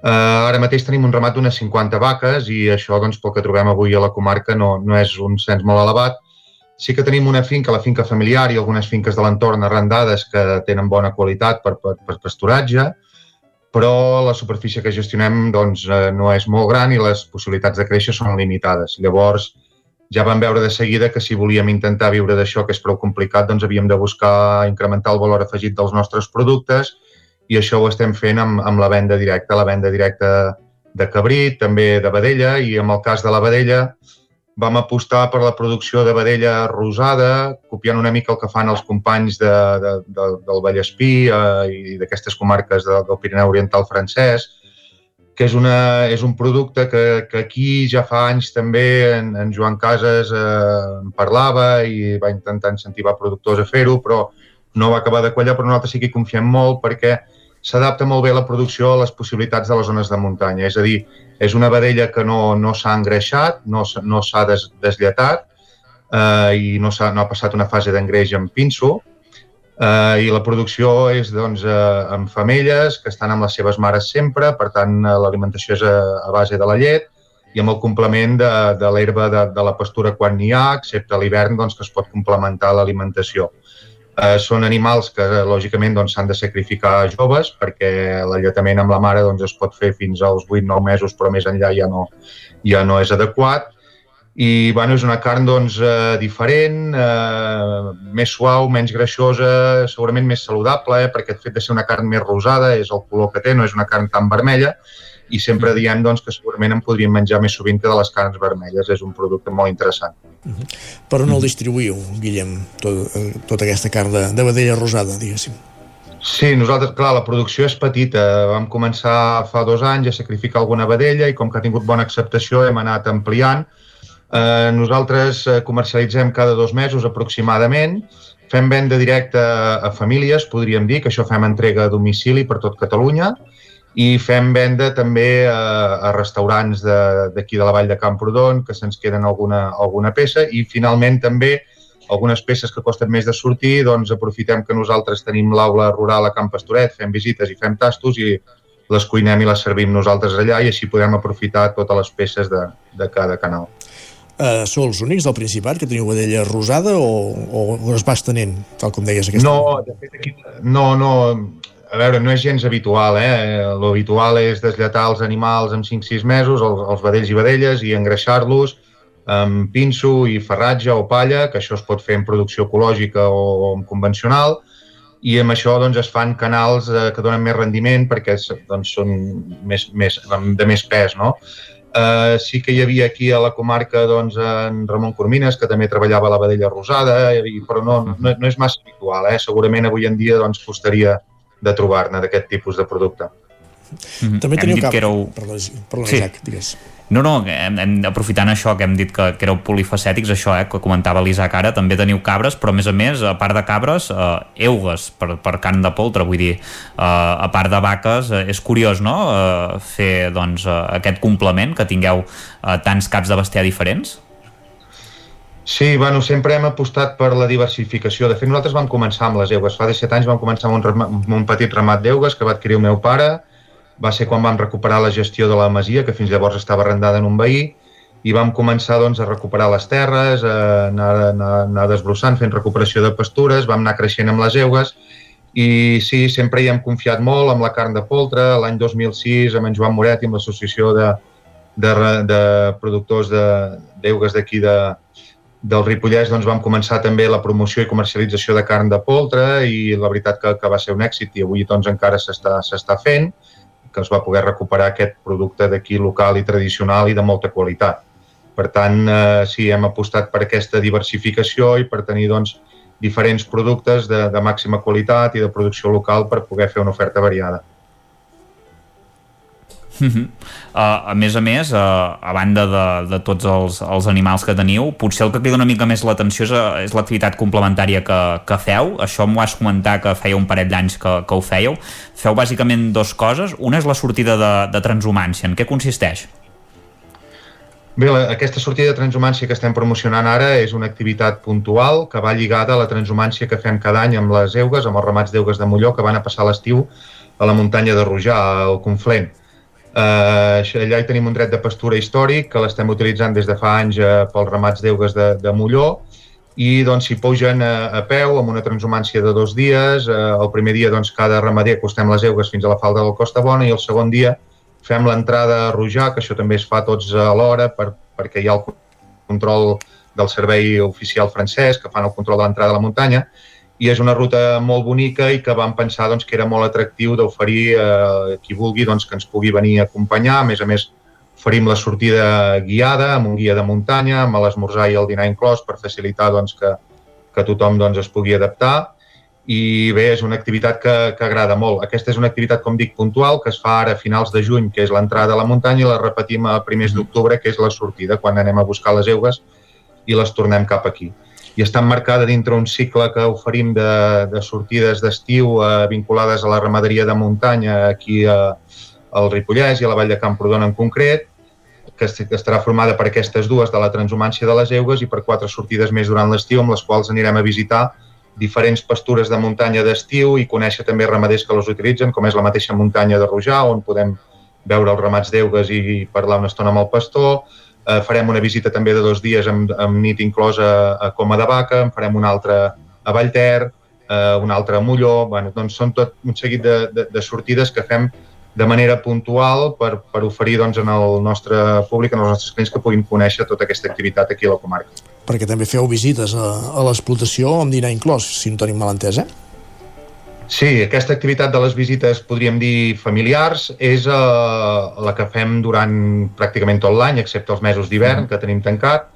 Eh, ara mateix tenim un ramat d'unes 50 vaques i això, doncs, pel que trobem avui a la comarca, no, no és un cens molt elevat. Sí que tenim una finca, la finca familiar i algunes finques de l'entorn arrendades que tenen bona qualitat per, per, per pasturatge, però la superfície que gestionem doncs, eh, no és molt gran i les possibilitats de créixer són limitades. Llavors, ja vam veure de seguida que si volíem intentar viure d'això, que és prou complicat, doncs havíem de buscar incrementar el valor afegit dels nostres productes i això ho estem fent amb, amb la venda directa. La venda directa de cabrit, també de vedella, i en el cas de la vedella vam apostar per la producció de vedella rosada, copiant una mica el que fan els companys de, de, de, del Vallespí eh, i d'aquestes comarques de, del Pirineu Oriental francès, que és, una, és un producte que, que aquí ja fa anys també en, en Joan Casas eh, en parlava i va intentar incentivar productors a fer-ho, però no va acabar de quallar, però nosaltres sí que hi confiem molt perquè s'adapta molt bé la producció a les possibilitats de les zones de muntanya. És a dir, és una vedella que no, no s'ha engreixat, no, no s'ha des, deslletat eh, i no, ha, no ha passat una fase d'engreix amb pinso, eh, i la producció és doncs, eh, amb femelles que estan amb les seves mares sempre, per tant eh, l'alimentació és a, a base de la llet i amb el complement de, de l'herba de, de la pastura quan n'hi ha, excepte l'hivern doncs, que es pot complementar l'alimentació. Són animals que, lògicament, doncs, s'han doncs, de sacrificar joves perquè l'alletament amb la mare doncs, es pot fer fins als 8-9 mesos, però més enllà ja no, ja no és adequat. I bueno, és una carn doncs, eh, diferent, eh, més suau, menys greixosa, segurament més saludable, eh, perquè el fet de ser una carn més rosada és el color que té, no és una carn tan vermella, i sempre diem doncs, que segurament en podríem menjar més sovint que de les carns vermelles. És un producte molt interessant. Uh -huh. Per on el distribuïu, Guillem, tot, eh, tota aquesta carn de, de vedella rosada, diguéssim? Sí, nosaltres, clar, la producció és petita. Vam començar fa dos anys a sacrificar alguna vedella i com que ha tingut bona acceptació hem anat ampliant. Eh, nosaltres eh, comercialitzem cada dos mesos aproximadament, fem venda directa a famílies, podríem dir, que això fem entrega a domicili per tot Catalunya, i fem venda també a, a restaurants d'aquí de, de la Vall de Camprodon, que se'ns queden alguna, alguna peça, i finalment també algunes peces que costen més de sortir, doncs aprofitem que nosaltres tenim l'aula rural a Camp Pastoret, fem visites i fem tastos i les cuinem i les servim nosaltres allà i així podem aprofitar totes les peces de, de cada canal. Uh, sou els únics del Principat que teniu vedella rosada o, o es va estenent, tal com deies aquesta? No, de fet aquí, no, no, a veure, no és gens habitual, eh? L'habitual és deslletar els animals en 5-6 mesos, els, els vedells i vedelles, i engreixar-los amb pinso i ferratge o palla, que això es pot fer en producció ecològica o, o en convencional, i amb això doncs, es fan canals eh, que donen més rendiment perquè doncs, són més, més, de més pes. No? Eh, sí que hi havia aquí a la comarca doncs, en Ramon Cormines, que també treballava la vedella rosada, i, però no, no, no és massa habitual. Eh? Segurament avui en dia doncs, costaria de trobar-ne d'aquest tipus de producte. Mm -hmm. També teniu cap... Éreu... Perdó, perdó sí. Jack, digues. No, no, hem, hem, aprofitant això que hem dit que, que éreu polifacètics, això eh, que comentava l'Isaac ara, també teniu cabres, però a més a més, a part de cabres, eh, eugues per, per carn de poltre, vull dir, eh, a part de vaques, eh, és curiós, no?, eh, fer, doncs, eh, aquest complement, que tingueu eh, tants caps de bestiar diferents? Sí, bueno, sempre hem apostat per la diversificació. De fet, nosaltres vam començar amb les eugues. Fa 17 anys vam començar amb un, amb un petit ramat d'eugues que va adquirir el meu pare. Va ser quan vam recuperar la gestió de la masia, que fins llavors estava arrendada en un veí, i vam començar doncs, a recuperar les terres, a anar, anar, anar desbrossant, fent recuperació de pastures, vam anar creixent amb les eugues, i sí, sempre hi hem confiat molt amb la carn de poltre. L'any 2006, amb en Joan Moret i amb l'associació de, de, de productors d'eugues de, d'aquí de, del Ripollès doncs, vam començar també la promoció i comercialització de carn de poltre i la veritat que, que va ser un èxit i avui doncs, encara s'està fent, que es va poder recuperar aquest producte d'aquí local i tradicional i de molta qualitat. Per tant, eh, sí, hem apostat per aquesta diversificació i per tenir doncs, diferents productes de, de màxima qualitat i de producció local per poder fer una oferta variada. Uh -huh. uh, a més a més, uh, a banda de, de tots els, els animals que teniu, potser el que crida una mica més l'atenció és, uh, és l'activitat complementària que, que feu. Això m'ho has comentat que feia un parell d'anys que, que ho fèieu. Feu bàsicament dues coses. Una és la sortida de, de transhumància. En què consisteix? Bé, la, aquesta sortida de transhumància que estem promocionant ara és una activitat puntual que va lligada a la transhumància que fem cada any amb les eugues, amb els ramats d'eugues de Molló, que van a passar l'estiu a la muntanya de Rojà, al Conflent. Uh, allà hi tenim un dret de pastura històric que l'estem utilitzant des de fa anys uh, pels ramats d'eugues de, de Molló i doncs s'hi pugen a, a peu amb una transhumància de dos dies. Uh, el primer dia doncs, cada ramader acostem les eugues fins a la falda del Costa Bona i el segon dia fem l'entrada a Rojà, que això també es fa tots alhora per, perquè hi ha el control del servei oficial francès que fan el control de l'entrada a la muntanya i és una ruta molt bonica i que vam pensar doncs, que era molt atractiu d'oferir eh, qui vulgui doncs, que ens pugui venir a acompanyar. A més a més, oferim la sortida guiada amb un guia de muntanya, amb l'esmorzar i el dinar inclòs per facilitar doncs, que, que tothom doncs, es pugui adaptar i bé, és una activitat que, que agrada molt. Aquesta és una activitat, com dic, puntual, que es fa ara a finals de juny, que és l'entrada a la muntanya, i la repetim a primers d'octubre, que és la sortida, quan anem a buscar les eugues i les tornem cap aquí i està emmarcada dintre un cicle que oferim de, de sortides d'estiu eh, vinculades a la ramaderia de muntanya aquí a, al Ripollès i a la Vall de Camprodon en concret, que, que estarà formada per aquestes dues de la transhumància de les Eugues i per quatre sortides més durant l'estiu amb les quals anirem a visitar diferents pastures de muntanya d'estiu i conèixer també ramaders que les utilitzen, com és la mateixa muntanya de Rojà, on podem veure els ramats d'eugues i parlar una estona amb el pastor, Eh, farem una visita també de dos dies amb, amb nit inclosa a Coma de Vaca, en farem una altra a Vallter, eh, una altra a Molló, bueno, doncs són tot un seguit de, de, de sortides que fem de manera puntual per, per oferir doncs, en el nostre públic, en els nostres clients que puguin conèixer tota aquesta activitat aquí a la comarca. Perquè també feu visites a, a l'explotació amb dinar inclòs, si no tenim mal entès, eh? Sí, aquesta activitat de les visites, podríem dir, familiars, és uh, la que fem durant pràcticament tot l'any, excepte els mesos d'hivern, que tenim tancat.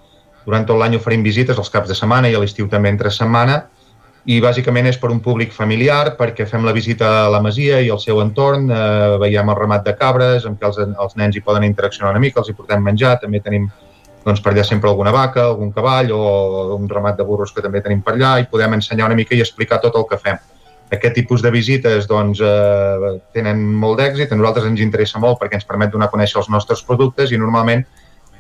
Durant tot l'any oferim visites els caps de setmana i a l'estiu també entre setmana, i bàsicament és per un públic familiar, perquè fem la visita a la masia i al seu entorn, eh, veiem el ramat de cabres, amb què els, els nens hi poden interaccionar una mica, els hi portem menjar, també tenim doncs, per allà sempre alguna vaca, algun cavall o un ramat de burros que també tenim per allà i podem ensenyar una mica i explicar tot el que fem aquest tipus de visites doncs, eh, tenen molt d'èxit, a nosaltres ens interessa molt perquè ens permet donar a conèixer els nostres productes i normalment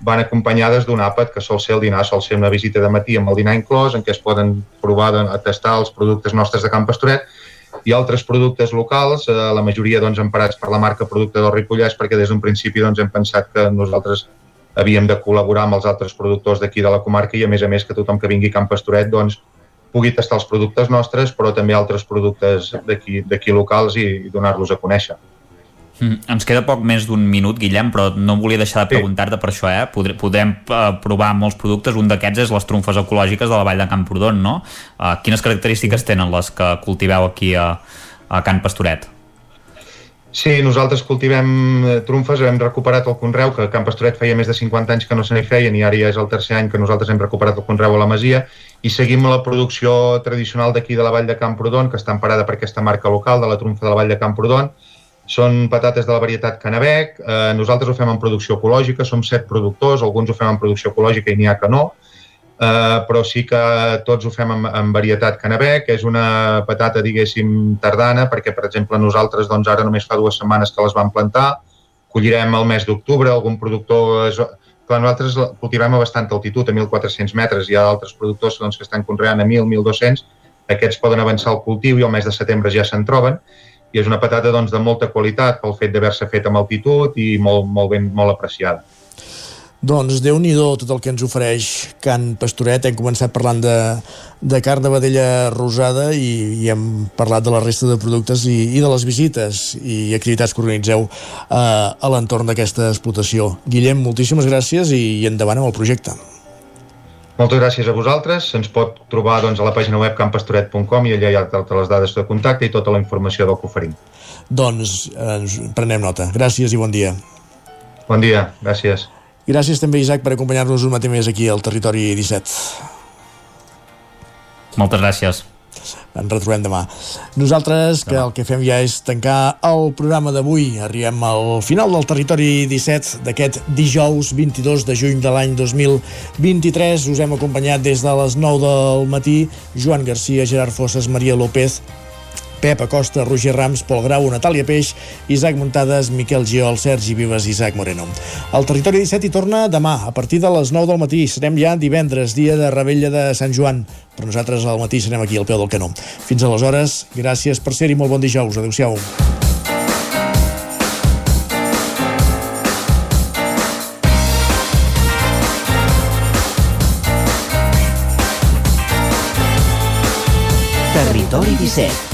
van acompanyades d'un àpat que sol ser el dinar, sol ser una visita de matí amb el dinar inclòs, en què es poden provar a tastar els productes nostres de Camp Pastoret i altres productes locals, eh, la majoria doncs, emparats per la marca Producte del Ripollès, perquè des d'un principi doncs, hem pensat que nosaltres havíem de col·laborar amb els altres productors d'aquí de la comarca i a més a més que tothom que vingui a Camp Pastoret doncs, pugui tastar els productes nostres, però també altres productes d'aquí locals i, i donar-los a conèixer. Mm, ens queda poc més d'un minut, Guillem, però no volia deixar de preguntar-te per això, eh? Podrem, podrem uh, provar molts productes, un d'aquests és les trumfes ecològiques de la Vall de Camprodon, no? Uh, quines característiques tenen les que cultiveu aquí a, a Can Pastoret? Sí, nosaltres cultivem eh, trumfes, hem recuperat el conreu, que a Can Pastoret feia més de 50 anys que no se n'hi feien i ara ja és el tercer any que nosaltres hem recuperat el conreu a la Masia i seguim la producció tradicional d'aquí de la Vall de Camprodon, que està emparada per aquesta marca local de la trumfa de la Vall de Camprodon. Són patates de la varietat Canabec, eh, nosaltres ho fem en producció ecològica, som set productors, alguns ho fem en producció ecològica i n'hi ha que no, eh, però sí que tots ho fem en, en varietat Canabec, és una patata, diguéssim, tardana, perquè, per exemple, nosaltres doncs, ara només fa dues setmanes que les vam plantar, collirem el mes d'octubre, algun productor Clar, nosaltres cultivem a bastanta altitud, a 1.400 metres. Hi ha altres productors doncs, que estan conreant a 1.000, 1.200. Aquests poden avançar el cultiu i al mes de setembre ja se'n troben. I és una patata doncs, de molta qualitat pel fet d'haver-se fet amb altitud i molt, molt ben molt apreciada. Doncs déu nhi tot el que ens ofereix Can Pastoret. Hem començat parlant de, de carn de vedella rosada i, i hem parlat de la resta de productes i, i de les visites i activitats que organitzeu eh, a l'entorn d'aquesta explotació. Guillem, moltíssimes gràcies i, i endavant amb el projecte. Moltes gràcies a vosaltres. Se'ns pot trobar doncs, a la pàgina web campastoret.com i allà hi ha totes les dades de contacte i tota la informació del que oferim. Doncs eh, prenem nota. Gràcies i bon dia. Bon dia, gràcies. Gràcies també, Isaac, per acompanyar-nos un matí més aquí al Territori 17. Moltes gràcies. Ens retrobem demà. Nosaltres, que el que fem ja és tancar el programa d'avui. Arribem al final del Territori 17 d'aquest dijous 22 de juny de l'any 2023. Us hem acompanyat des de les 9 del matí Joan Garcia, Gerard Fosses, Maria López, Pep Acosta, Roger Rams, Pol Grau, Natàlia Peix, Isaac Muntades, Miquel Giol, Sergi Vives i Isaac Moreno. El Territori 17 hi torna demà, a partir de les 9 del matí. Serem ja divendres, dia de Rebella de Sant Joan. Però nosaltres al matí serem aquí al peu del canó. Fins aleshores, gràcies per ser-hi, molt bon dijous. Adéu-siau. Territori 17